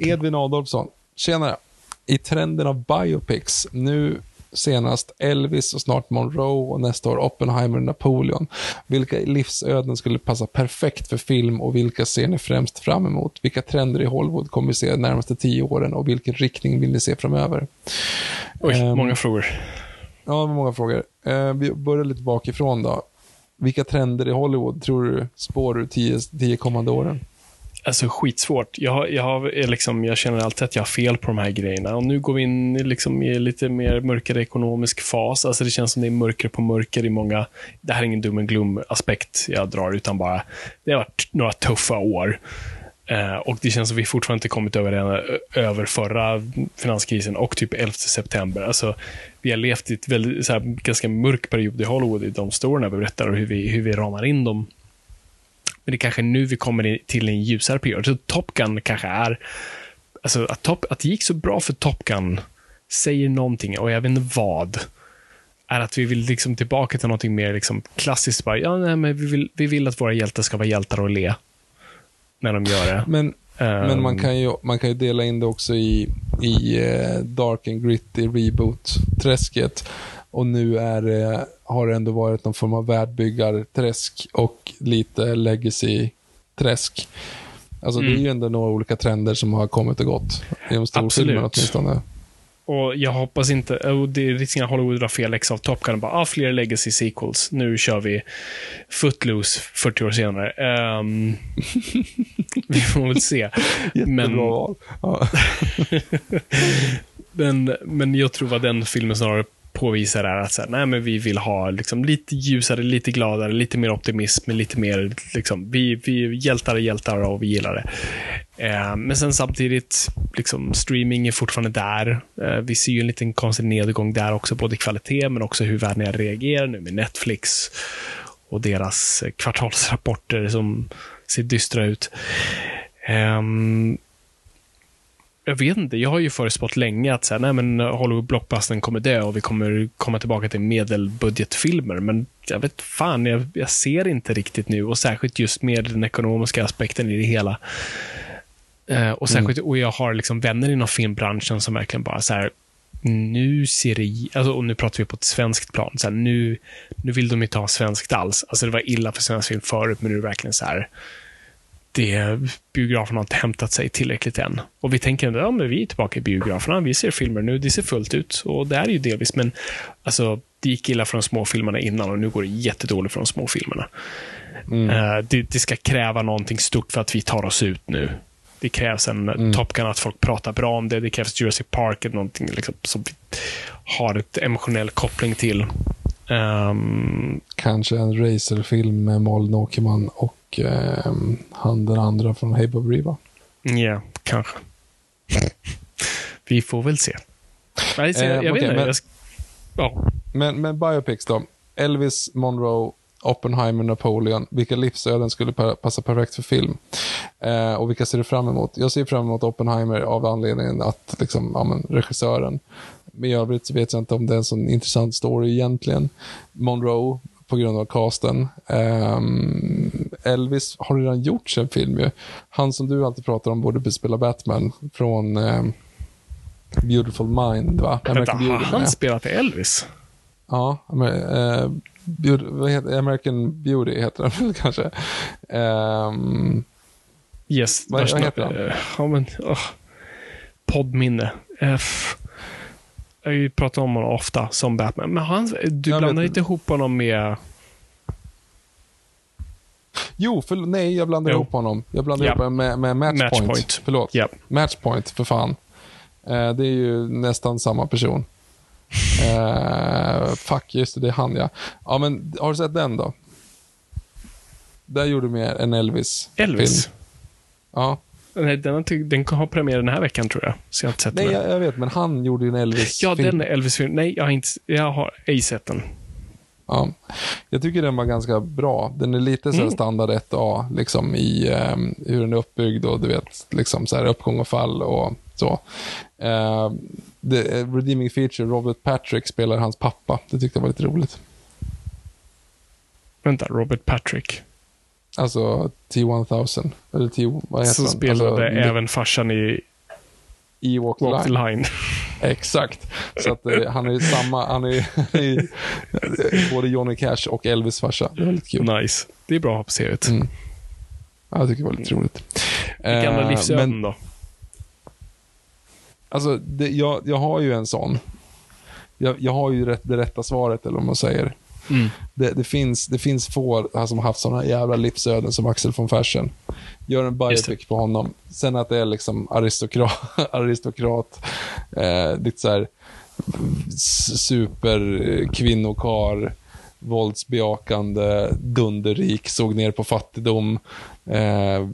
Edvin Adolfsson, tjenare. I trenden av biopics, nu senast Elvis och snart Monroe och nästa år Oppenheimer och Napoleon. Vilka livsöden skulle passa perfekt för film och vilka ser ni främst fram emot? Vilka trender i Hollywood kommer vi se de närmaste tio åren och vilken riktning vill ni se framöver? Oj, Ehm, många frågor. Ja, många frågor. Eh, vi börjar lite bakifrån då. Vilka trender i Hollywood tror du spår du tio, tio kommande åren? Alltså skitsvårt. Jag, jag, har, liksom, jag känner alltid att jag har fel på de här grejerna. Och nu går vi in i liksom i lite mer mörkare ekonomisk fas. Alltså det känns som det är mörker på mörker i många... Det här är ingen dum och glum-aspekt jag drar, utan bara... Det har varit några tuffa år. Eh, och det känns som vi fortfarande inte kommit över, den, över förra finanskrisen och typ 11 september. Alltså, vi har levt i en ganska mörk period i Hollywood i de storierna vi berättar och hur vi, hur vi ramar in dem. Men det är kanske nu vi kommer till en ljusare period. Så Top Gun kanske är... Alltså att, top, att det gick så bra för Top Gun säger någonting, och jag vet inte vad. Är att vi vill liksom tillbaka till någonting mer liksom klassiskt. Bara, ja, nej, men vi, vill, vi vill att våra hjältar ska vara hjältar och le. När de gör det. Men, men man, Ehm, kan ju, man kan ju dela in det också i, i eh, dark and gritty reboot-träsket. Och nu är det, har det ändå varit någon form av världbyggarträsk och lite legacy-träsk. Alltså det är Mm. ju ändå några olika trender som har kommit och gått. Genom storfilmerna Absolut. åtminstone. Och jag hoppas inte, och det är risken att Hollywood drar fel ex av Top Gun. Bara, ah, fler legacy sequels. Nu kör vi Footloose 40 år senare. Ehm, vi får väl se. Men- val. Men, men jag tror vad den filmen snarare påvisar är att så här, nej, men vi vill ha liksom, lite ljusare, lite gladare, lite mer optimism, lite mer liksom, vi, vi hjältar är hjältar och vi gillar det. Eh, men sen samtidigt, liksom, streaming är fortfarande där. Eh, vi ser ju en liten konstig nedgång där också, både i kvalitet men också hur världen reagerar nu med Netflix och deras eh, kvartalsrapporter som ser dystra ut. Ehm, jag vet inte, jag har ju förutspått länge att så här, nej, men Hollywood blockbustern kommer dö och vi kommer komma tillbaka till medelbudgetfilmer. Men jag vet fan, jag, jag ser inte riktigt nu och särskilt just med den ekonomiska aspekten i det hela. Eh, och särskilt, och jag har liksom vänner inom filmbranschen som verkligen bara så här, nu ser det, alltså, och nu pratar vi på ett svenskt plan, så här, nu, nu vill de inte ha svenskt alls. Alltså det var illa för svensk film förut, men nu är det verkligen så här, det, biograferna har inte hämtat sig tillräckligt än. Och vi tänker att ja, men vi är tillbaka i biograferna, vi ser filmer nu, det ser fullt ut. Och det är ju delvis, men alltså, det gick illa för de små filmerna innan och nu går det jättedåligt för de små filmerna. Eh, det, det ska kräva någonting stort för att vi tar oss ut nu. Det krävs en Top Gun, att folk pratar bra om det. Det krävs Jurassic Park, eller någonting liksom, som vi har ett emotionell koppling till. Ehm, Kanske en racerfilm med Malin Åkerman och eh, han den andra från Hey Bob Riva. Ja, kanske. Vi får väl se. Nej, så, Eh, jag, jag okej, vet inte. men- Jag, ja. Men, men biopics då? Elvis, Monroe, Oppenheimer, Napoleon. Vilka livsöden skulle pa- passa perfekt för film? Eh, och vilka ser du fram emot? Jag ser fram emot Oppenheimer av anledningen att liksom, ja, men, regissören. Men i övrigt så vet jag inte om det är en sån intressant story egentligen. Monroe på grund av casten. Ehm, Elvis har redan gjort en film ju. Han som du alltid pratar om borde spela Batman från ehm, Beautiful Mind, va? Vänta, har han jag. spelat Elvis? Ja, Amer- eh, Beauty, heter, American Beauty heter den väl kanske. Ehm, Yes. Vad- vad heter han? eh, Ja, men... Oh. Poddminne. F- har ju pratat om honom ofta som Batman. Men han, du Jag blandar inte ihop honom med... jo, för, nej, jag blandar Jo. ihop honom. Jag blandar Ja. ihop med, med Matchpoint. Matchpoint. Förlåt. Ja. Matchpoint, för fan. Eh, det är ju nästan samma person. Eh, fuck, just det, det är han ja. Ja, men har du sett den då? Där gjorde mer en Elvis. Elvis? Ja. Nej, den, har den har premiär den här veckan tror jag. Så jag har inte sett Nej, den. jag, jag vet, men han gjorde ju en Elvis. Ja, film. den är Elvis-film. Nej, jag har, inte, jag har ej sett den. Ja. Jag tycker den var ganska bra. Den är lite så Mm. standard 1A, liksom i ehm, hur den är uppbyggd och du vet, liksom så här uppgång och fall och så. Uh, the redeeming feature, Robert Patrick spelar hans pappa. Det tyckte jag var lite roligt. Vänta, Robert Patrick. Alltså T-1000, eller T, vad heter den? spelade alltså, även farsan i Ewok Walk the Line. Exakt. Så att eh, han är samma, han är han är ju både Johnny Cash och Elvis farsa. Det är väldigt kul. Nice. Det är bra att ha på CVt. Mm. Ja, jag tycker det var lite roligt. Vilka andra Eh, livsöden men- då? Alltså, det, jag, jag har ju en sån. Jag, jag har ju rätt, det rätta svaret, eller vad man säger. Mm. Det, det, finns, det finns få här som har haft såna jävla livsöden som Axel von Fersen. Gör en biopic på honom. Sen att det är liksom aristokrat, aristokrat eh, lite så här superkvinnokar, våldsbejakande, dunderrik, såg ner på fattigdom, eh,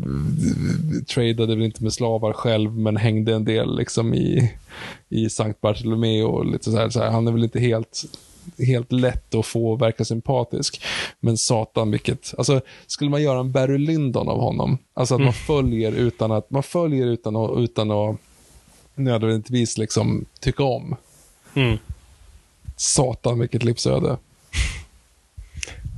tradade väl inte med slavar själv, men hängde en del liksom i, i Sankt Bartolomeo och lite så här, så här. Han är väl inte helt helt lätt att få verka sympatisk. Men satan vilket, alltså skulle man göra en Barry Lyndon av honom, alltså att man följer utan att, man följer utan att, utan att nödvändigtvis liksom tycka om. Mm. Satan vilket livsöde.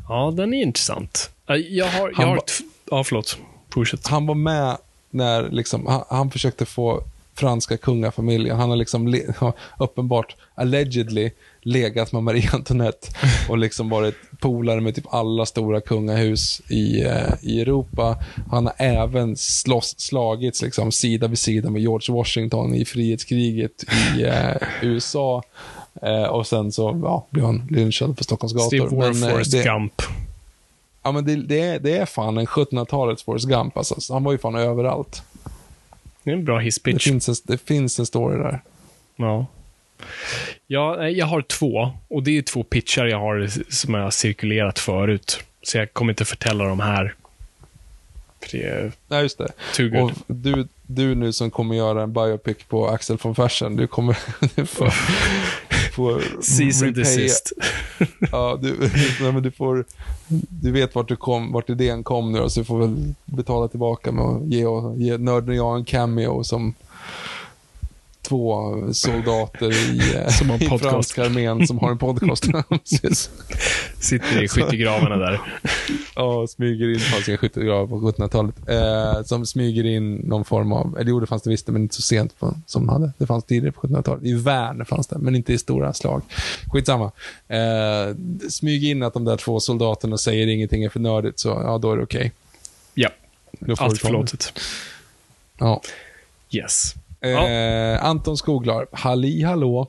Ja, den är intressant. Eh, Jag har... Jag Han har ja, förlåt. Fortsätt. Han var med när liksom, han, han försökte få franska kungafamiljen, han har liksom uppenbart, allegedly, legat med Marie Antoinette och liksom varit polare med typ alla stora kungahus i, eh, i Europa. Han har även slåss, slagits liksom sida vid sida med George Washington i frihetskriget i eh, USA. Eh, och sen så ja, blev han lynchad på Stockholms gator. Steve War, eh, Forrest det- Gump. Ja, men det, det, är, det är fan en 1700-talets Forrest Gump. Alltså. Så Han var ju fan överallt. Det är en bra Det hisspitch. finns, en, det finns en story där. Ja. Ja, jag har två. Och det är två pitchar jag har som jag har cirkulerat förut. Så jag kommer inte förtälla dem här. För det är Nej, just det. too good. Och du, du nu som kommer göra en biopic på Axel von Fersen, du kommer får, får Cease and repay- desist. Ja, du, nej, men du får, du vet vart, du kom, vart idén kom nu, så du får väl betala tillbaka med att ge, ge Nörden och jag en cameo som två soldater i, Som har i podcast. franska armén som har en podcast. Sitter i skyttegravarna där. Ja, smyger in, fanns inga skyttegravar på 1700-talet. Eh, som smyger in någon form av, eller jo det fanns det visst, men inte så sent på, som de hade. Det fanns tidigare på 1700-talet. I värn fanns det, men inte i stora slag. Skitsamma. Eh, smyg in att de där två soldaterna säger ingenting är för nördigt, så ja, då är det okej. Ja, Då får allt förlåtet. Ja. Yes. Eh, Anton Skoglar, halli hallå.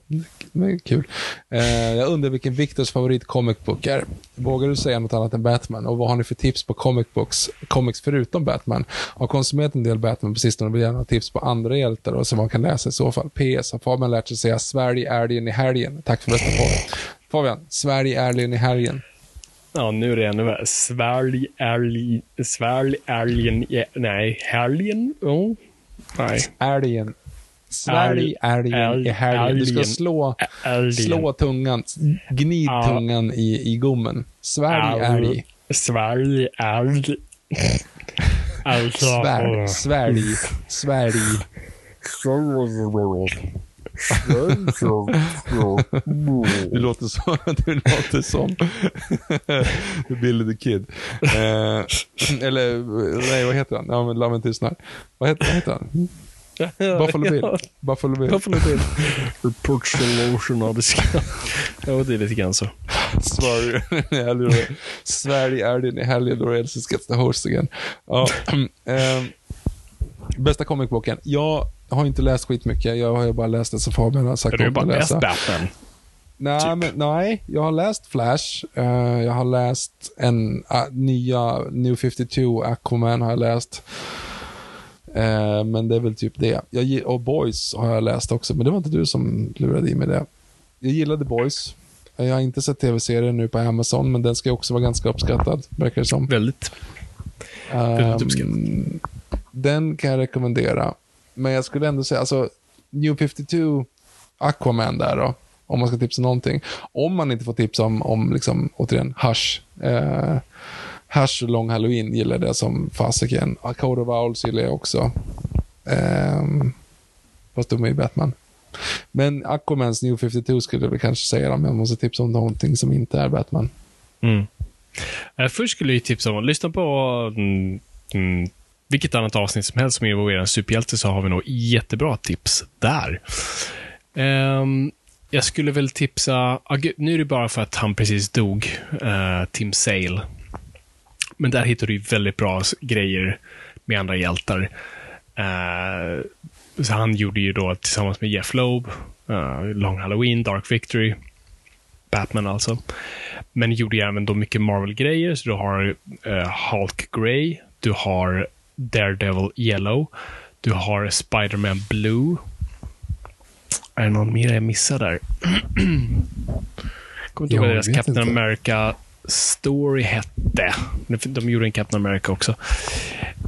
Kul. Eh, jag undrar vilken Viktors favorit comic book är. Vågar du säga något annat än Batman? Och vad har ni för tips på comic books, comics förutom Batman? Har konsumerat en del Batman på sistone och vill gärna ha tips på andra hjältar och som man kan läsa i så fall. PS. Har Fabian lärt sig säga Sverige älgen i helgen? Tack för bästa podd. Fabian, Sverige älgen i helgen. Ja, nu är det ännu värre. Svälj älg... Svälj älgen... Nej, helgen? Oh. Nej. Älgen. Sverige älgen i helgen. Du ska slå, Älgen. slå tungan, gnid Ja. tungan i, i gommen. Sverige älg. Svälj älg. Alltså... Svär, svälj, svälj. Du låter, så, du låter som Billy the Kid. Eh, eller, nej vad heter han? Ja, men Lammen tystnar. Vad heter, vad heter han? Buffalo Bill. Buffalo Bill. Buffalo Bill. Proportionaliska. ja, det är lite grann så. Sverige är helgen då- Sverige är din i helgen då Elsie gets the host again. Ja, ehm, bästa comicboken. Jag har inte läst skitmycket. Jag har ju bara läst det som Fabian har sagt Du har bara läst. Batman. Nej, typ. men, nej, jag har läst Flash. eh, jag har läst en uh, nya New 52, Aquaman har jag läst. Eh, men det är väl typ det. Jag, och Boys har jag läst också, men det var inte du som lurade i mig det. Jag gillade Boys. Jag har inte sett tv-serien nu på Amazon, men den ska också vara ganska uppskattad, verkar det som. Väldigt. väldigt uppskattad. Ehm, den kan jag rekommendera. Men jag skulle ändå säga, alltså, New 52, Aquaman där då, om man ska tipsa någonting. Om man inte får tipsa om, om liksom, återigen, Hush. Eh, Hash och Long Halloween gillar jag som fasiken. A Code of Owls gillar jag också. Um, fast de är ju Batman. Men Aquamans New 52 skulle jag väl kanske säga om jag måste tipsa om någonting som inte är Batman. Mm. Eh, först skulle jag tipsa om att lyssna på mm, mm, vilket annat avsnitt som helst som involverar en superhjälte så har vi nog jättebra tips där. Um, jag skulle väl tipsa, ah, nu är det bara för att han precis dog, uh, Tim Sale. Men där hittar du väldigt bra grejer med andra hjältar. Eh, så han gjorde ju då tillsammans med Jeff Loeb, eh, Long Halloween, Dark Victory, Batman alltså. Men gjorde ju även då mycket Marvel-grejer, så du har eh, Hulk Grey, du har Daredevil Yellow, du har Spider-Man Blue. Är det någon mer jag missar där? Kommer inte ihåg deras Captain inte. America Story hette. De gjorde en Captain America också.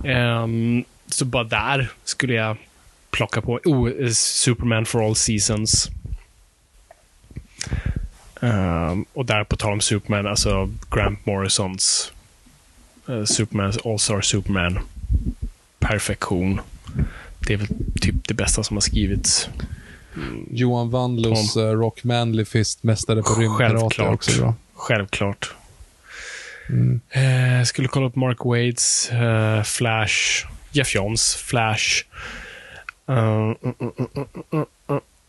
Ehm, så bara där skulle jag plocka på. Oh, eh, Superman for all seasons. Ehm, och där på tal om Superman, alltså Grant Morrisons uh, Superman, All-Star Superman. Perfektion. Det är väl typ det bästa som har skrivits. Johan Wandlos uh, Rock Manly Fist, mästare på Självklart. också bra. Självklart. Mm. Eh, skulle kolla upp Mark Wades eh, Flash. Jeff Johns Flash. Uh, uh,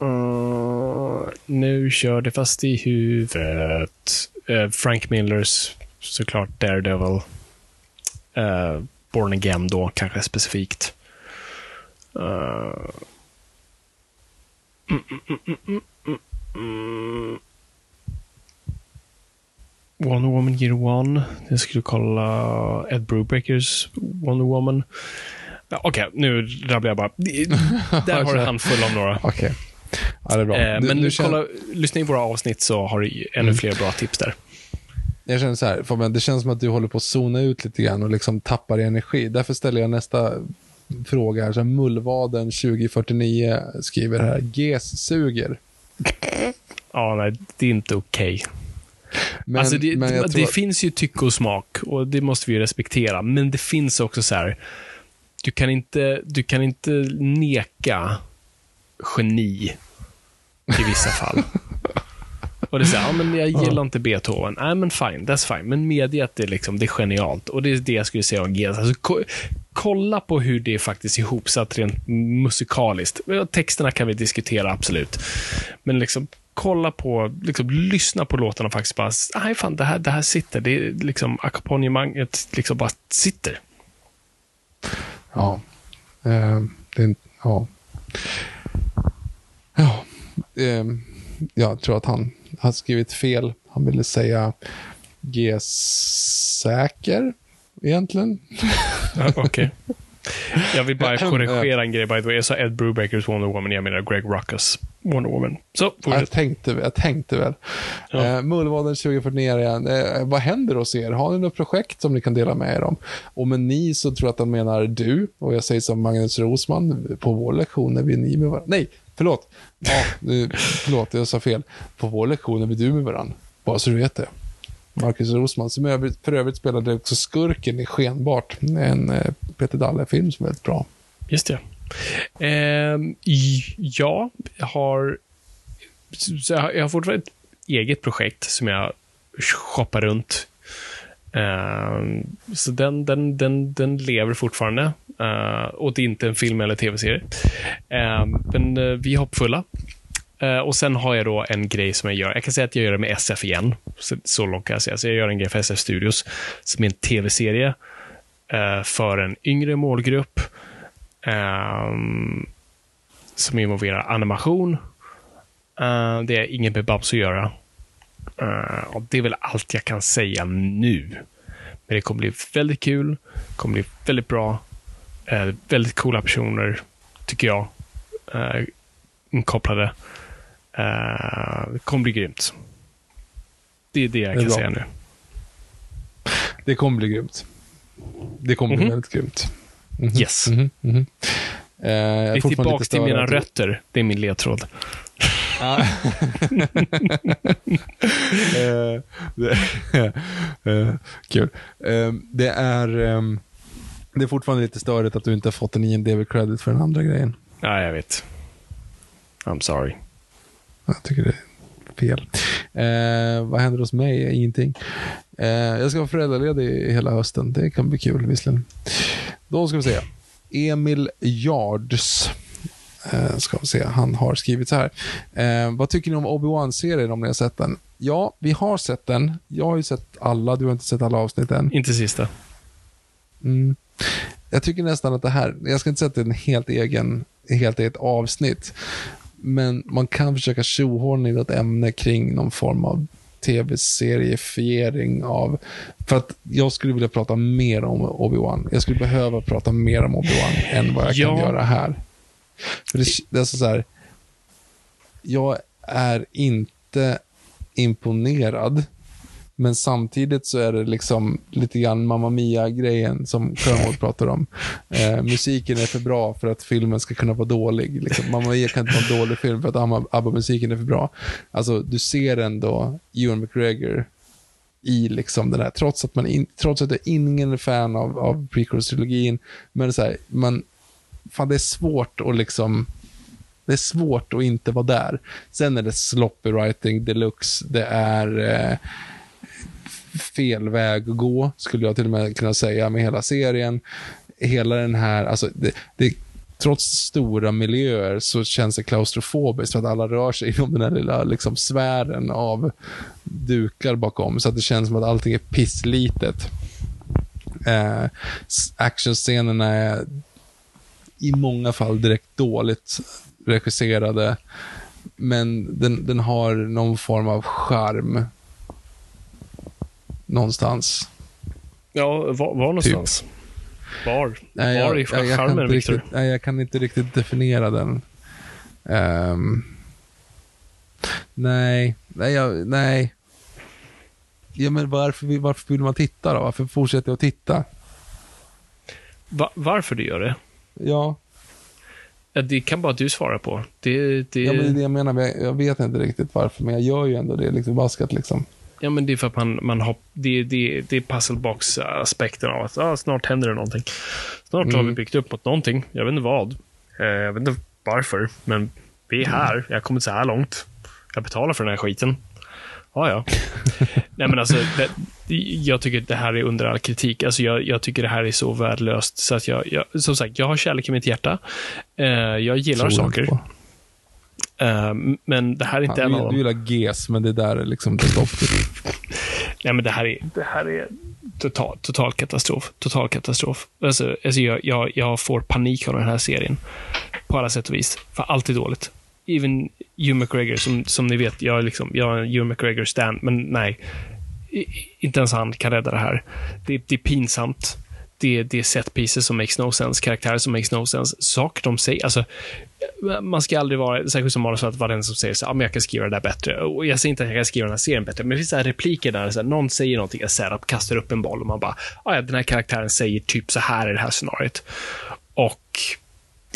uh, nu kör det fast i huvudet. Eh, Frank Millers såklart Daredevil. Eh, Born Again då, kanske specifikt. Mm, mm, mm, mm, mm, mm. Wonder Woman Year One. Jag skulle kolla Ed Brubakers Wonder Woman. Okej, nu rabblar jag bara. Där har du en handfull av några. Okej. Ja, det är bra. Eh, men känner- kolla, lyssna in våra avsnitt så har du ännu fler bra tips där. Jag känner så här, Fabian, det känns som att du håller på att zona ut lite grann och liksom tappar i energi. Därför ställer jag nästa fråga här. Så här Mullvaden 2049 skriver här, GES suger. Ja, nej, det är inte okej. Men, alltså det, men det tror, finns ju tycke och smak och det måste vi ju respektera. Men det finns också så här, du kan inte, du kan inte neka geni i vissa fall. Och det är så här, ja, men jag gillar inte Beethoven. Nej, men fine, that's fine. Men medge att det är, liksom, det är genialt. Och det är det jag skulle säga om GS. Alltså, ko- kolla på hur det är faktiskt ihopsatt rent musikaliskt. Texterna kan vi diskutera, absolut. Men liksom, kolla på, liksom, lyssna på låtarna och faktiskt bara, nej fan, det här, det här sitter. Det är liksom, ackompanjemanget liksom bara sitter. ja. Eh, det ja. Ja. Eh, jag tror att han har skrivit fel. Han ville säga GES-säker, egentligen. Ja, Okej. Jag vill bara korrigera en grej, by the way. Jag sa Ed Brubakers Wonder Woman, jag menar Greg Ruckus Wonder Woman. Så, Ja, Jag tänkte, jag tänkte väl. Ja. Eh, Mullvaden 2049 igen. Eh, vad händer hos er? Har ni något projekt som ni kan dela med er om? Och med ni så tror jag att han menar du. Och jag säger som Magnus Rosman. På vår lektion är vi ni med varandra. Nej, förlåt. Ja, nu, förlåt, jag sa fel. På vår lektion är vi du med varandra. Bara så du vet det. Marcus Rosman, som för övrigt spelade också skurken i Skenbart. En eh, Peter Dalle-film som är väldigt bra. Just det. Ehm, ja, jag har, så jag har, jag har fortfarande ett eget projekt som jag shoppar runt. Ehm, så den, den, den, den lever fortfarande. Eh, och det är inte en film eller tv-serie. Ehm, men eh, vi är hoppfulla. Eh, och sen har jag då en grej som jag gör. Jag kan säga att jag gör det med SF igen. Så, så långt kan jag säga. Så jag gör en grej för SF Studios som är en tv-serie eh, för en yngre målgrupp ehm, som involverar animation. Eh, det är inget med Babs att göra. Och det är väl allt jag kan säga nu. Men det kommer bli väldigt kul. kommer bli väldigt bra. Eh, väldigt coola personer, tycker jag. Eh, inkopplade. Det kommer bli grymt. Det är det jag Det är kan bra. säga nu. Det kommer bli grymt. Det kommer bli Mhm. väldigt grymt. Mhm, Yes. mhm, mhm. Eh, jag är tillbaka till mina rötter. Det är min ledtråd. Eh, det- eh, Kul. Det är, ehm, det är fortfarande lite störigt att du inte har fått en IMDB-credit för den andra grejen. Ja, jag vet. I'm sorry. Jag tycker det är fel. Vad händer hos mig? Ingenting. Eh, jag ska vara föräldraledig hela hösten. Det kan bli kul visserligen. Då ska vi se. Emil Yards. Eh, ska vi se. Han har skrivit så här. Eh, vad tycker ni om Obi-Wan-serien om ni har sett den? Ja, vi har sett den. Jag har ju sett alla. Du har inte sett alla avsnitt än. Inte sista. Mm. Jag tycker nästan att det här, jag ska inte säga att det är en helt egen, helt eget avsnitt, men man kan försöka tjohorna in ett ämne kring någon form av tv-seriefiering av, för att jag skulle vilja prata mer om Obi-Wan. Jag skulle behöva prata mer om Obi-Wan än vad jag kan Ja. göra här. För det, det är så här, jag är inte imponerad men samtidigt så är det liksom lite grann Mamma Mia-grejen som Kermode pratar om. Eh, musiken är för bra för att filmen ska kunna vara dålig. Liksom. Mamma Mia kan inte vara en dålig film för att ABBA- ABBA-musiken är för bra. Alltså, du ser ändå Ewan McGregor i liksom den här, trots att man in, trots att jag ingen är fan av, av prequels-trilogin, men så här, man, fan det är svårt att liksom, det är svårt att inte vara där. Sen är det sloppy writing deluxe, det är eh, fel väg att gå, skulle jag till och med kunna säga med hela serien. Hela den här, alltså, det, det, trots stora miljöer så känns det klaustrofobiskt för att alla rör sig inom den här lilla liksom, sfären av dukar bakom, så att det känns som att allting är pisslitet. Eh, actionscenerna är i många fall direkt dåligt regisserade, men den, den har någon form av charm någonstans. Ja, var, var någonstans? Var? Nej, var jag, i jag, jag, kan charmen, inte Victor? riktigt, nej, jag kan inte riktigt definiera den. Ehm, nej, nej, jag, nej. Ja, men varför, varför vill man titta då? Varför fortsätter jag att titta? Va, varför du gör det? Ja, Ja, det kan bara du svara på. Det, det, ja men det jag menar. men Jag, jag vet inte riktigt varför, men jag gör ju ändå det lite baskat liksom. Ja, men det är för att man, man har, det, det, det är puzzlebox-aspekten av att ah, snart händer det någonting. Snart har vi Mm. byggt upp mot någonting. Jag vet inte vad. Eh, jag vet inte varför, men vi är här. Jag har kommit så här långt. Jag betalar för den här skiten. Ja, ja. Nej, men alltså, det, jag tycker att det här är under all kritik. Alltså, jag, jag tycker det här är så värdelöst. Så att jag, jag, som sagt, jag har kärlek i mitt hjärta. Eh, jag gillar Tror jag saker. på. Eh, men det här är inte Ja, en av dem. du gillar GES, men det där är liksom det stopp. Nej, men det här är, det här är total, total katastrof. Total katastrof. Alltså, alltså jag, jag, jag får panik av den här serien. På alla sätt och vis. För allt är dåligt. Even Hugh McGregor, som, som ni vet, jag är, liksom, jag är en Hugh McGregor-stan, men nej. Inte ens han kan rädda det här. Det, det är pinsamt. Det, det är set pieces som makes no sense, karaktärer som makes no sense, saker de säger. Alltså, man ska aldrig vara, särskilt som Manus, att vara den som säger så ah, "Ja, men jag kan skriva det där bättre. Och jag säger inte att jag kan skriva den här serien bättre, men det finns så här repliker där så här, någon säger någonting, en setup, kastar upp en boll och man bara, "Ah, ja, den här karaktären säger typ så här i det här scenariot. Och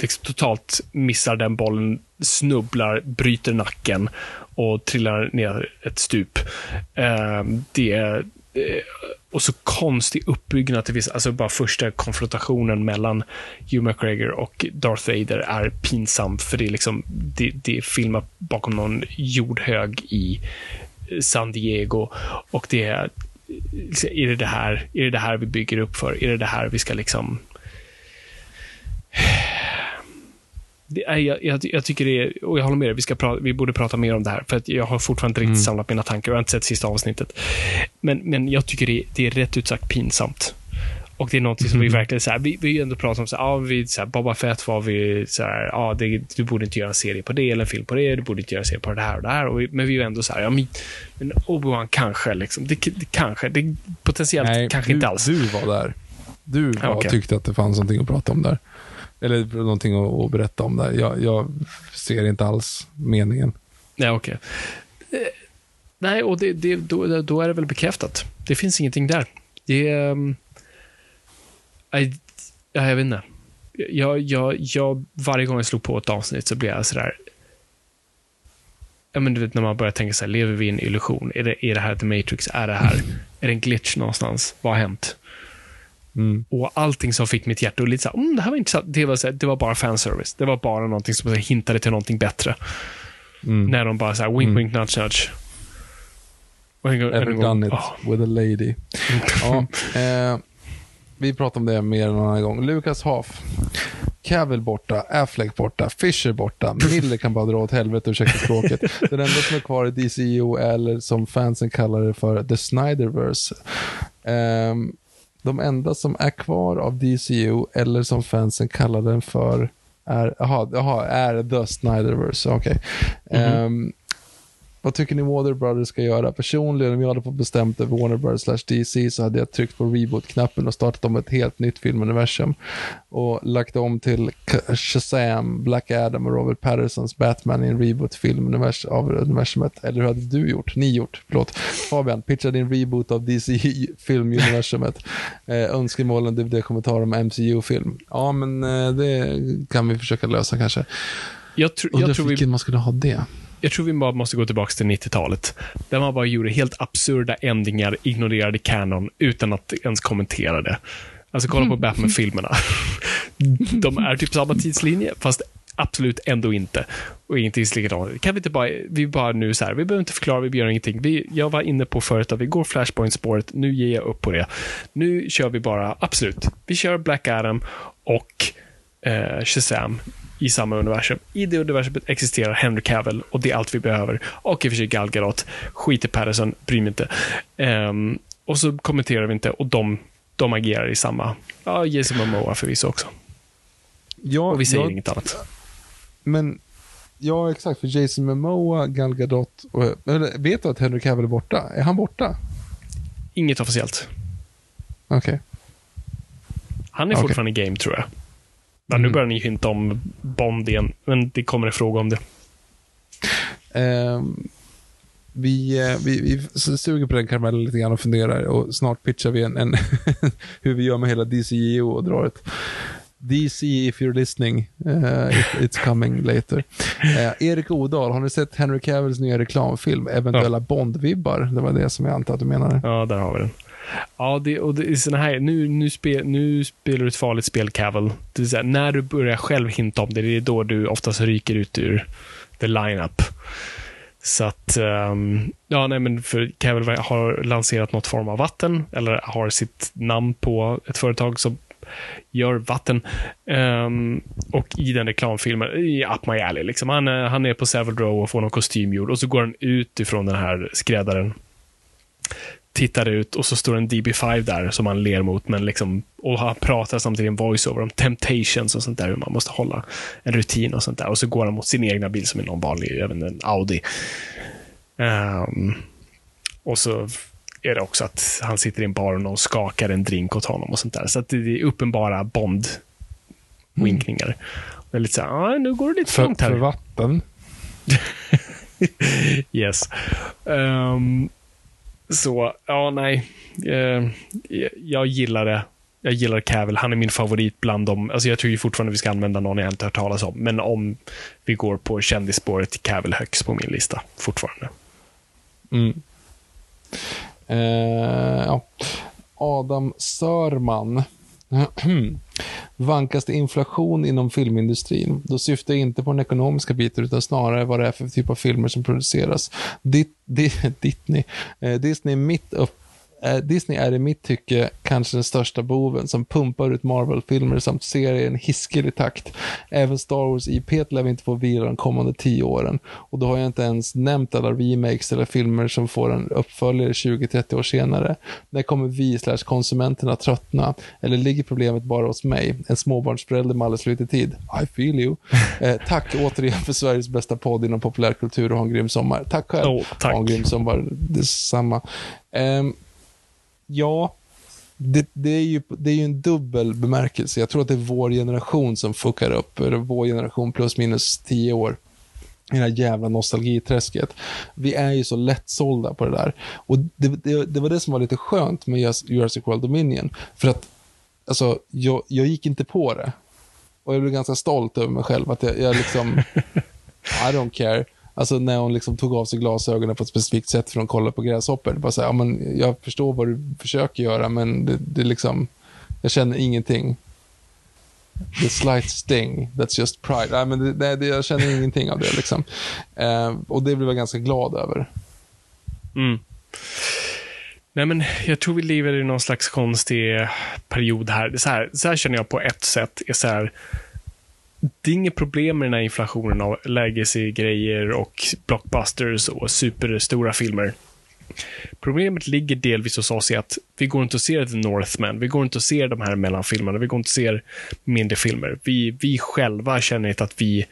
liksom totalt missar den bollen, snubblar, bryter nacken och trillar ner ett stup. Ehm, det är... Eh, och så konstig uppbyggnad till vissa, alltså bara första konfrontationen mellan Hugh McGregor och Darth Vader är pinsam för det är liksom, det, det är filmat bakom någon jordhög i eh, San Diego och det är, liksom, är det det här, är det det här vi bygger upp för? Är det det här vi ska liksom det är, jag, jag, jag, tycker det är, och jag håller med dig, vi, ska prata, vi borde prata mer om det här, för att jag har fortfarande inte riktigt mm. samlat mina tankar, jag har inte sett sista avsnittet. Men, men jag tycker det, det är rätt ut sagt pinsamt. Och det är något som vi mm. verkligen, så här, vi, vi ändå pratat om, så här, ja, vi, så här, Boba Fett var vi, så här, ja, det, du borde inte göra en serie på det, eller en film på det, du borde inte göra en serie på det här och det här. Och vi, men vi är ändå så här, ja, men, men Obi-Wan kanske, liksom, det, det kanske, det potentiellt Nej, kanske du, inte alls. Du var där. Du var, Okay. tyckte att det fanns någonting att prata om där. Eller någonting att, att berätta om där. Jag, jag ser inte alls meningen. Nej, okej. Okay. nej, och det, det, då, då är det väl bekräftat. Det finns ingenting där. Det är... Um, I, ja, jag vet inte. Jag, jag, jag, varje gång jag slog på ett avsnitt så blev jag sådär... Ja, men du vet när man börjar tänka så här, lever vi i en illusion? Är det, är det här The Matrix? Är det här, är det en glitch någonstans? Vad har hänt? Mm. Och allting som fick mitt hjärta att lite så här, mm, det här var intressant. Det var, så här, det var bara fanservice. Det var bara någonting som hintade till någonting bättre. Mm. När de bara så här, wink, Mm. wink, nudge, nudge. Ever done it åh. with a lady. ja, eh, vi pratar om det mer än en annan gång. Lucas Haff. Cavill borta, Affleck borta, Fisher borta, Miller kan bara dra åt helvete, ursäkta språket. Den enda som är kvar i DCU, eller som fansen kallar det för, The Snyderverse. Ehm, de enda som är kvar av DCU, eller som fansen kallar den för, är, aha, aha, är The Snyderverse. Okej. Ehm, vad tycker ni Warner Brothers ska göra? Personligen, om jag hade fått bestämt över Warner Brothers slash DC så hade jag tryckt på reboot-knappen och startat om ett helt nytt filmuniversum. Och lagt om till Shazam, Black Adam och Robert Pattersons Batman i en reboot-film av universumet. Eller hur hade du gjort? Ni gjort? Förlåt. Fabian, pitcha din reboot av DC-filmuniversumet. eh, önskemålen, DVD-kommentarer om MCU-film. Ja, men eh, det kan vi försöka lösa kanske. Jag, tr- Undrar tror vi, vilken man skulle ha det. Jag tror vi bara måste gå tillbaka till 90-talet. Där man bara gjorde helt absurda ändringar, ignorerade canon utan att ens kommentera det. Alltså kolla på Batman-filmerna. De är typ samma tidslinje, fast absolut ändå inte. Och ingenting likadant. Kan vi inte bara, vi bara nu så här, vi behöver inte förklara, vi gör ingenting. Vi, jag var inne på förut att vi går Flashpoint-spåret, nu ger jag upp på det. Nu kör vi bara, absolut, vi kör Black Adam och eh, Shazam i samma universum. I det universumet existerar Henry Cavill och det är allt vi behöver. Och i och för sig Gal Gadot. Skit i Patterson, bryr mig inte. Ehm, och så kommenterar vi inte och de, de agerar i samma. Ja, Jason Momoa förvisso också. Ja, Och vi säger jag- inget annat. Men, ja exakt, för Jason Momoa, Gal Gadot och, vet du att Henry Cavill är borta? Är han borta? Inget officiellt. Okej. Han är Okej. fortfarande i game, tror jag. Men nu Mm. börjar ni hinta om Bond igen, men det kommer en fråga om det. Ehm, vi, vi, vi suger på den karamellen lite grann och funderar och snart pitchar vi en, en hur vi gör med hela DCEO och drar ett DC if you're listening, eh, it, it's coming later. Eh, Erik Odal, har ni sett Henry Cavills nya reklamfilm, eventuella Bond-vibbar? Det var det som jag antar att du menade. Ja, där har vi den. Ja, det, och det är såna här, nu, nu, spel, nu spelar du ett farligt spel, Cavill. Det vill säga, när du börjar själv hinta om det, det är då du oftast ryker ut ur the lineup. Så att, um, ja, nej, men för Cavill har lanserat något form av vatten, eller har sitt namn på ett företag som gör vatten. Um, och i den reklamfilmen, i Up My Alley, liksom. han, eh, han är på Savile Row och får någon kostym gjord och så går han ut ifrån den här skräddaren tittar ut och så står en DB5 där som han ler mot, men liksom, och han pratar samtidigt en voiceover om temptations och sånt där, hur man måste hålla en rutin och sånt där. Och så går han mot sin egna bil som är någon vanlig, även en Audi. Ehm, och så är det också att han sitter i en bar och någon skakar en drink åt honom och sånt där. Så att det är uppenbara Bond-winkningar. Det är lite så här, "Ah, nu går det lite för långt här. för vatten. yes. Ehm, så, ja, nej. Eh, jag gillar det. Jag gillar Cavill. Han är min favorit bland dem. Alltså jag tror ju fortfarande vi ska använda någon jag inte hört talas om. Men om vi går på kändisspåret, Cavill högst på min lista fortfarande. Mm. Eh, ja. Adam Sörman. Vankas det inflation inom filmindustrin? Då syftar jag inte på den ekonomiska biten utan snarare vad det är för typ av filmer som produceras. Dit, dit, Disney, eh, Disney är mitt upp Disney är i mitt tycke kanske den största boven som pumpar ut Marvel-filmer samt serier i en hiskelig takt. Även Star Wars IP lär vi inte få vila de kommande tio åren. Och då har jag inte ens nämnt alla remakes eller filmer som får en uppföljare 20-30 år senare. När kommer vi slash konsumenterna tröttna? Eller ligger problemet bara hos mig? En småbarnsförälder med alldeles lite tid. I feel you. Eh, tack återigen för Sveriges bästa podd inom populärkultur och ha en grym sommar. Tack själv. Oh, tack. Ha en grym sommar. Detsamma. Um, Ja, det, det, är ju, det är ju en dubbel bemärkelse. Jag tror att det är vår generation som fuckar upp, eller vår generation plus minus tio år i det här jävla nostalgiträsket. Vi är ju så lättsålda på det där. Och det, det, det var det som var lite skönt med Jurassic World Dominion. För att, alltså, jag, jag gick inte på det. Och jag blev ganska stolt över mig själv, att jag, jag liksom, I don't care. Alltså när hon liksom tog av sig glasögonen på ett specifikt sätt för att kolla på gräshoppor. Det bara så här, ja, men jag förstår vad du försöker göra, men det, det liksom, jag känner ingenting. The slight sting, that's just pride. Nej, men det, det, jag känner ingenting av det. Liksom. Eh, och det blev jag ganska glad över. Mm. Nej, men jag tror vi lever i någon slags konstig period här. Så här, så här känner jag på ett sätt. Är så här, det är inget problem med den här inflationen av legacy-grejer och blockbusters och superstora filmer. Problemet ligger delvis hos oss i att vi går inte och ser The Northman, vi går inte och ser de här mellanfilmerna, vi går inte och ser mindre filmer. Vi, vi själva känner inte att vi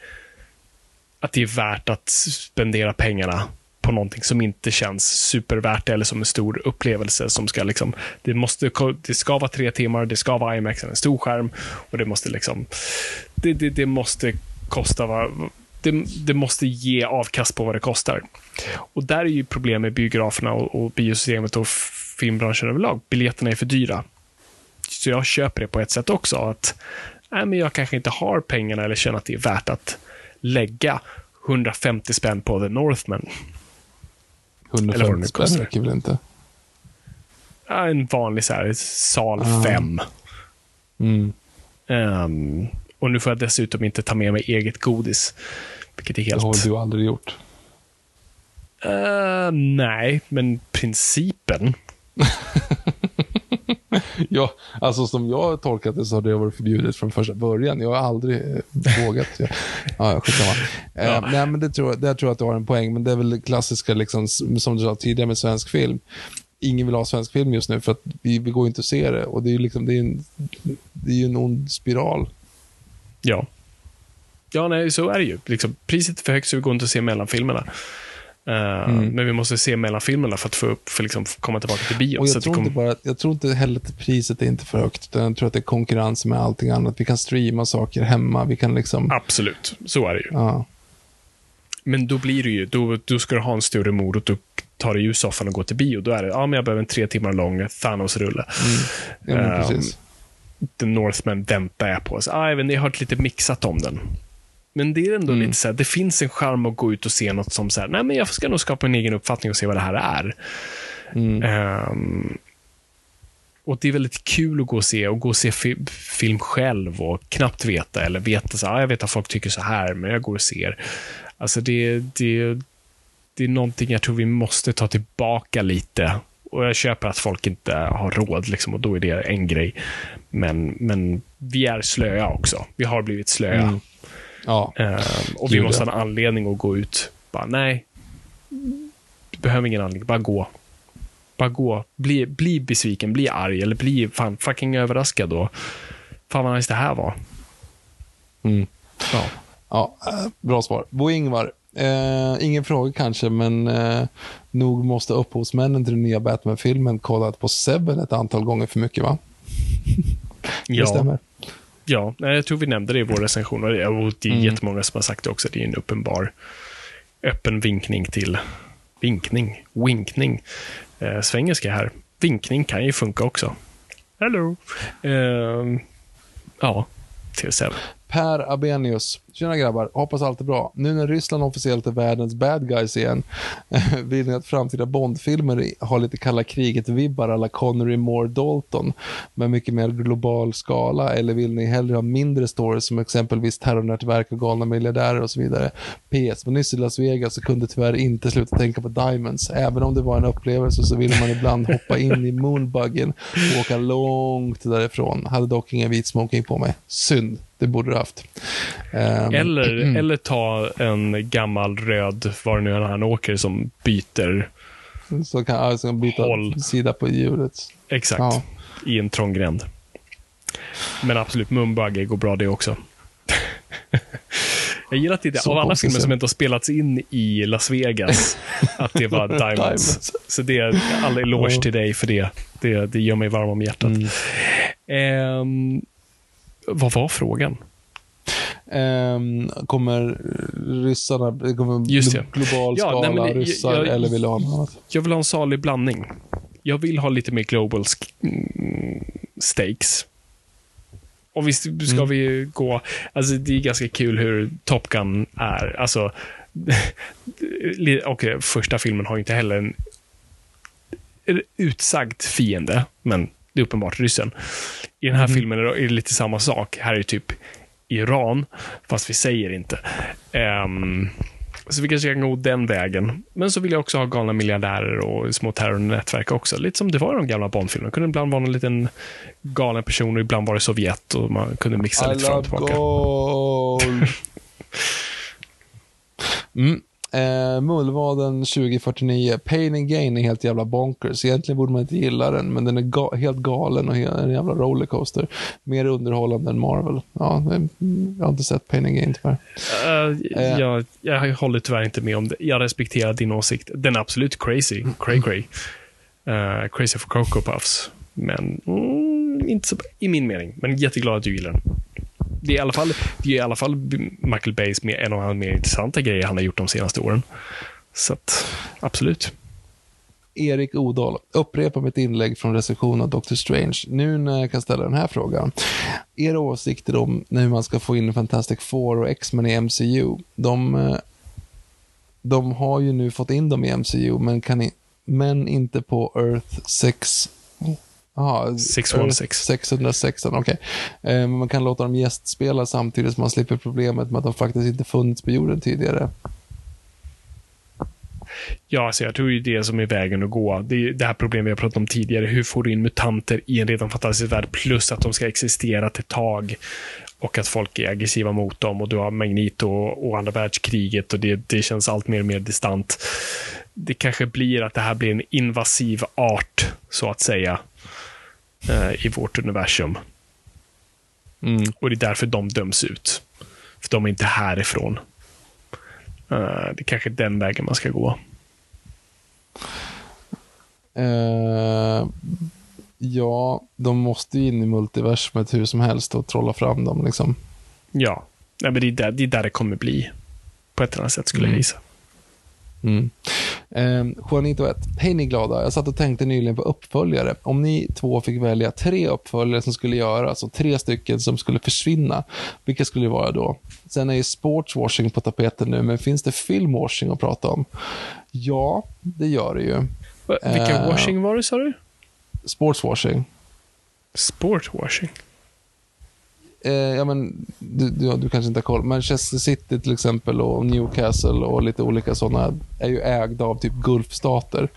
att det är värt att spendera pengarna på någonting som inte känns supervärt eller som en stor upplevelse som ska liksom, det måste, det ska vara tre timmar, det ska vara IMAX, en stor skärm och det måste liksom, det, det, det måste kosta vad, det, det, måste ge avkast på vad det kostar. Och där är ju problemet med biograferna och, och biosystemet och filmbranschen överlag. Biljetterna är för dyra. Så jag köper det på ett sätt också. Att äh, men jag kanske inte har pengarna eller känner att det är värt att lägga 150 spänn på The Northman. 150 spänn räcker väl inte? Ja, en vanlig så här, sal 5. Ah. Mm. Um, och nu får jag dessutom inte ta med mig eget godis. Vilket är helt... Det har du aldrig gjort. Uh, nej, men principen. ja, alltså som jag har tolkat det så har det varit förbjudet från första början. Jag har aldrig eh, vågat. ja, ja, eh, ja. nej, men det tror, det tror jag att du har en poäng, men det är väl det klassiska, liksom, som du sa tidigare med svensk film. Ingen vill ha svensk film just nu för att vi, vi går inte att se det. Och det är ju liksom, det är en, det är en ond spiral. Ja. Ja, nej, så är det ju. Liksom, priset är för högt så vi går inte att se mellanfilmerna. Uh, mm. Men vi måste se mellanfilmerna för att få upp, för liksom komma tillbaka till bio. Och jag, tror kom... inte bara, jag tror inte heller att priset är inte för högt. Utan jag tror att det är konkurrens med allting annat. Vi kan streama saker hemma. Vi kan liksom... Absolut, så är det ju. Ja. Men då blir det ju, då, då ska du ha en större morot och ta dig ur soffan och gå till bio. Då är det, ja men jag behöver en tre timmar lång Thanos-rulle. Mm. Ja, um, The Northman väntar jag på. Så, ah, jag, vet, jag har hört lite mixat om den. Men det är ändå mm. lite så här, det finns en charm att gå ut och se något som så här, nej men jag ska nog skapa en egen uppfattning och se vad det här är. Mm. Um, och det är väldigt kul att gå och se och gå och se fi film själv och knappt veta eller veta så här, ah, jag vet att folk tycker så här, men jag går och ser. Alltså det, det, det är någonting jag tror vi måste ta tillbaka lite. Och jag köper att folk inte har råd, liksom, och då är det en grej. Men, men vi är slöa också. Vi har blivit slöa. Mm. Ja. Uh, och vi måste ha en anledning att gå ut. Bara, nej. Du behöver ingen anledning, bara gå. Bara gå. Bli, bli besviken, bli arg eller bli fan fucking överraskad. Och, fan vad nice det här var. Mm. Ja. ja, eh, bra svar. Bo Ingvar, eh, ingen fråga kanske, men eh, nog måste upphovsmännen till den nya Batman-filmen kollat på Seven ett antal gånger för mycket, va? ja. Det stämmer. Ja, jag tror vi nämnde det i vår recension och det är mm. jättemånga som har sagt det också. Det är en uppenbar öppen vinkning till vinkning, winkning. Eh, svengelska här. Vinkning kan ju funka också. Hello. Eh, ja, till Seven. Per Abenius. Tjena grabbar, hoppas allt är bra. Nu när Ryssland officiellt är världens bad guys igen, vill ni att framtida Bondfilmer har lite kalla kriget-vibbar alla Connery Moore Dalton med mycket mer global skala eller vill ni hellre ha mindre stories som exempelvis terrornätverk och galna miljardärer och så vidare? PS, men nyss i Las Vegas så kunde tyvärr inte sluta tänka på Diamonds. Även om det var en upplevelse så ville man ibland hoppa in i moonbuggen och åka långt därifrån. Hade dock ingen vit smoking på mig. Synd. Det borde du haft. Um, Eller, eller ta en gammal röd, var det nu är han åker, som byter. Så kan alltså byta Håll. sida på hjulet. Exakt. Ja. I en trång gränd. Men absolut, Mumbuggy går bra det också. Jag gillar att det är av alla filmer som inte har spelats in i Las Vegas, att det var Diamonds. Diamonds. Så det är all eloge till dig för det. Det, det gör mig varm om hjärtat. Mm. Ehm, vad var frågan? Ehm, kommer ryssarna, kommer Just det. global Ja, skala nej, men ryssar jag- eller vill du ha något annat? Jag vill ha en salig blandning. Jag vill ha lite mer global mm, stakes. Och visst ska Mm. vi gå... Alltså det är ganska kul hur Top Gun är. Alltså... li- Okej, första filmen har inte heller en utsagd fiende, men det är uppenbart ryssen. I den här Mm. filmen är det lite samma sak. Här är det typ Iran, fast vi säger inte. Ehm, så vi kanske kan gå den vägen. Men så vill jag också ha galna miljardärer och små terrornätverk också. Lite som det var i de gamla Bondfilmerna. Det kunde ibland vara en liten galen person och ibland var det Sovjet och man kunde mixa I lite fram och tillbaka. gold. mm. Eh, Mullvaden 2049. Pain and Gain är helt jävla bonkers. Egentligen borde man inte gilla den, men den är ga- helt galen och en jävla rollercoaster. Mer underhållande än Marvel. Ja, jag har inte sett Pain and Gain tyvärr. Eh, jag, jag håller tyvärr inte med om det. Jag respekterar din åsikt. Den är absolut crazy. Cray cray. Eh, crazy for Cocoa Puffs. Men mm, inte så, i min mening. Men jätteglad att du gillar den. Det är i alla fall, det är i alla fall Michael Bays med en av hans mer intressanta grejer han har gjort de senaste åren. Så att, absolut. Erik Odal, upprepa mitt inlägg från recensionen av Doctor Strange. Nu när jag kan ställa den här frågan. Era åsikter om hur man ska få in Fantastic Four och X-Men i MCU. De, eh, de har ju nu fått in dem i MCU, men, kan i, men inte på Earth 6... Aha, 616. Earth 616, okej. Eh, Men man kan låta dem gästspela samtidigt som man slipper problemet med att de faktiskt inte funnits på jorden tidigare. Ja, alltså jag tror är det som är vägen att gå. Det är det här problemet vi har pratat om tidigare. Hur får du in mutanter i en redan fantastisk värld? Plus att de ska existera ett tag. Och att folk är aggressiva mot dem. Och du har Magneto och, och andra världskriget. Och det, det känns allt mer och mer distant. Det kanske blir att det här blir en invasiv art, så att säga. Eh, I vårt universum. Och det är därför de döms ut. För de är inte härifrån. Eh, det är kanske den vägen man ska gå. Eh, ja, de måste ju in i multiversumet hur som helst och trolla fram dem. Liksom. Ja, Nej, men det, är där, det är där det kommer bli. På ett eller annat sätt skulle jag gissa. Mm. Eh, Juanito 1. Hej ni glada. Jag satt och tänkte nyligen på uppföljare. Om ni två fick välja tre uppföljare som skulle göras och tre stycken som skulle försvinna, vilka skulle det vara då? Sen är ju sportswashing på tapeten nu, men finns det filmwashing att prata om? Ja, det gör det ju. Vilka Eh. washing var det, sa du? Sportswashing. Sportwashing? Eh, ja, men, du, du, du kanske inte har koll. Manchester City till exempel och Newcastle och lite olika sådana är ju ägda av typ Gulfstater.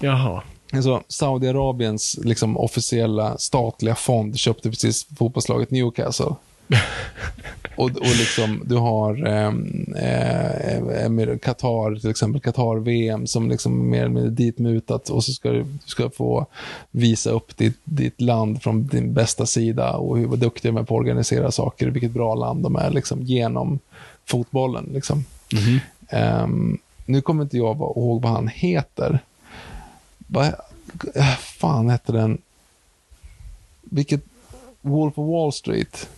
Jaha. Alltså, Saudiarabiens liksom, officiella statliga fond köpte precis fotbollslaget Newcastle. och, och liksom, du har ehm, eh, Emir- Qatar, till exempel Qatar-VM, som liksom mer eller mindre ditmutat och så ska du, du ska få visa upp ditt, ditt land från din bästa sida och hur duktiga de är på att organisera saker, vilket bra land de är liksom, genom fotbollen. Liksom. Ehm, nu kommer inte jag ihåg vad han heter. Vad fan hette den? Vilket Wolf of Wall Street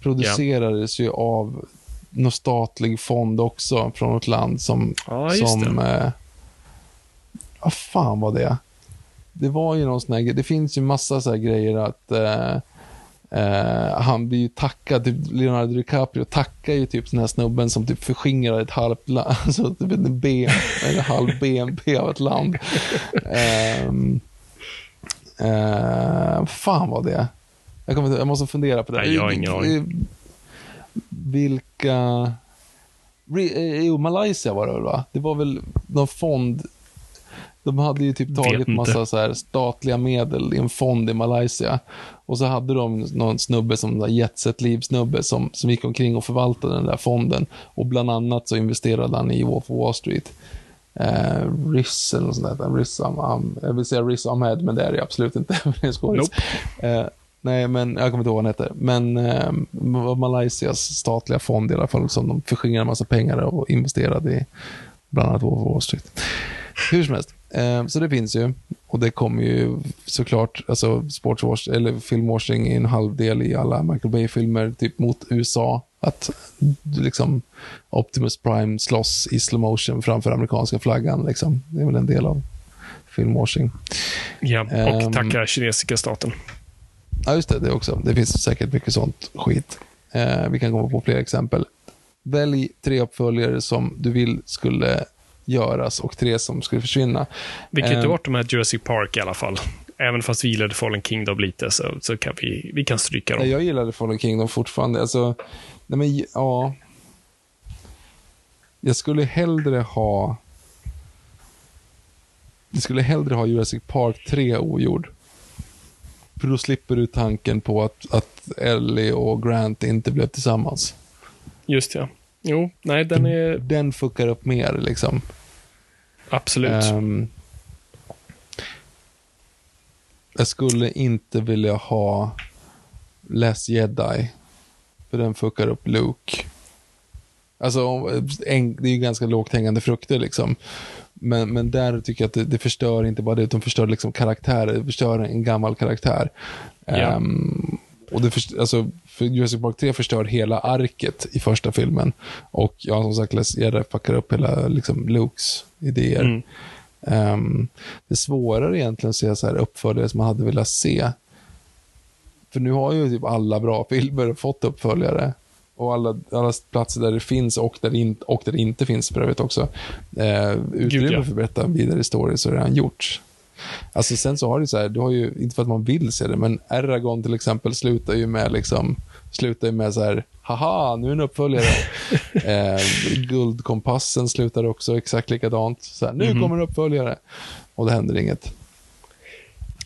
producerades ju av någon statlig fond också från ett land som... Ja, som det. eh, vad fan var det? Det var ju någon sån här. Det finns ju massa så grejer att... Eh, Eh, han blir ju tackad, typ Leonardo DiCaprio tackar ju typ den här snubben som typ förskingrar ett halvt land, alltså typ en ben, eller halv BNP av ett land. Um, uh, fan vad det. Jag, kommer, jag måste fundera på det. Nej, jag har ingen aning. Vilka... Jo, Malaysia var det väl va? Det var väl någon fond de hade ju typ tagit massa så här statliga medel i en fond i Malaysia. Och så hade de någon snubbe som jetset liv-snubbe som, som gick omkring och förvaltade den där fonden. Och bland annat så investerade han i Wolf Wall Street. Eh, Riz eller något sånt där. Riz, jag vill säga Riz Ahmed, men det är det absolut inte. nope. eh, nej, men jag kommer inte ihåg vad han heter. Men eh, Malaysias statliga fond i alla fall, som de förskingrade en massa pengar och investerade i bland annat Wall Street. Hur som helst. Eh, så det finns ju. Och det kommer ju såklart, alltså sportswash, eller filmwashing i en halv del i alla Michael Bay-filmer, typ mot USA. Att liksom Optimus Prime slåss i slow motion framför amerikanska flaggan. Liksom. Det är väl en del av filmwashing. Ja, och um, tackar kinesiska staten. Ja, just det. Det också. Det finns säkert mycket sånt skit. Uh, vi kan komma på fler exempel. Välj tre uppföljare som du vill skulle göras och tre som skulle försvinna. Vi kan inte um, bort de här Jurassic Park i alla fall. Även fast vi gillade Fallen Kingdom lite så, så kan vi, vi kan stryka dem. Jag gillade Fallen Kingdom fortfarande. Alltså, nej men, ja. Jag skulle hellre ha... Jag skulle hellre ha Jurassic Park 3 ogjord. För då slipper du tanken på att, att Ellie och Grant inte blev tillsammans. Just ja. Jo, nej den är... Den fuckar upp mer liksom. Absolut. Um, jag skulle inte vilja ha Less Jedi. För den fuckar upp Luke. Alltså, en, det är ju ganska lågt hängande frukter liksom. Men, men där tycker jag att det, det förstör inte bara det, utan förstör liksom karaktärer. Det förstör en gammal karaktär. Ja. Um, och det förstör, alltså, för Jurassic Park 3 förstör hela arket i första filmen. Och ja, som sagt, Les Jedi fuckar upp hela liksom, Lukes idéer. Mm. Um, det är svårare egentligen att se så här uppföljare som man hade velat se. För nu har ju typ alla bra filmer fått uppföljare. Och alla, alla platser där det finns och där, in, och där det inte finns för övrigt också. Eh, utrymme ja. för att berätta vidare historier så är det redan gjort. Alltså sen så har du så här, du har ju, inte för att man vill se det, men Eragon till exempel slutar ju med liksom, slutar ju med så här, haha, nu är en uppföljare. eh, Guldkompassen slutar också exakt likadant. Så här, nu mm -hmm. kommer en uppföljare. Och det händer inget.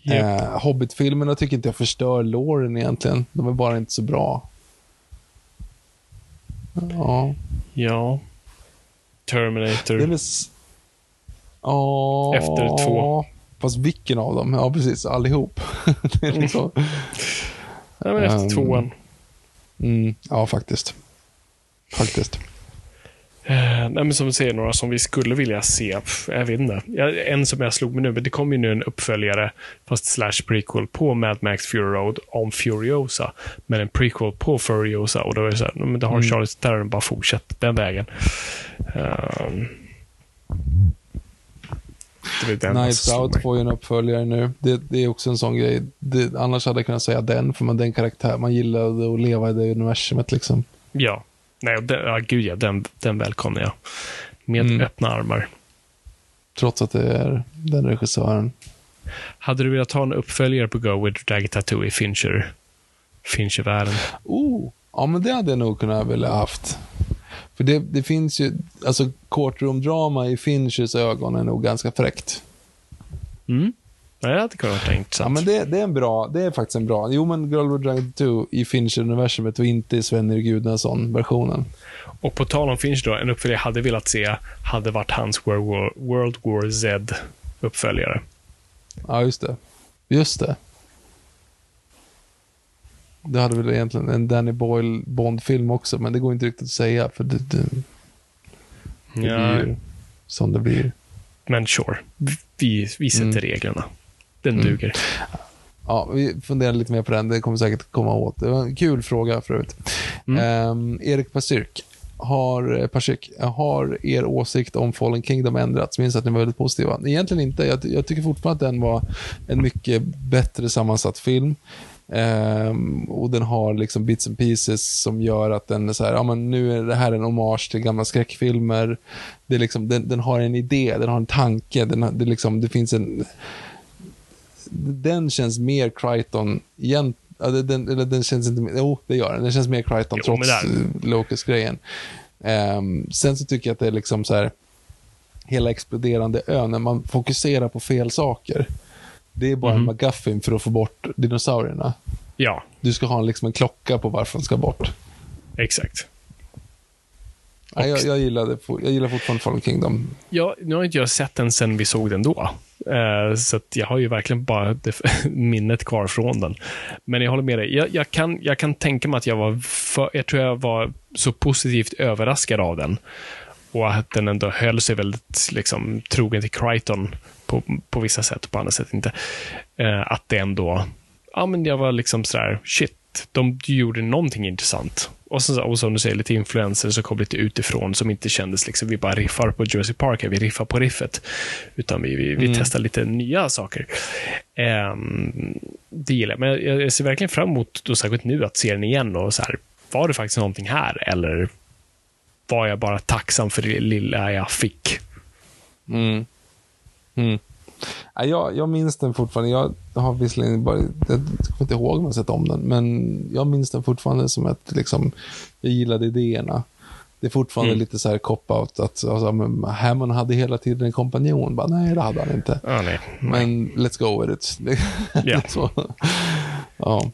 Yep. Eh, Hobbit-filmerna tycker inte jag förstör låren egentligen. De är bara inte så bra. Ja. Ja. Terminator. Det är Oh, Efter två. Fast vilken av dem? Ja, precis. Allihop. det är liksom... Ja, men efter um, tvåan. Mm, ja, faktiskt. Faktiskt. Uh, nej, som du säger, några som vi skulle vilja se. Jag vet inte. en som jag slog mig nu, men det kommer ju nu en uppföljare, fast slash prequel, på Mad Max Fury Road om Furiosa. Men en prequel på Furiosa. Och då är det så här, men då har mm. Charles Theron bara fortsatt den vägen. Uh, Nights Out får ju en uppföljare nu. Det, det, är också en sån grej. Det, annars hade jag kunnat säga den, för man den karaktär, man gillade att leva i det universumet liksom. Ja, nej, den, ja, gud ja, den, den välkomnar jag. Med mm. öppna armar. Trots att det är den regissören. Hade du velat ha en uppföljare på Go with Drag Tattoo i Fincher? Fincher-världen? Oh, ja men det hade jag nog kunnat vilja haft. För det, det finns ju, alltså courtroom-drama i Finchers ögon är nog ganska fräckt. Mm. Det hade kunnat vara intressant. Ja, men det, det, är en bra, det är faktiskt en bra. Jo, men Girl with Dragon 2 i Fincher-universumet och inte i Sven Gudnason-versionen. Och på tal om Fincher då, en uppföljare jag hade velat se hade varit hans World War, World War Z-uppföljare. Ja, just det. Just det. Det hade väl egentligen en Danny Boyle Bond-film också, men det går inte riktigt att säga för det, det, det ja. blir som det blir. Men sure, vi, vi sätter mm. reglerna. Den mm. duger. Ja, vi funderar lite mer på den. Det kommer säkert komma åt. Det var en kul fråga förut. Mm. Um, Erik Pasyrk har, eh, Pasik, har er åsikt om Fallen Kingdom ändrats? Minns att ni var väldigt positiva. Egentligen inte. Jag, jag tycker fortfarande att den var en mycket bättre sammansatt film. Ehm, och den har liksom bits and pieces som gör att den är så här, ja men nu är det här en hommage till gamla skräckfilmer. Det är liksom, den, den har en idé, den har en tanke, den, det, liksom, det finns en... Den känns mer Crichton igen, ja, det- den, eller den känns inte, jo det gör den, den känns mer Crichton Jo, trots Locust-grejen. Ehm, sen så tycker jag att det är liksom så här, hela exploderande ön, när man fokuserar på fel saker. Det är bara en McGuffin för att få bort dinosaurierna. Ja, Du ska ha en, liksom en klocka på varför de ska bort. exakt. Ja, jag, jag, gillade, jag gillar fortfarande Fallen Kingdom. Ja, nu har inte jag sett den sen vi såg den då. Uh, så att jag har ju verkligen bara det, minnet kvar från den. Men jag håller med dig. Jag, jag, kan, jag kan tänka mig att jag var, för, jag tror jag var så positivt överraskad av den. Och att den ändå höll sig väldigt liksom, trogen till Crichton på, på vissa sätt och på andra sätt inte. Uh, att det ändå, ja men jag var liksom sådär, shit, de gjorde någonting intressant. Och, så, och som du säger, lite influenser som kom lite utifrån som inte kändes liksom, vi bara riffar på Jurassic Park, här, vi riffar på riffet. Utan vi, vi, vi testar lite nya saker. Ehm, det gillar jag. Men jag, jag ser verkligen fram emot, då särskilt nu, att se den igen och så här, var det faktiskt någonting här? Eller var jag bara tacksam för det lilla jag fick? Mm. Mm. Ja, jag, jag minns den fortfarande. Jag har visserligen bara, jag kommer inte ihåg om jag sett om den, men jag minns den fortfarande som att liksom, jag gillade idéerna. Det är fortfarande lite så här cop-out att alltså, Hammond hade hela tiden en kompanjon. Bara, nej, det hade han inte. Ja, nej. Men let's go with it. Ja. så. ja.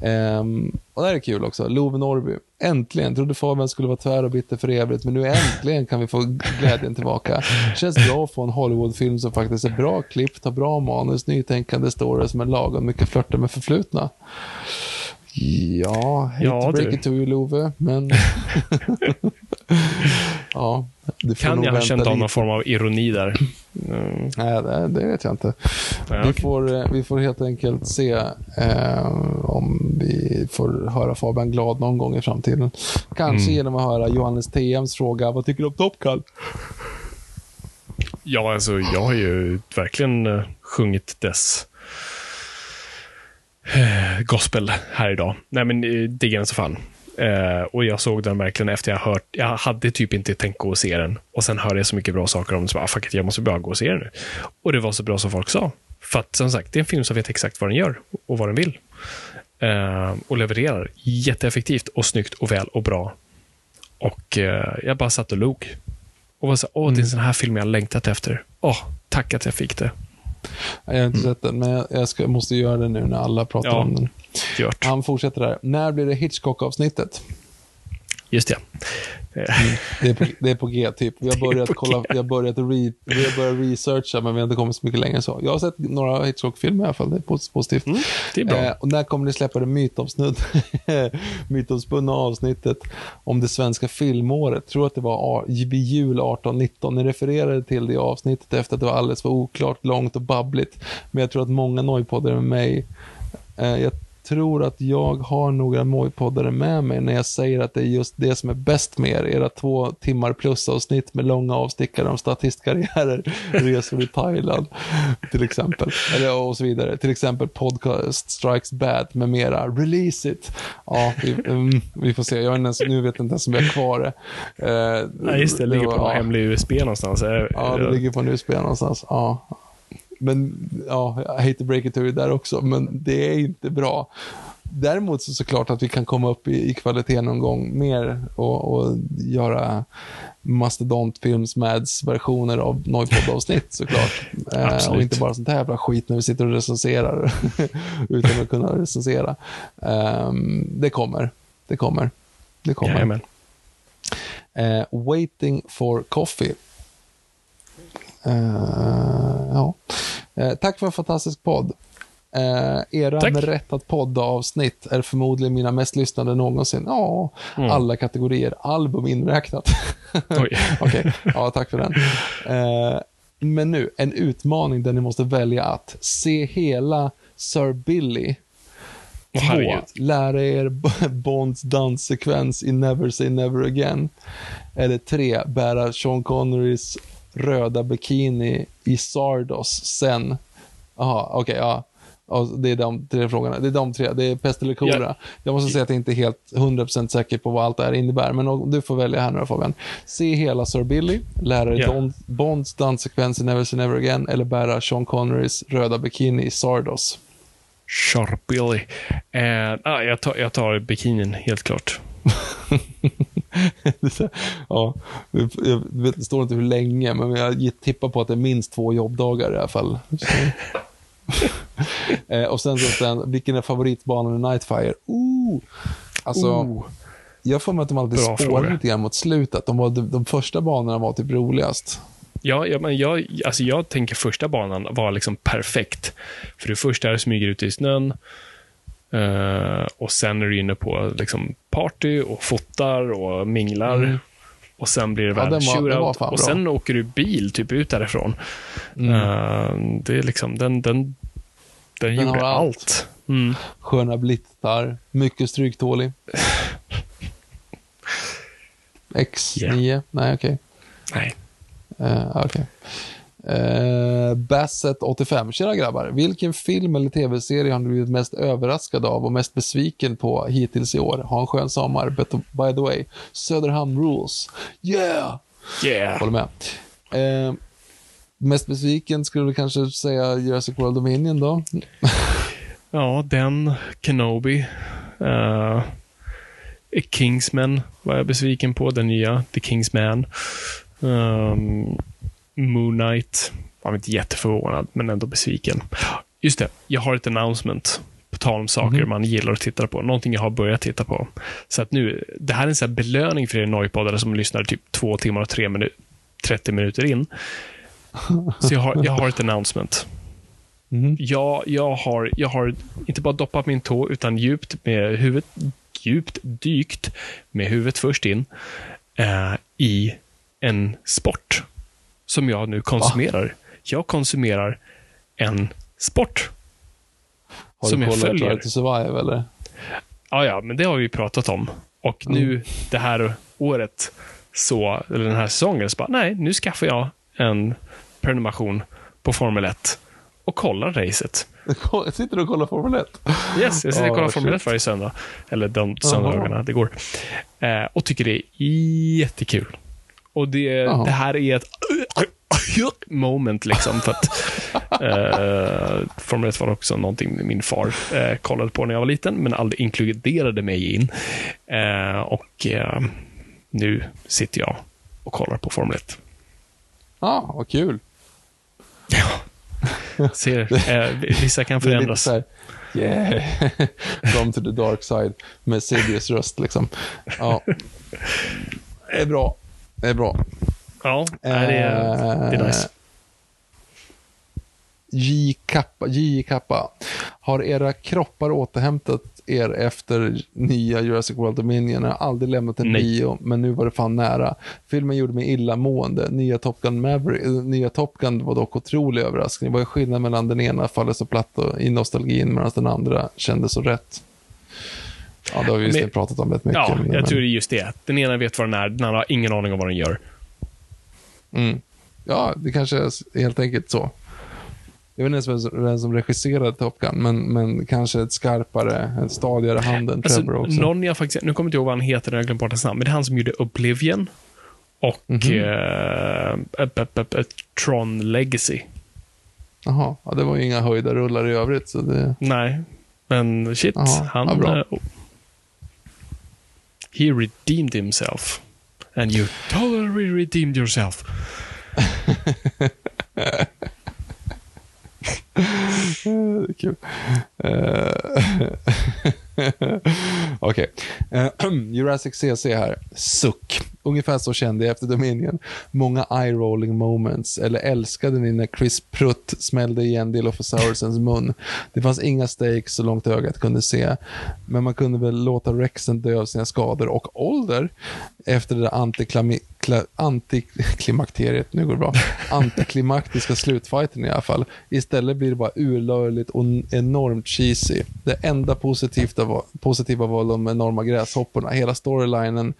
Um, och det här är kul också. Love Norrby. Äntligen. Trodde Fabian skulle vara tvär och bitter för evigt, men nu äntligen kan vi få glädjen tillbaka. Känns bra att få en Hollywoodfilm som faktiskt är bra klippt, har bra manus, nytänkande stories men lagom mycket flörter med förflutna. Ja, hate Ja, break it to you Love, men... ja, Kan jag ha känt av någon form av ironi där? Mm. Nej, det, det vet jag inte. Ja, vi, får, eh, vi får helt enkelt se eh, om vi får höra Fabian glad någon gång i framtiden. Kanske Mm. genom att höra Johannes TMs fråga, vad tycker du om Top Gun? Ja, alltså jag har ju verkligen eh, sjungit dess gospel här idag. Nej, men eh, diggar den så fan. Eh, och jag såg den verkligen efter jag hört, jag hade typ inte tänkt gå och se den. Och sen hörde jag så mycket bra saker om den, så bara, ah, fuck it, jag måste bara gå och se den nu. Och det var så bra som folk sa. För att som sagt, det är en film som vet exakt vad den gör och vad den vill. Eh, och levererar jätteeffektivt och snyggt och väl och bra. Och eh, jag bara satt och log. Och var så åh, det är en sån här film jag längtat efter. Åh, tack att jag fick det. Jag har inte sett den, men jag ska, måste göra det nu när alla pratar Ja. om den. Gjort. Han fortsätter där. När blir det Hitchcock-avsnittet? Just det. Eh, Det är på, det är på G, typ. Vi har börjat kolla, vi har börjat, re, vi har börjat researcha, men vi har inte kommit så mycket längre än så. Jag har sett några Hitchcock-filmer i alla fall, det är pos- positivt. Mm, det är bra. Eh, och när kommer ni släppa det mytomsnudd, mytomspunna avsnittet om det svenska filmåret? Jag tror att det var vid jul 18-19. Ni refererade till det avsnittet efter att det var alldeles för oklart, långt och babbligt. Men jag tror att många nojpoddare med mig eh, jag tror att jag har några mojpoddare med mig när jag säger att det är just det som är bäst med er. Era två timmar plus avsnitt med långa avstickare om statistkarriärer, resor i Thailand till exempel. Eller, och så vidare. Till exempel podcast Strikes Bad med mera. Release it. Ja, vi, mm, vi får se. Jag inte ens, nu vet jag inte ens om jag har kvar det. Eh, Nej, just det. Det ligger på någon ja. hemlig USB någonstans. Ja, det ligger på en USB någonstans. Ja. Men ja, jag hate to break it to you där också, men det är inte bra. Däremot så såklart att vi kan komma upp i, i kvalitet någon gång mer och, och göra mastodontfilms mads versioner av Noipod-avsnitt såklart. eh, och inte bara sånt här jävla skit när vi sitter och recenserar utan att kunna recensera. Ehm, det kommer. Det kommer. Det kommer. Eh, waiting for coffee. Eh, ja. eh, tack för en fantastisk podd. Eh, era Tack. rätt att podda avsnitt är förmodligen mina mest lyssnade någonsin. Ja, Mm. alla kategorier, album inräknat. Okej, ja, tack för den. Eh, men nu, en utmaning där ni måste välja att se hela Sir Billy Åh, Två, lära er Bonds danssekvens i Never Say Never Again. Eller tre, bära Sean Connerys röda bikini i Sardos sen. Jaha, okej, ja. Och det är de tre frågorna. Det är de tre. Det är pest eller kolera. Ja. Jag måste säga att jag inte är helt 100% säker på vad allt det här innebär. Men du får välja här nu Fabian. Se hela Sir Billy, lära dig Ja. Don, Bonds danssekvens i Never Say Never Again eller bära Sean Connerys röda bikini i Sardos. Sharp Billy. Eh, ah, jag, tar, jag tar bikinin, helt klart. ja, jag vet, det står inte hur länge, men jag tippar på att det är minst två jobbdagar i alla fall. Eh, och sen så sen, vilken är favoritbanan i Nightfire? Ooh. Alltså, Ooh. jag får mig att de alltid spårade lite grann mot slutet. De, var, de, de första banorna var typ roligast. Ja, ja, men jag, alltså jag tänker första banan var liksom perfekt. För det första smyger ut i snön. Eh, och sen är du inne på liksom party och fotar och minglar. Och sen blir det Mm. Ja, den den var shootout. Och bra. sen åker du bil typ ut därifrån. Mm. Eh, det är liksom, den, den, den, gjorde har allt. allt. Mm. Sköna blittar, mycket stryktålig. X9? Nej, okej. Nej. Uh, okej. Eh, Bassett 85. Tjena grabbar. Vilken film eller tv-serie har ni blivit mest överraskad av och mest besviken på hittills i år? Ha en skön sommar. By the way, Söderhamn rules. Yeah! Yeah. Håller med. Eh, mest besviken skulle du kanske säga Jurassic World Dominion då? Ja, den, Kenobi. Uh, Kingsman var jag besviken på, den nya, The Kingsman. Um, Moon Knight var inte jätteförvånad, men ändå besviken. Just det, jag har ett announcement. På tal om saker man gillar att titta på. Någonting jag har börjat titta på. Så att nu, det här är en sån här belöning för er nojpoddare som lyssnar typ två timmar och tre minu 30 minuter in. Så jag har, jag har ett announcement. Jag, jag, har, jag har inte bara doppat min tå, utan djupt med huvudet, djupt dykt med huvudet först in eh, i en sport som jag nu konsumerar. Jag konsumerar en sport. Har Som du jag följer. Try to Survive eller? Ja, ja, men det har vi pratat om. Och nu, det här året, så, eller den här säsongen, så bara, nej, nu skaffar jag en prenumeration på Formel 1 och kollar racet. Sitter du och kollar Formel 1? Yes, jag sitter och kollar vad Formel 1 shit. varje söndag. Eller de söndagarna det går. Eh, och tycker det är jättekul. Och det, det här är ett moment liksom. För att eh, Formel 1 var också någonting min far eh, kollade på när jag var liten, men aldrig inkluderade mig in. Eh, och eh, nu sitter jag och kollar på Formel 1. Ja, ah, vad kul. Ser, eh, vissa kan förändras. yeah, come to the dark side med Sidious röst liksom. Ja. Det är bra. Det är bra. Ja, det, är, det är nice. J kappa, J kappa. Har era kroppar återhämtat er efter nya Jurassic World Dominion? Jag har aldrig lämnat en Nej. bio, men nu var det fan nära. Filmen gjorde mig illamående. Nya Top Gun Maverick, eh, nya Top Gun var dock otrolig överraskning. Vad är skillnaden mellan den ena faller så platt och, i nostalgin medan den andra kändes så rätt? Ja, det har vi just Men- pratat om rätt mycket. Ja, men- jag tror det är just det. Den ena vet vad den är, den andra har ingen aning om vad den gör. Mm. Ja, det kanske är helt enkelt så. Jag vet inte ens vem som- regisserade Top Gun, men, men kanske ett skarpare, en stadigare hand än Alltså, Trevor också. någon jag faktiskt, nu kommer jag inte ihåg vad han heter, jag har glömt bort hans namn, men det är han som gjorde Oblivion och eh, ep- ep- ep- Tron Legacy. Jaha, ja, det var ju inga höjda rullar i övrigt. Så det... Nej, men shit, Jaha, han... ja, bra. eh, he redeemed himself. And you totally redeemed yourself. Det är kul. Eh, okej. Eh, Jurassic CC här. Suck. Ungefär så kände jag efter Dominion. Många eye-rolling moments. Eller älskade ni när Chris Prutt smällde igen Dilophosaurusens mun? Det fanns inga stakes så långt ögat kunde se. Men man kunde väl låta Rexen dö av sina skador och ålder efter det där antiklami- antiklimakteriet, nu går det bra, antiklimaktiska slutfighten i alla fall. Istället blir det bara urlöjligt och enormt cheesy. Det enda positiva var, positiva var de enorma gräshopporna. Hela storylinen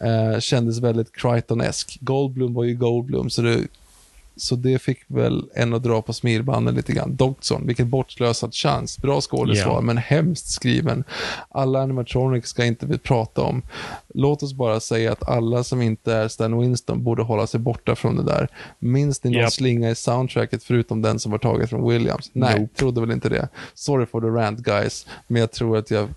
eh, kändes väldigt Crichton-esk. Goldblum var ju Goldblum, så det så det fick väl en att dra på smilbanden lite grann. Dodson, vilket bortslösad chans. Bra skådesvar, Ja. men hemskt skriven. Alla animatronics ska inte vi prata om. Låt oss bara säga att alla som inte är Stan Winston borde hålla sig borta från det där. Minns ni någon Japp. slinga i soundtracket förutom den som var taget från Williams? Nej, Nope. trodde väl inte det. Sorry for the rant guys, men jag tror att jag,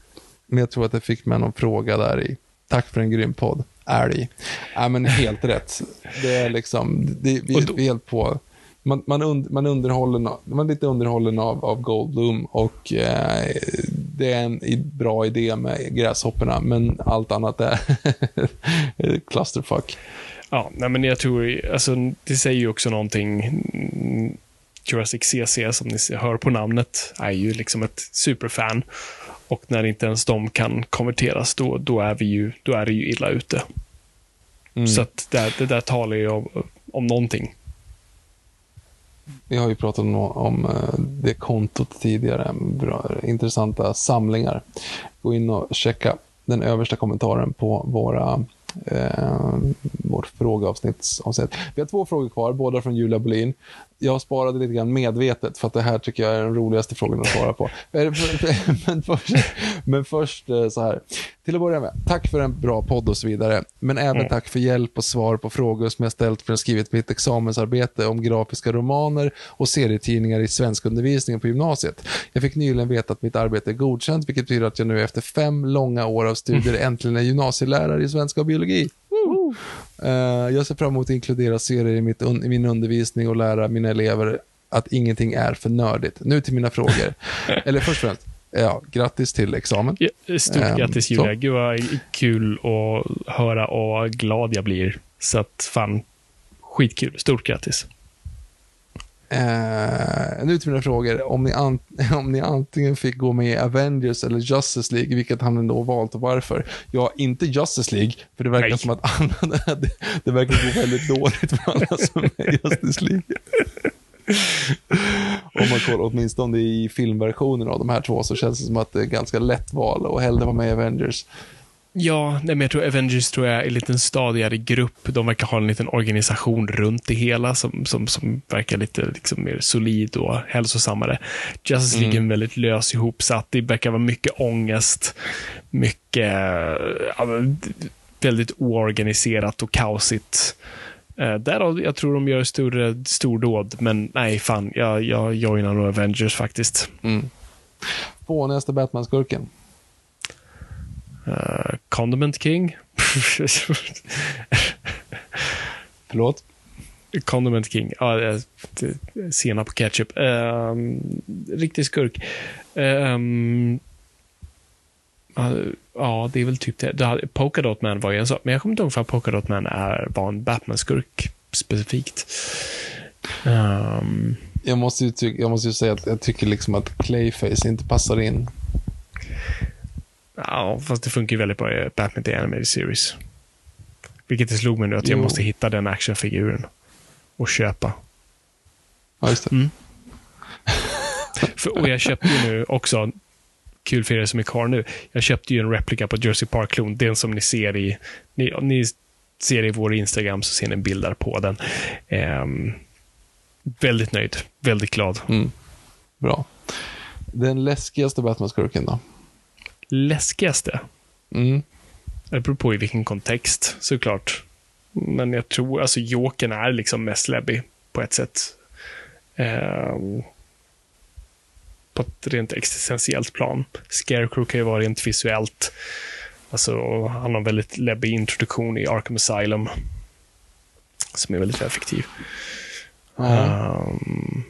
men jag tror att jag fick med någon fråga där i. Tack för en grym podd. Älg. Ja, men helt rätt. Det är liksom, det, vi, då- vi är helt på. Man, man, und, man, underhållen, man är lite underhållen av, av Goldblum och eh, det är en bra idé med gräshopporna, men allt annat är clusterfuck. Ja, nej, men jag tror, alltså, det säger ju också någonting. Jurassic CC, som ni hör på namnet, är ju liksom ett superfan. Och när inte ens de kan konverteras, då, då, är, vi ju, då är det ju illa ute. Så att det, det där talar ju om, om någonting. Vi har ju pratat om, om eh, det kontot tidigare. Bra, intressanta samlingar. Gå in och checka den översta kommentaren på våra eh, vårt frågeavsnitt. avsnitt. Vi har två frågor kvar, båda från Julia Bolin. Jag sparade lite grann medvetet för att det här tycker jag är den roligaste frågan att svara på. Men först, men först eh, så här. Till att börja med, tack för en bra podd och så vidare. Men även tack för hjälp och svar på frågor som jag ställt för att skrivit mitt examensarbete om grafiska romaner och serietidningar i svenskundervisningen på gymnasiet. Jag fick nyligen veta att mitt arbete är godkänt, vilket betyder att jag nu efter fem långa år av studier äntligen är gymnasielärare i svenska och biologi. Eh, jag ser fram emot att inkludera serier i, mitt i min undervisning och lära mina elever att ingenting är för nördigt. Nu till mina frågor. Eller först och främst, ja, grattis till examen. Ja, Stort Ehm, grattis så. Julia. Gud vad kul att höra och glad jag blir. Så att fan, skitkul. Stort grattis. Eh, nu till mina frågor. Om ni, an- om ni antingen fick gå med i Avengers eller Justice League, vilket hade ni då valt och varför? Ja, inte Justice League, för det verkar Nej. som att alla, det, det verkar gå väldigt dåligt för alla som är i Justice League. Om man kollar åtminstone i filmversionen av de här två så känns det som att det är ganska lätt val och hellre vara med i Avengers. Ja, nej, men jag tror Avengers tror jag är en liten stadigare grupp. De verkar ha en liten organisation runt det hela som, som, som verkar lite liksom mer solid och hälsosammare. Justice League är väldigt lös ihopsatt. Det verkar vara mycket ångest, mycket ja, väldigt oorganiserat och kaosigt. Eh, därav, jag tror de gör större stordåd, men nej, fan, jag, jag joinar nog Avengers faktiskt. Fånigaste Batman-skurken. Uh, Condiment King. Förlåt? Condiment King. Ja, det- senap på ketchup. Um, riktig skurk. Ehm, ja, det är väl typ det. det hade, Polka Dot Man var ju en sak, men jag kommer inte ihåg för att Polka Dot Man är, var en Batman-skurk specifikt. Ehm, Jag måste, ju jag måste ju säga att jag tycker liksom att Clayface inte passar in. Ja, fast det funkar ju väldigt bra i Batman The Animated Series. Vilket det slog mig nu, att jag Jo. måste hitta den actionfiguren och köpa. Ja, just det. Mm. För, och jag köpte ju nu också, kul för er som är kvar nu, jag köpte ju en replika på Jersey Park-klon, den som ni ser i, ni, ni ser i vår Instagram så ser ni bilder på den. Ehm, väldigt nöjd, väldigt glad. Bra. Den läskigaste Batman-skurken då? Läskigaste? Mm. Det beror på i vilken kontext, såklart. Men jag tror, alltså Jokern är liksom mest läbbig på ett sätt. Ehm, på ett rent existentiellt plan. Scarecrow kan ju vara rent visuellt. Alltså, han har en väldigt läbbig introduktion i Arkham Asylum. Som är väldigt effektiv. Um,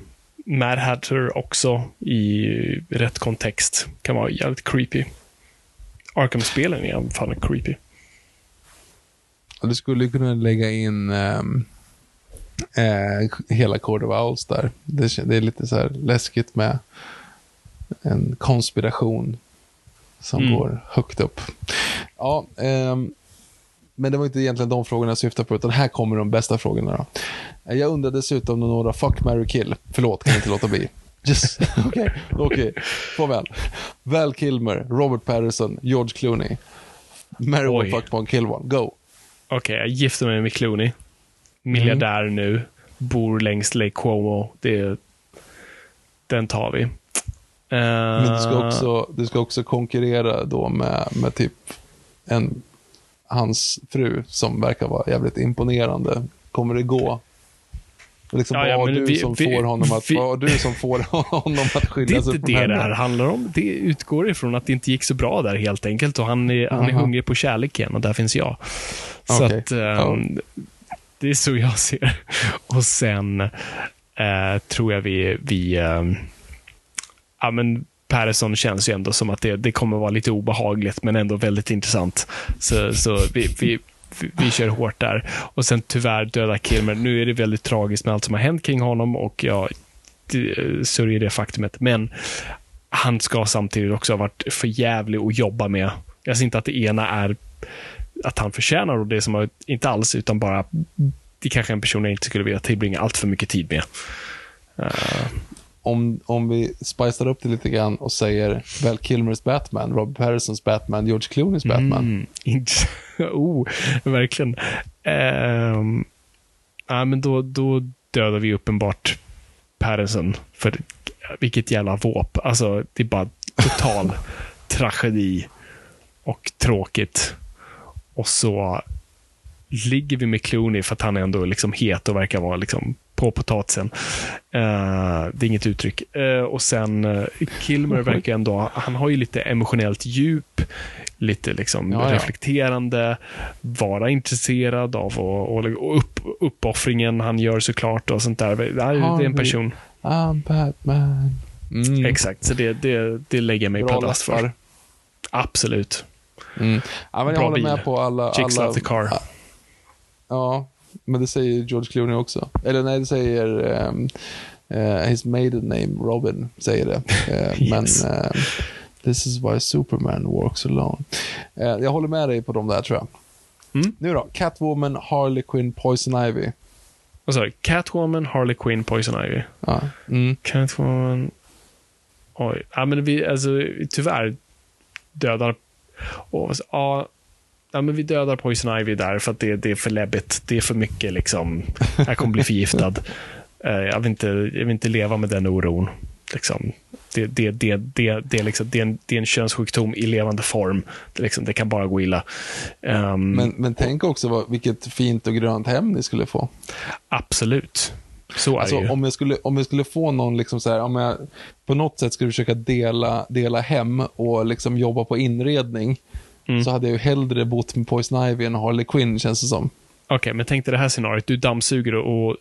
Mad Hatter också i rätt kontext kan vara jävligt creepy. Arkham-spelen är fan creepy. Du skulle kunna lägga in ehm, eh, hela Court of Owls där. Det, det är lite så här läskigt med en konspiration som Mm. går högt upp. Ja, ehm, men det var inte egentligen de frågorna jag syftade på, utan här kommer de bästa frågorna. Då. Jag undrar dessutom om några fuck, marry, kill. Förlåt, kan inte låta bli. Just, okej, okej. Farväl. Val Kilmer, Robert Patterson, George Clooney. Marry one, fuck one, kill one. Go. Okej, jag gifter mig med Clooney. Miljardär nu. bor längs Lake Como. Det, den tar vi. Men du ska Eh, också, du ska också konkurrera då med, med typ en, hans fru som verkar vara jävligt imponerande. Kommer det gå? Liksom, Ja, ja, vad har du vi- som vi- får honom att, vi- vad har du som får honom att Det är skilja sig inte från det det här handlar om. Det utgår ifrån att det inte gick så bra där helt enkelt och han är, han är hungrig på kärleken och där finns jag. Så Okej. att, Ja. det är så jag ser. Och sen eh, tror jag vi, vi ehm, ja men Patterson känns ju ändå som att det, det kommer vara lite obehagligt men ändå väldigt intressant. Så, så vi, vi, vi, kör hårt där. Och sen tyvärr döda Kilmer. Nu är det väldigt tragiskt med allt som har hänt kring honom och jag det- sörjer det faktumet. Men han ska samtidigt också ha varit för jävlig att jobba med. Jag ser inte att det ena är att han förtjänar och det som har, inte alls, utan bara det kanske är en person jag inte skulle vilja tillbringa allt för mycket tid med. Om, om vi spicar upp det lite grann och säger Val Kilmers Batman, Rob Pattersons Batman, George Clooneys Batman. Mm, inte, oh, verkligen. Um, ja, men då, då dödar vi uppenbart Patterson. För vilket jävla våp. Alltså, det är bara total tragedi och tråkigt. Och så ligger vi med Clooney för att han är ändå liksom het och verkar vara liksom på potatisen. Eh, det är inget uttryck. Eh, och sen uh, Kilmer verkar ändå, han har ju lite emotionellt djup, lite liksom Ja, ja. reflekterande, vara intresserad av och, och, upp, uppoffringen han gör såklart och sånt där. Det är, en person. I'm Batman. Mm. Exakt, så det, det, det lägger jag mig Bra pladask för. Absolut. Mm. Ja, men jag Bra håller bil. med på alla... Chicks alla the car. Ja, men det säger George Clooney också. Eller nej, det säger um, uh, his maiden name, Robin, säger det. Eh, Yes. Men eh, this is why Superman walks alone. Eh, jag håller med dig på de där tror jag. Mm. Nu då, Catwoman, Harley Quinn, Poison Ivy. Vad sa du? Catwoman, Harley Quinn, Poison Ivy. Ja. Mm. Catwoman... Oj. Ja, men vi, alltså, tyvärr dödar... Och, ja, ja, men vi dödar Poison Ivy där för att det, det är för läbbigt. Det är för mycket liksom. Jag kommer bli förgiftad. Eh, jag, vill inte, jag vill inte leva med den oron. Liksom. Det, det, det, det, det, är liksom, det, är en, det är en könssjukdom i levande form. Det, liksom, det kan bara gå illa. Ehm, Men, men tänk också vad, vilket fint och grönt hem ni skulle få. Absolut. Så är Alltså, det ju. om, jag skulle, om jag skulle få någon, liksom så här, om jag på något sätt skulle försöka dela, dela hem och liksom jobba på inredning, Mm. så hade jag ju hellre bott med Poison Ivy än Harley Quinn, känns det som. Okej, men tänk dig det här scenariot. Du dammsuger och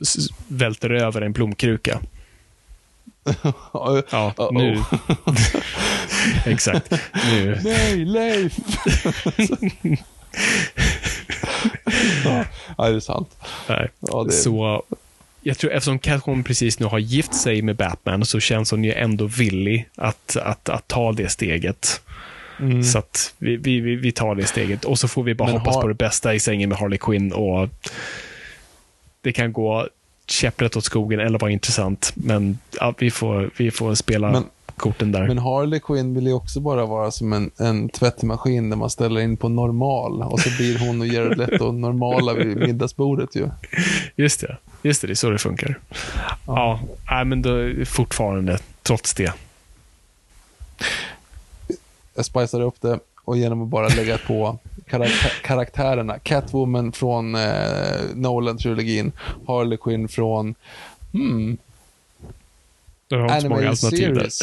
välter över en blomkruka. Ja, nu. Exakt. Nu. Nej, Leif! ja, det är sant. Nej. Ja, det- Så jag tror eftersom Catwoman precis nu har gift sig med Batman så känns hon ju ändå villig att, att, att ta det steget. Så att vi, vi, vi- vi tar det steget och så får vi bara Men hoppas har- på det bästa i sängen med Harley Quinn och det kan gå käpprätt åt skogen eller vara intressant. Men ja, vi, får, vi får spela Men- korten där. Men Harley Quinn vill ju också bara vara som en, en tvättmaskin där man ställer in på normal och så blir hon och Jared Leto normala vid middagsbordet ju. Just det. Just det, det är så det funkar. Ja, nej, men då, fortfarande, trots det. Jag spicar upp det och genom att bara lägga på karak- karaktärerna. Catwoman från eh, Nolan-trilogin, Harley Quinn från hmm, har inte många där. Series.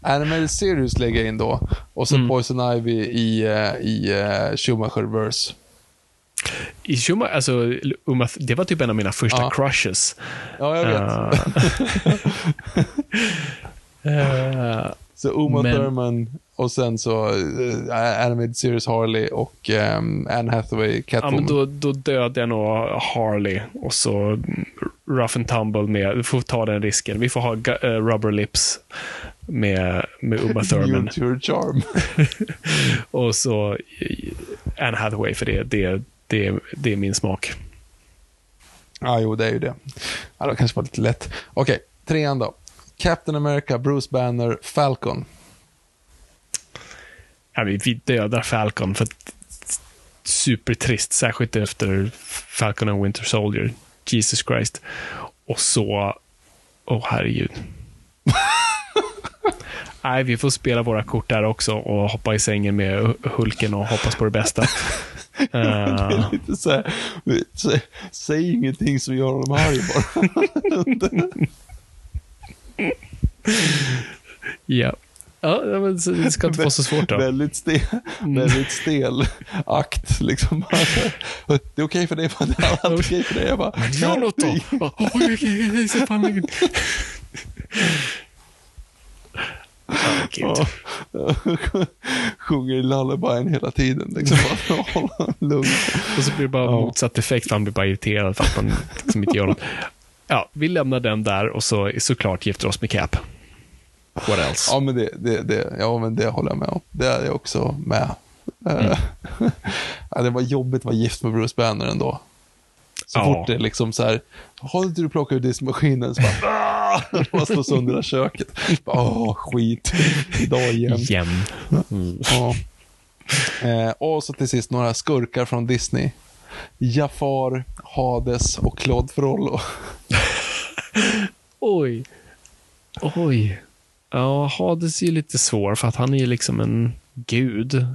Animated Series lägger jag in då. Och så Mm. Poison Ivy i, eh, i uh, Schumacher-verse. I Schumacher, alltså, Uma, det var typ en av mina första Ja. crushes. Ja, jag vet. Eh, Så Uma Men- Thurman och sen så eh, Animated Series Harley och um, Anne Hathaway ja, Catwoman. men då, då dödade jag nog Harley och så Rough and Tumble med, vi får ta den risken. Vi får ha eh, Rubber Lips med, med Uma Thurman. Your charm. och så eh, Anne Hathaway, för det, det, det, det är min smak. Ja, jo, det är ju det. Ja, det kanske var lite lätt. Okej, trean då. Captain America, Bruce Banner, Falcon. Ja, vi, dödar Falcon för att supertrist, särskilt efter Falcon and Winter Soldier. Jesus Christ. och så... Åh, oh, herregud. Nej, vi får spela våra kort där också och hoppa i sängen med Hulken och hoppas på det bästa. Det är lite så här, sä, säg ingenting som gör honom arg bara. ja. Ja, men det ska inte vara så svårt då. väldigt, stel, väldigt stel akt liksom. Det är okej okay för dig, det är okej okay för dig. Jag bara, Gör något då! Fan Ja, Sjunger lullabyen hela tiden. Liksom, hålla lugn. Och så blir det bara ja. motsatt effekt. Han blir bara irriterad för att man liksom inte gör något. Ja, vi lämnar den där och så såklart gifter oss med Cap. What else? Ja, men det, det, det, ja, men det håller jag med om. Det är jag också med. Mm. ja, det var jobbigt att vara gift med Bruce Banner ändå. Så ja. fort det är liksom så här, har inte du plockat ur diskmaskinen? Så bara, man slår sönder hela köket. Åh, skit. Idag igen. Igen. Mm. Ja. Eh, och så till sist några skurkar från Disney. Jafar, Hades och Claude Frollo. Oj. Oj. Ja, Hades är ju lite svår för att han är ju liksom en gud.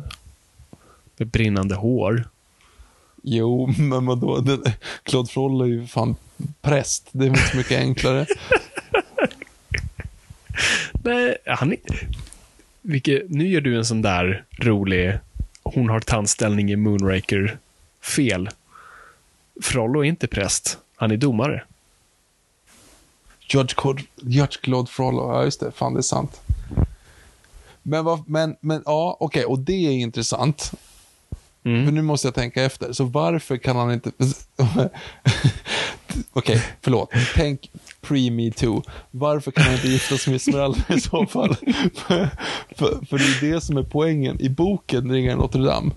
Med brinnande hår. Jo, men vadå? Claude Frollo är ju fan präst. Det är inte mycket enklare. Nej, han är... Vilket, nu gör du en sån där rolig, hon har tandställning i Moonraker fel. Frollo är inte präst, han är domare. Judge Claude, Frollo, ja just det, fan det är sant. Men, vad, men, men ja, okej, okay, och det är intressant. Mm. För nu måste jag tänka efter. Så varför kan han inte... Okej, okay, förlåt. Tänk pre-me too. Varför kan han inte gifta sig med Esmeralda i så fall? för, för, för, det är det som är poängen. I boken Ringaren Notre Dame,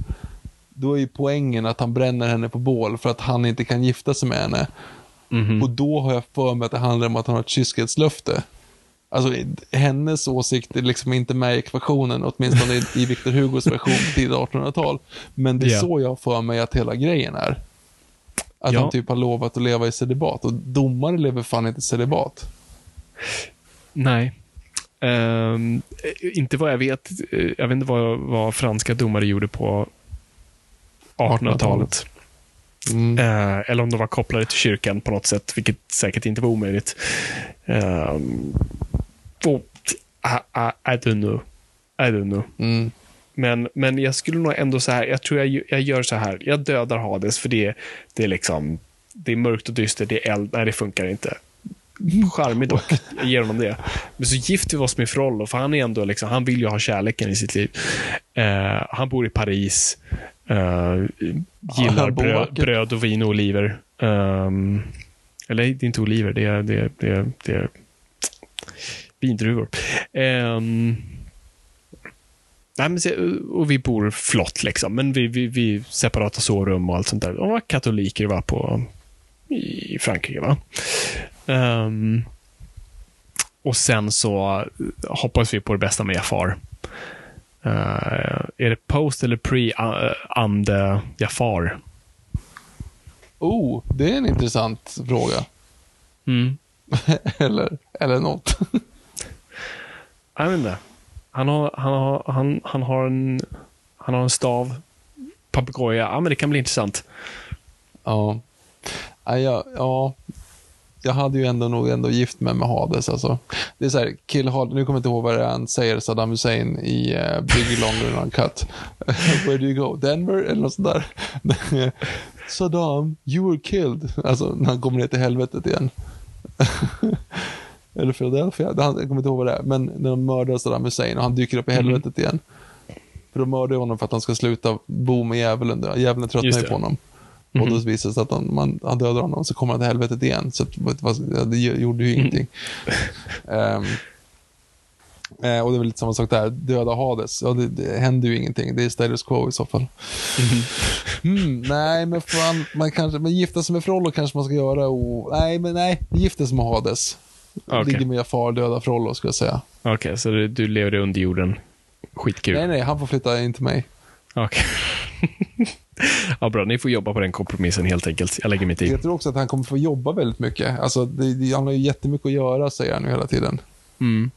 då är ju poängen att han bränner henne på bål för att han inte kan gifta sig med henne. Mm -hmm. Och då har jag för mig att det handlar om att han har ett kyskhetslöfte. Alltså hennes åsikt är liksom inte med i ekvationen, åtminstone i, i Victor Hugos version tidigt 1800-tal. Men det är yeah. så jag får mig att hela grejen är. Att ja. han typ har lovat att leva i celibat och domare lever fan inte i celibat. Nej. Um, inte vad jag vet. Jag vet inte vad, vad franska domare gjorde på 1800-talet. Mm. Uh, eller om de var kopplade till kyrkan på något sätt, vilket säkert inte var omöjligt. Uh, och, I, I, I don't know. I don't know. Mm. Men, men jag skulle nog ändå så här, jag tror jag, jag gör så här, jag dödar Hades för det, det är liksom, det är mörkt och dystert, det är eld, nej det funkar inte. Charmig dock, jag ger honom det. Men så gifter vi oss med Frollo, för han är ändå liksom, han vill ju ha kärleken i sitt liv. Uh, han bor i Paris, uh, gillar bröd, bröd och vin och oliver. Um, eller det är inte oliver, det är, det är, det är, det är vindruvor. Um, nej, men, och vi bor flott, liksom. men vi, vi, vi separata sovrum och allt sånt där. De var katoliker va, på, i Frankrike. va. Um, och sen så hoppas vi på det bästa med Jafar. Uh, är det post eller pre-ande Jafar? Oh, det är en intressant fråga. Mm. eller, eller något. Jag vet inte. Han har, han har, han, han har, en, han har en stav, papegoja. Ja, men det kan bli intressant. Ja. Ja, ja. Jag hade ju ändå nog ändå gift mig med Hades. Alltså. Det är så här, kill Hades, nu kommer jag inte ihåg vad det är han säger, Saddam Hussein i uh, Big Longer Uncut. Where do you go? Denver? Eller något sånt där. Saddam, you were killed. Alltså, när han kommer ner till helvetet igen. eller Philadelphia, jag kommer inte ihåg vad det är, men när de mördar Saddam Hussein och han dyker upp i mhm. helvetet mm. igen. För de mördar honom för att han ska sluta bo med djävulen. Djävulen tröttnar ju på honom. Mm. Och då mhm. visar det sig att han, man, han dödar honom så kommer han till helvetet igen. Så det gjorde ju ingenting. um, Eh, och det är väl lite samma sak där, döda Hades. Ja, det, det händer ju ingenting. Det är status quo i så fall. Mm. Mm, nej, men fan, man kanske, men gifta sig med Frollo kanske man ska göra. Och, nej, men nej, gifta sig med Hades. Okay. Ligger med far, döda Frollo, skulle jag säga. Okej, okay, så du, du lever under jorden. Skitkul. Nej, nej, han får flytta in till mig. Okej. Okay. Ja, bra. Ni får jobba på den kompromissen helt enkelt. Jag lägger mitt i. Jag tror också att han kommer få jobba väldigt mycket. Alltså, det, det, han har ju jättemycket att göra, säger han nu hela tiden. Mm.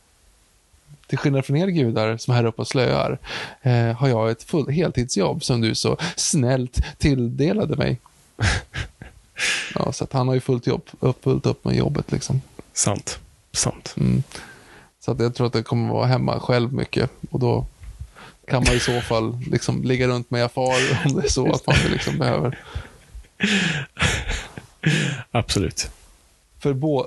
Till skillnad från er gudar som är här uppe och slöar, eh, har jag ett full, heltidsjobb som du så snällt tilldelade mig. ja, så att han har ju fullt, jobb, upp, fullt upp med jobbet. Liksom. Sant. Sant. Mm. Så att jag tror att det kommer vara hemma själv mycket. Och då kan man i så fall liksom ligga runt med Jafar om det är så att man liksom behöver. Absolut. För bo,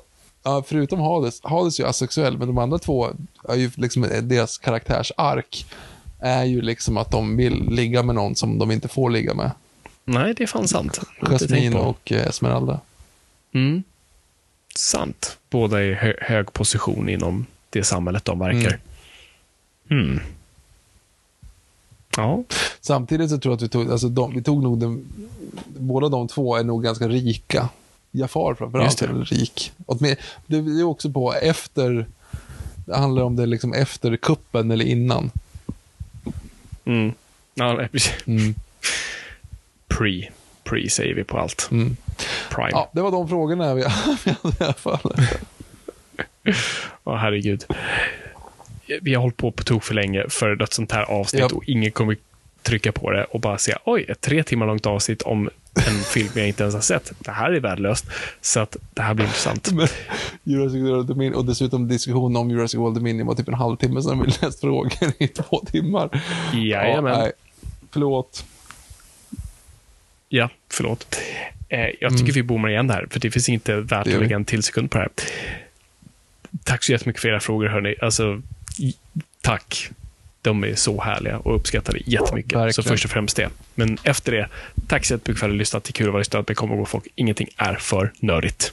förutom Hades, Hades är ju asexuell, men de andra två är ju liksom deras karaktärsark är ju liksom att de vill ligga med någon som de inte får ligga med. Nej, det är fan sant. Jasmine och eh, Esmeralda. Mm. Sant. Båda i hö hög position inom det samhället de verkar. Mm. Ja. Samtidigt så tror jag att vi tog, alltså de, vi tog nog den, båda de två är nog ganska rika. Jafar framförallt är väl rik. Det är också på efter, det handlar om det liksom efter kuppen eller innan. Mm. Ja, precis. Mm. Pre. Pre säger vi på allt. Mm. Prime. Ja, det var de frågorna vi hade i alla fall. Åh, herregud. Vi har hållit på på tok för länge för ett sånt här avsnitt Ja. och ingen kommer trycka på det och bara säga oj, ett tre timmar långt avsnitt om en film jag inte ens har sett. Det här är värdelöst. Så att det här blir intressant. Men Jurassic World Dominion, och dessutom diskussionen om Jurassic World Dominion var typ en halvtimme sedan vi läst frågor i två timmar. Jajamän. Ja, nej. Förlåt. Ja, förlåt. Eh, jag tycker vi bommar igen där, för det finns inte värt Mm. Att lägga en till sekund på det här. Tack så jättemycket för era frågor, hörni. Alltså, tack. De är så härliga och uppskattar det jättemycket. Så Verkligen. först och främst det. Men efter det, tack så jättemycket för att har lyssnat. Det är kul att vara lyssnat. Men kom ihåg folk, ingenting är för nördigt.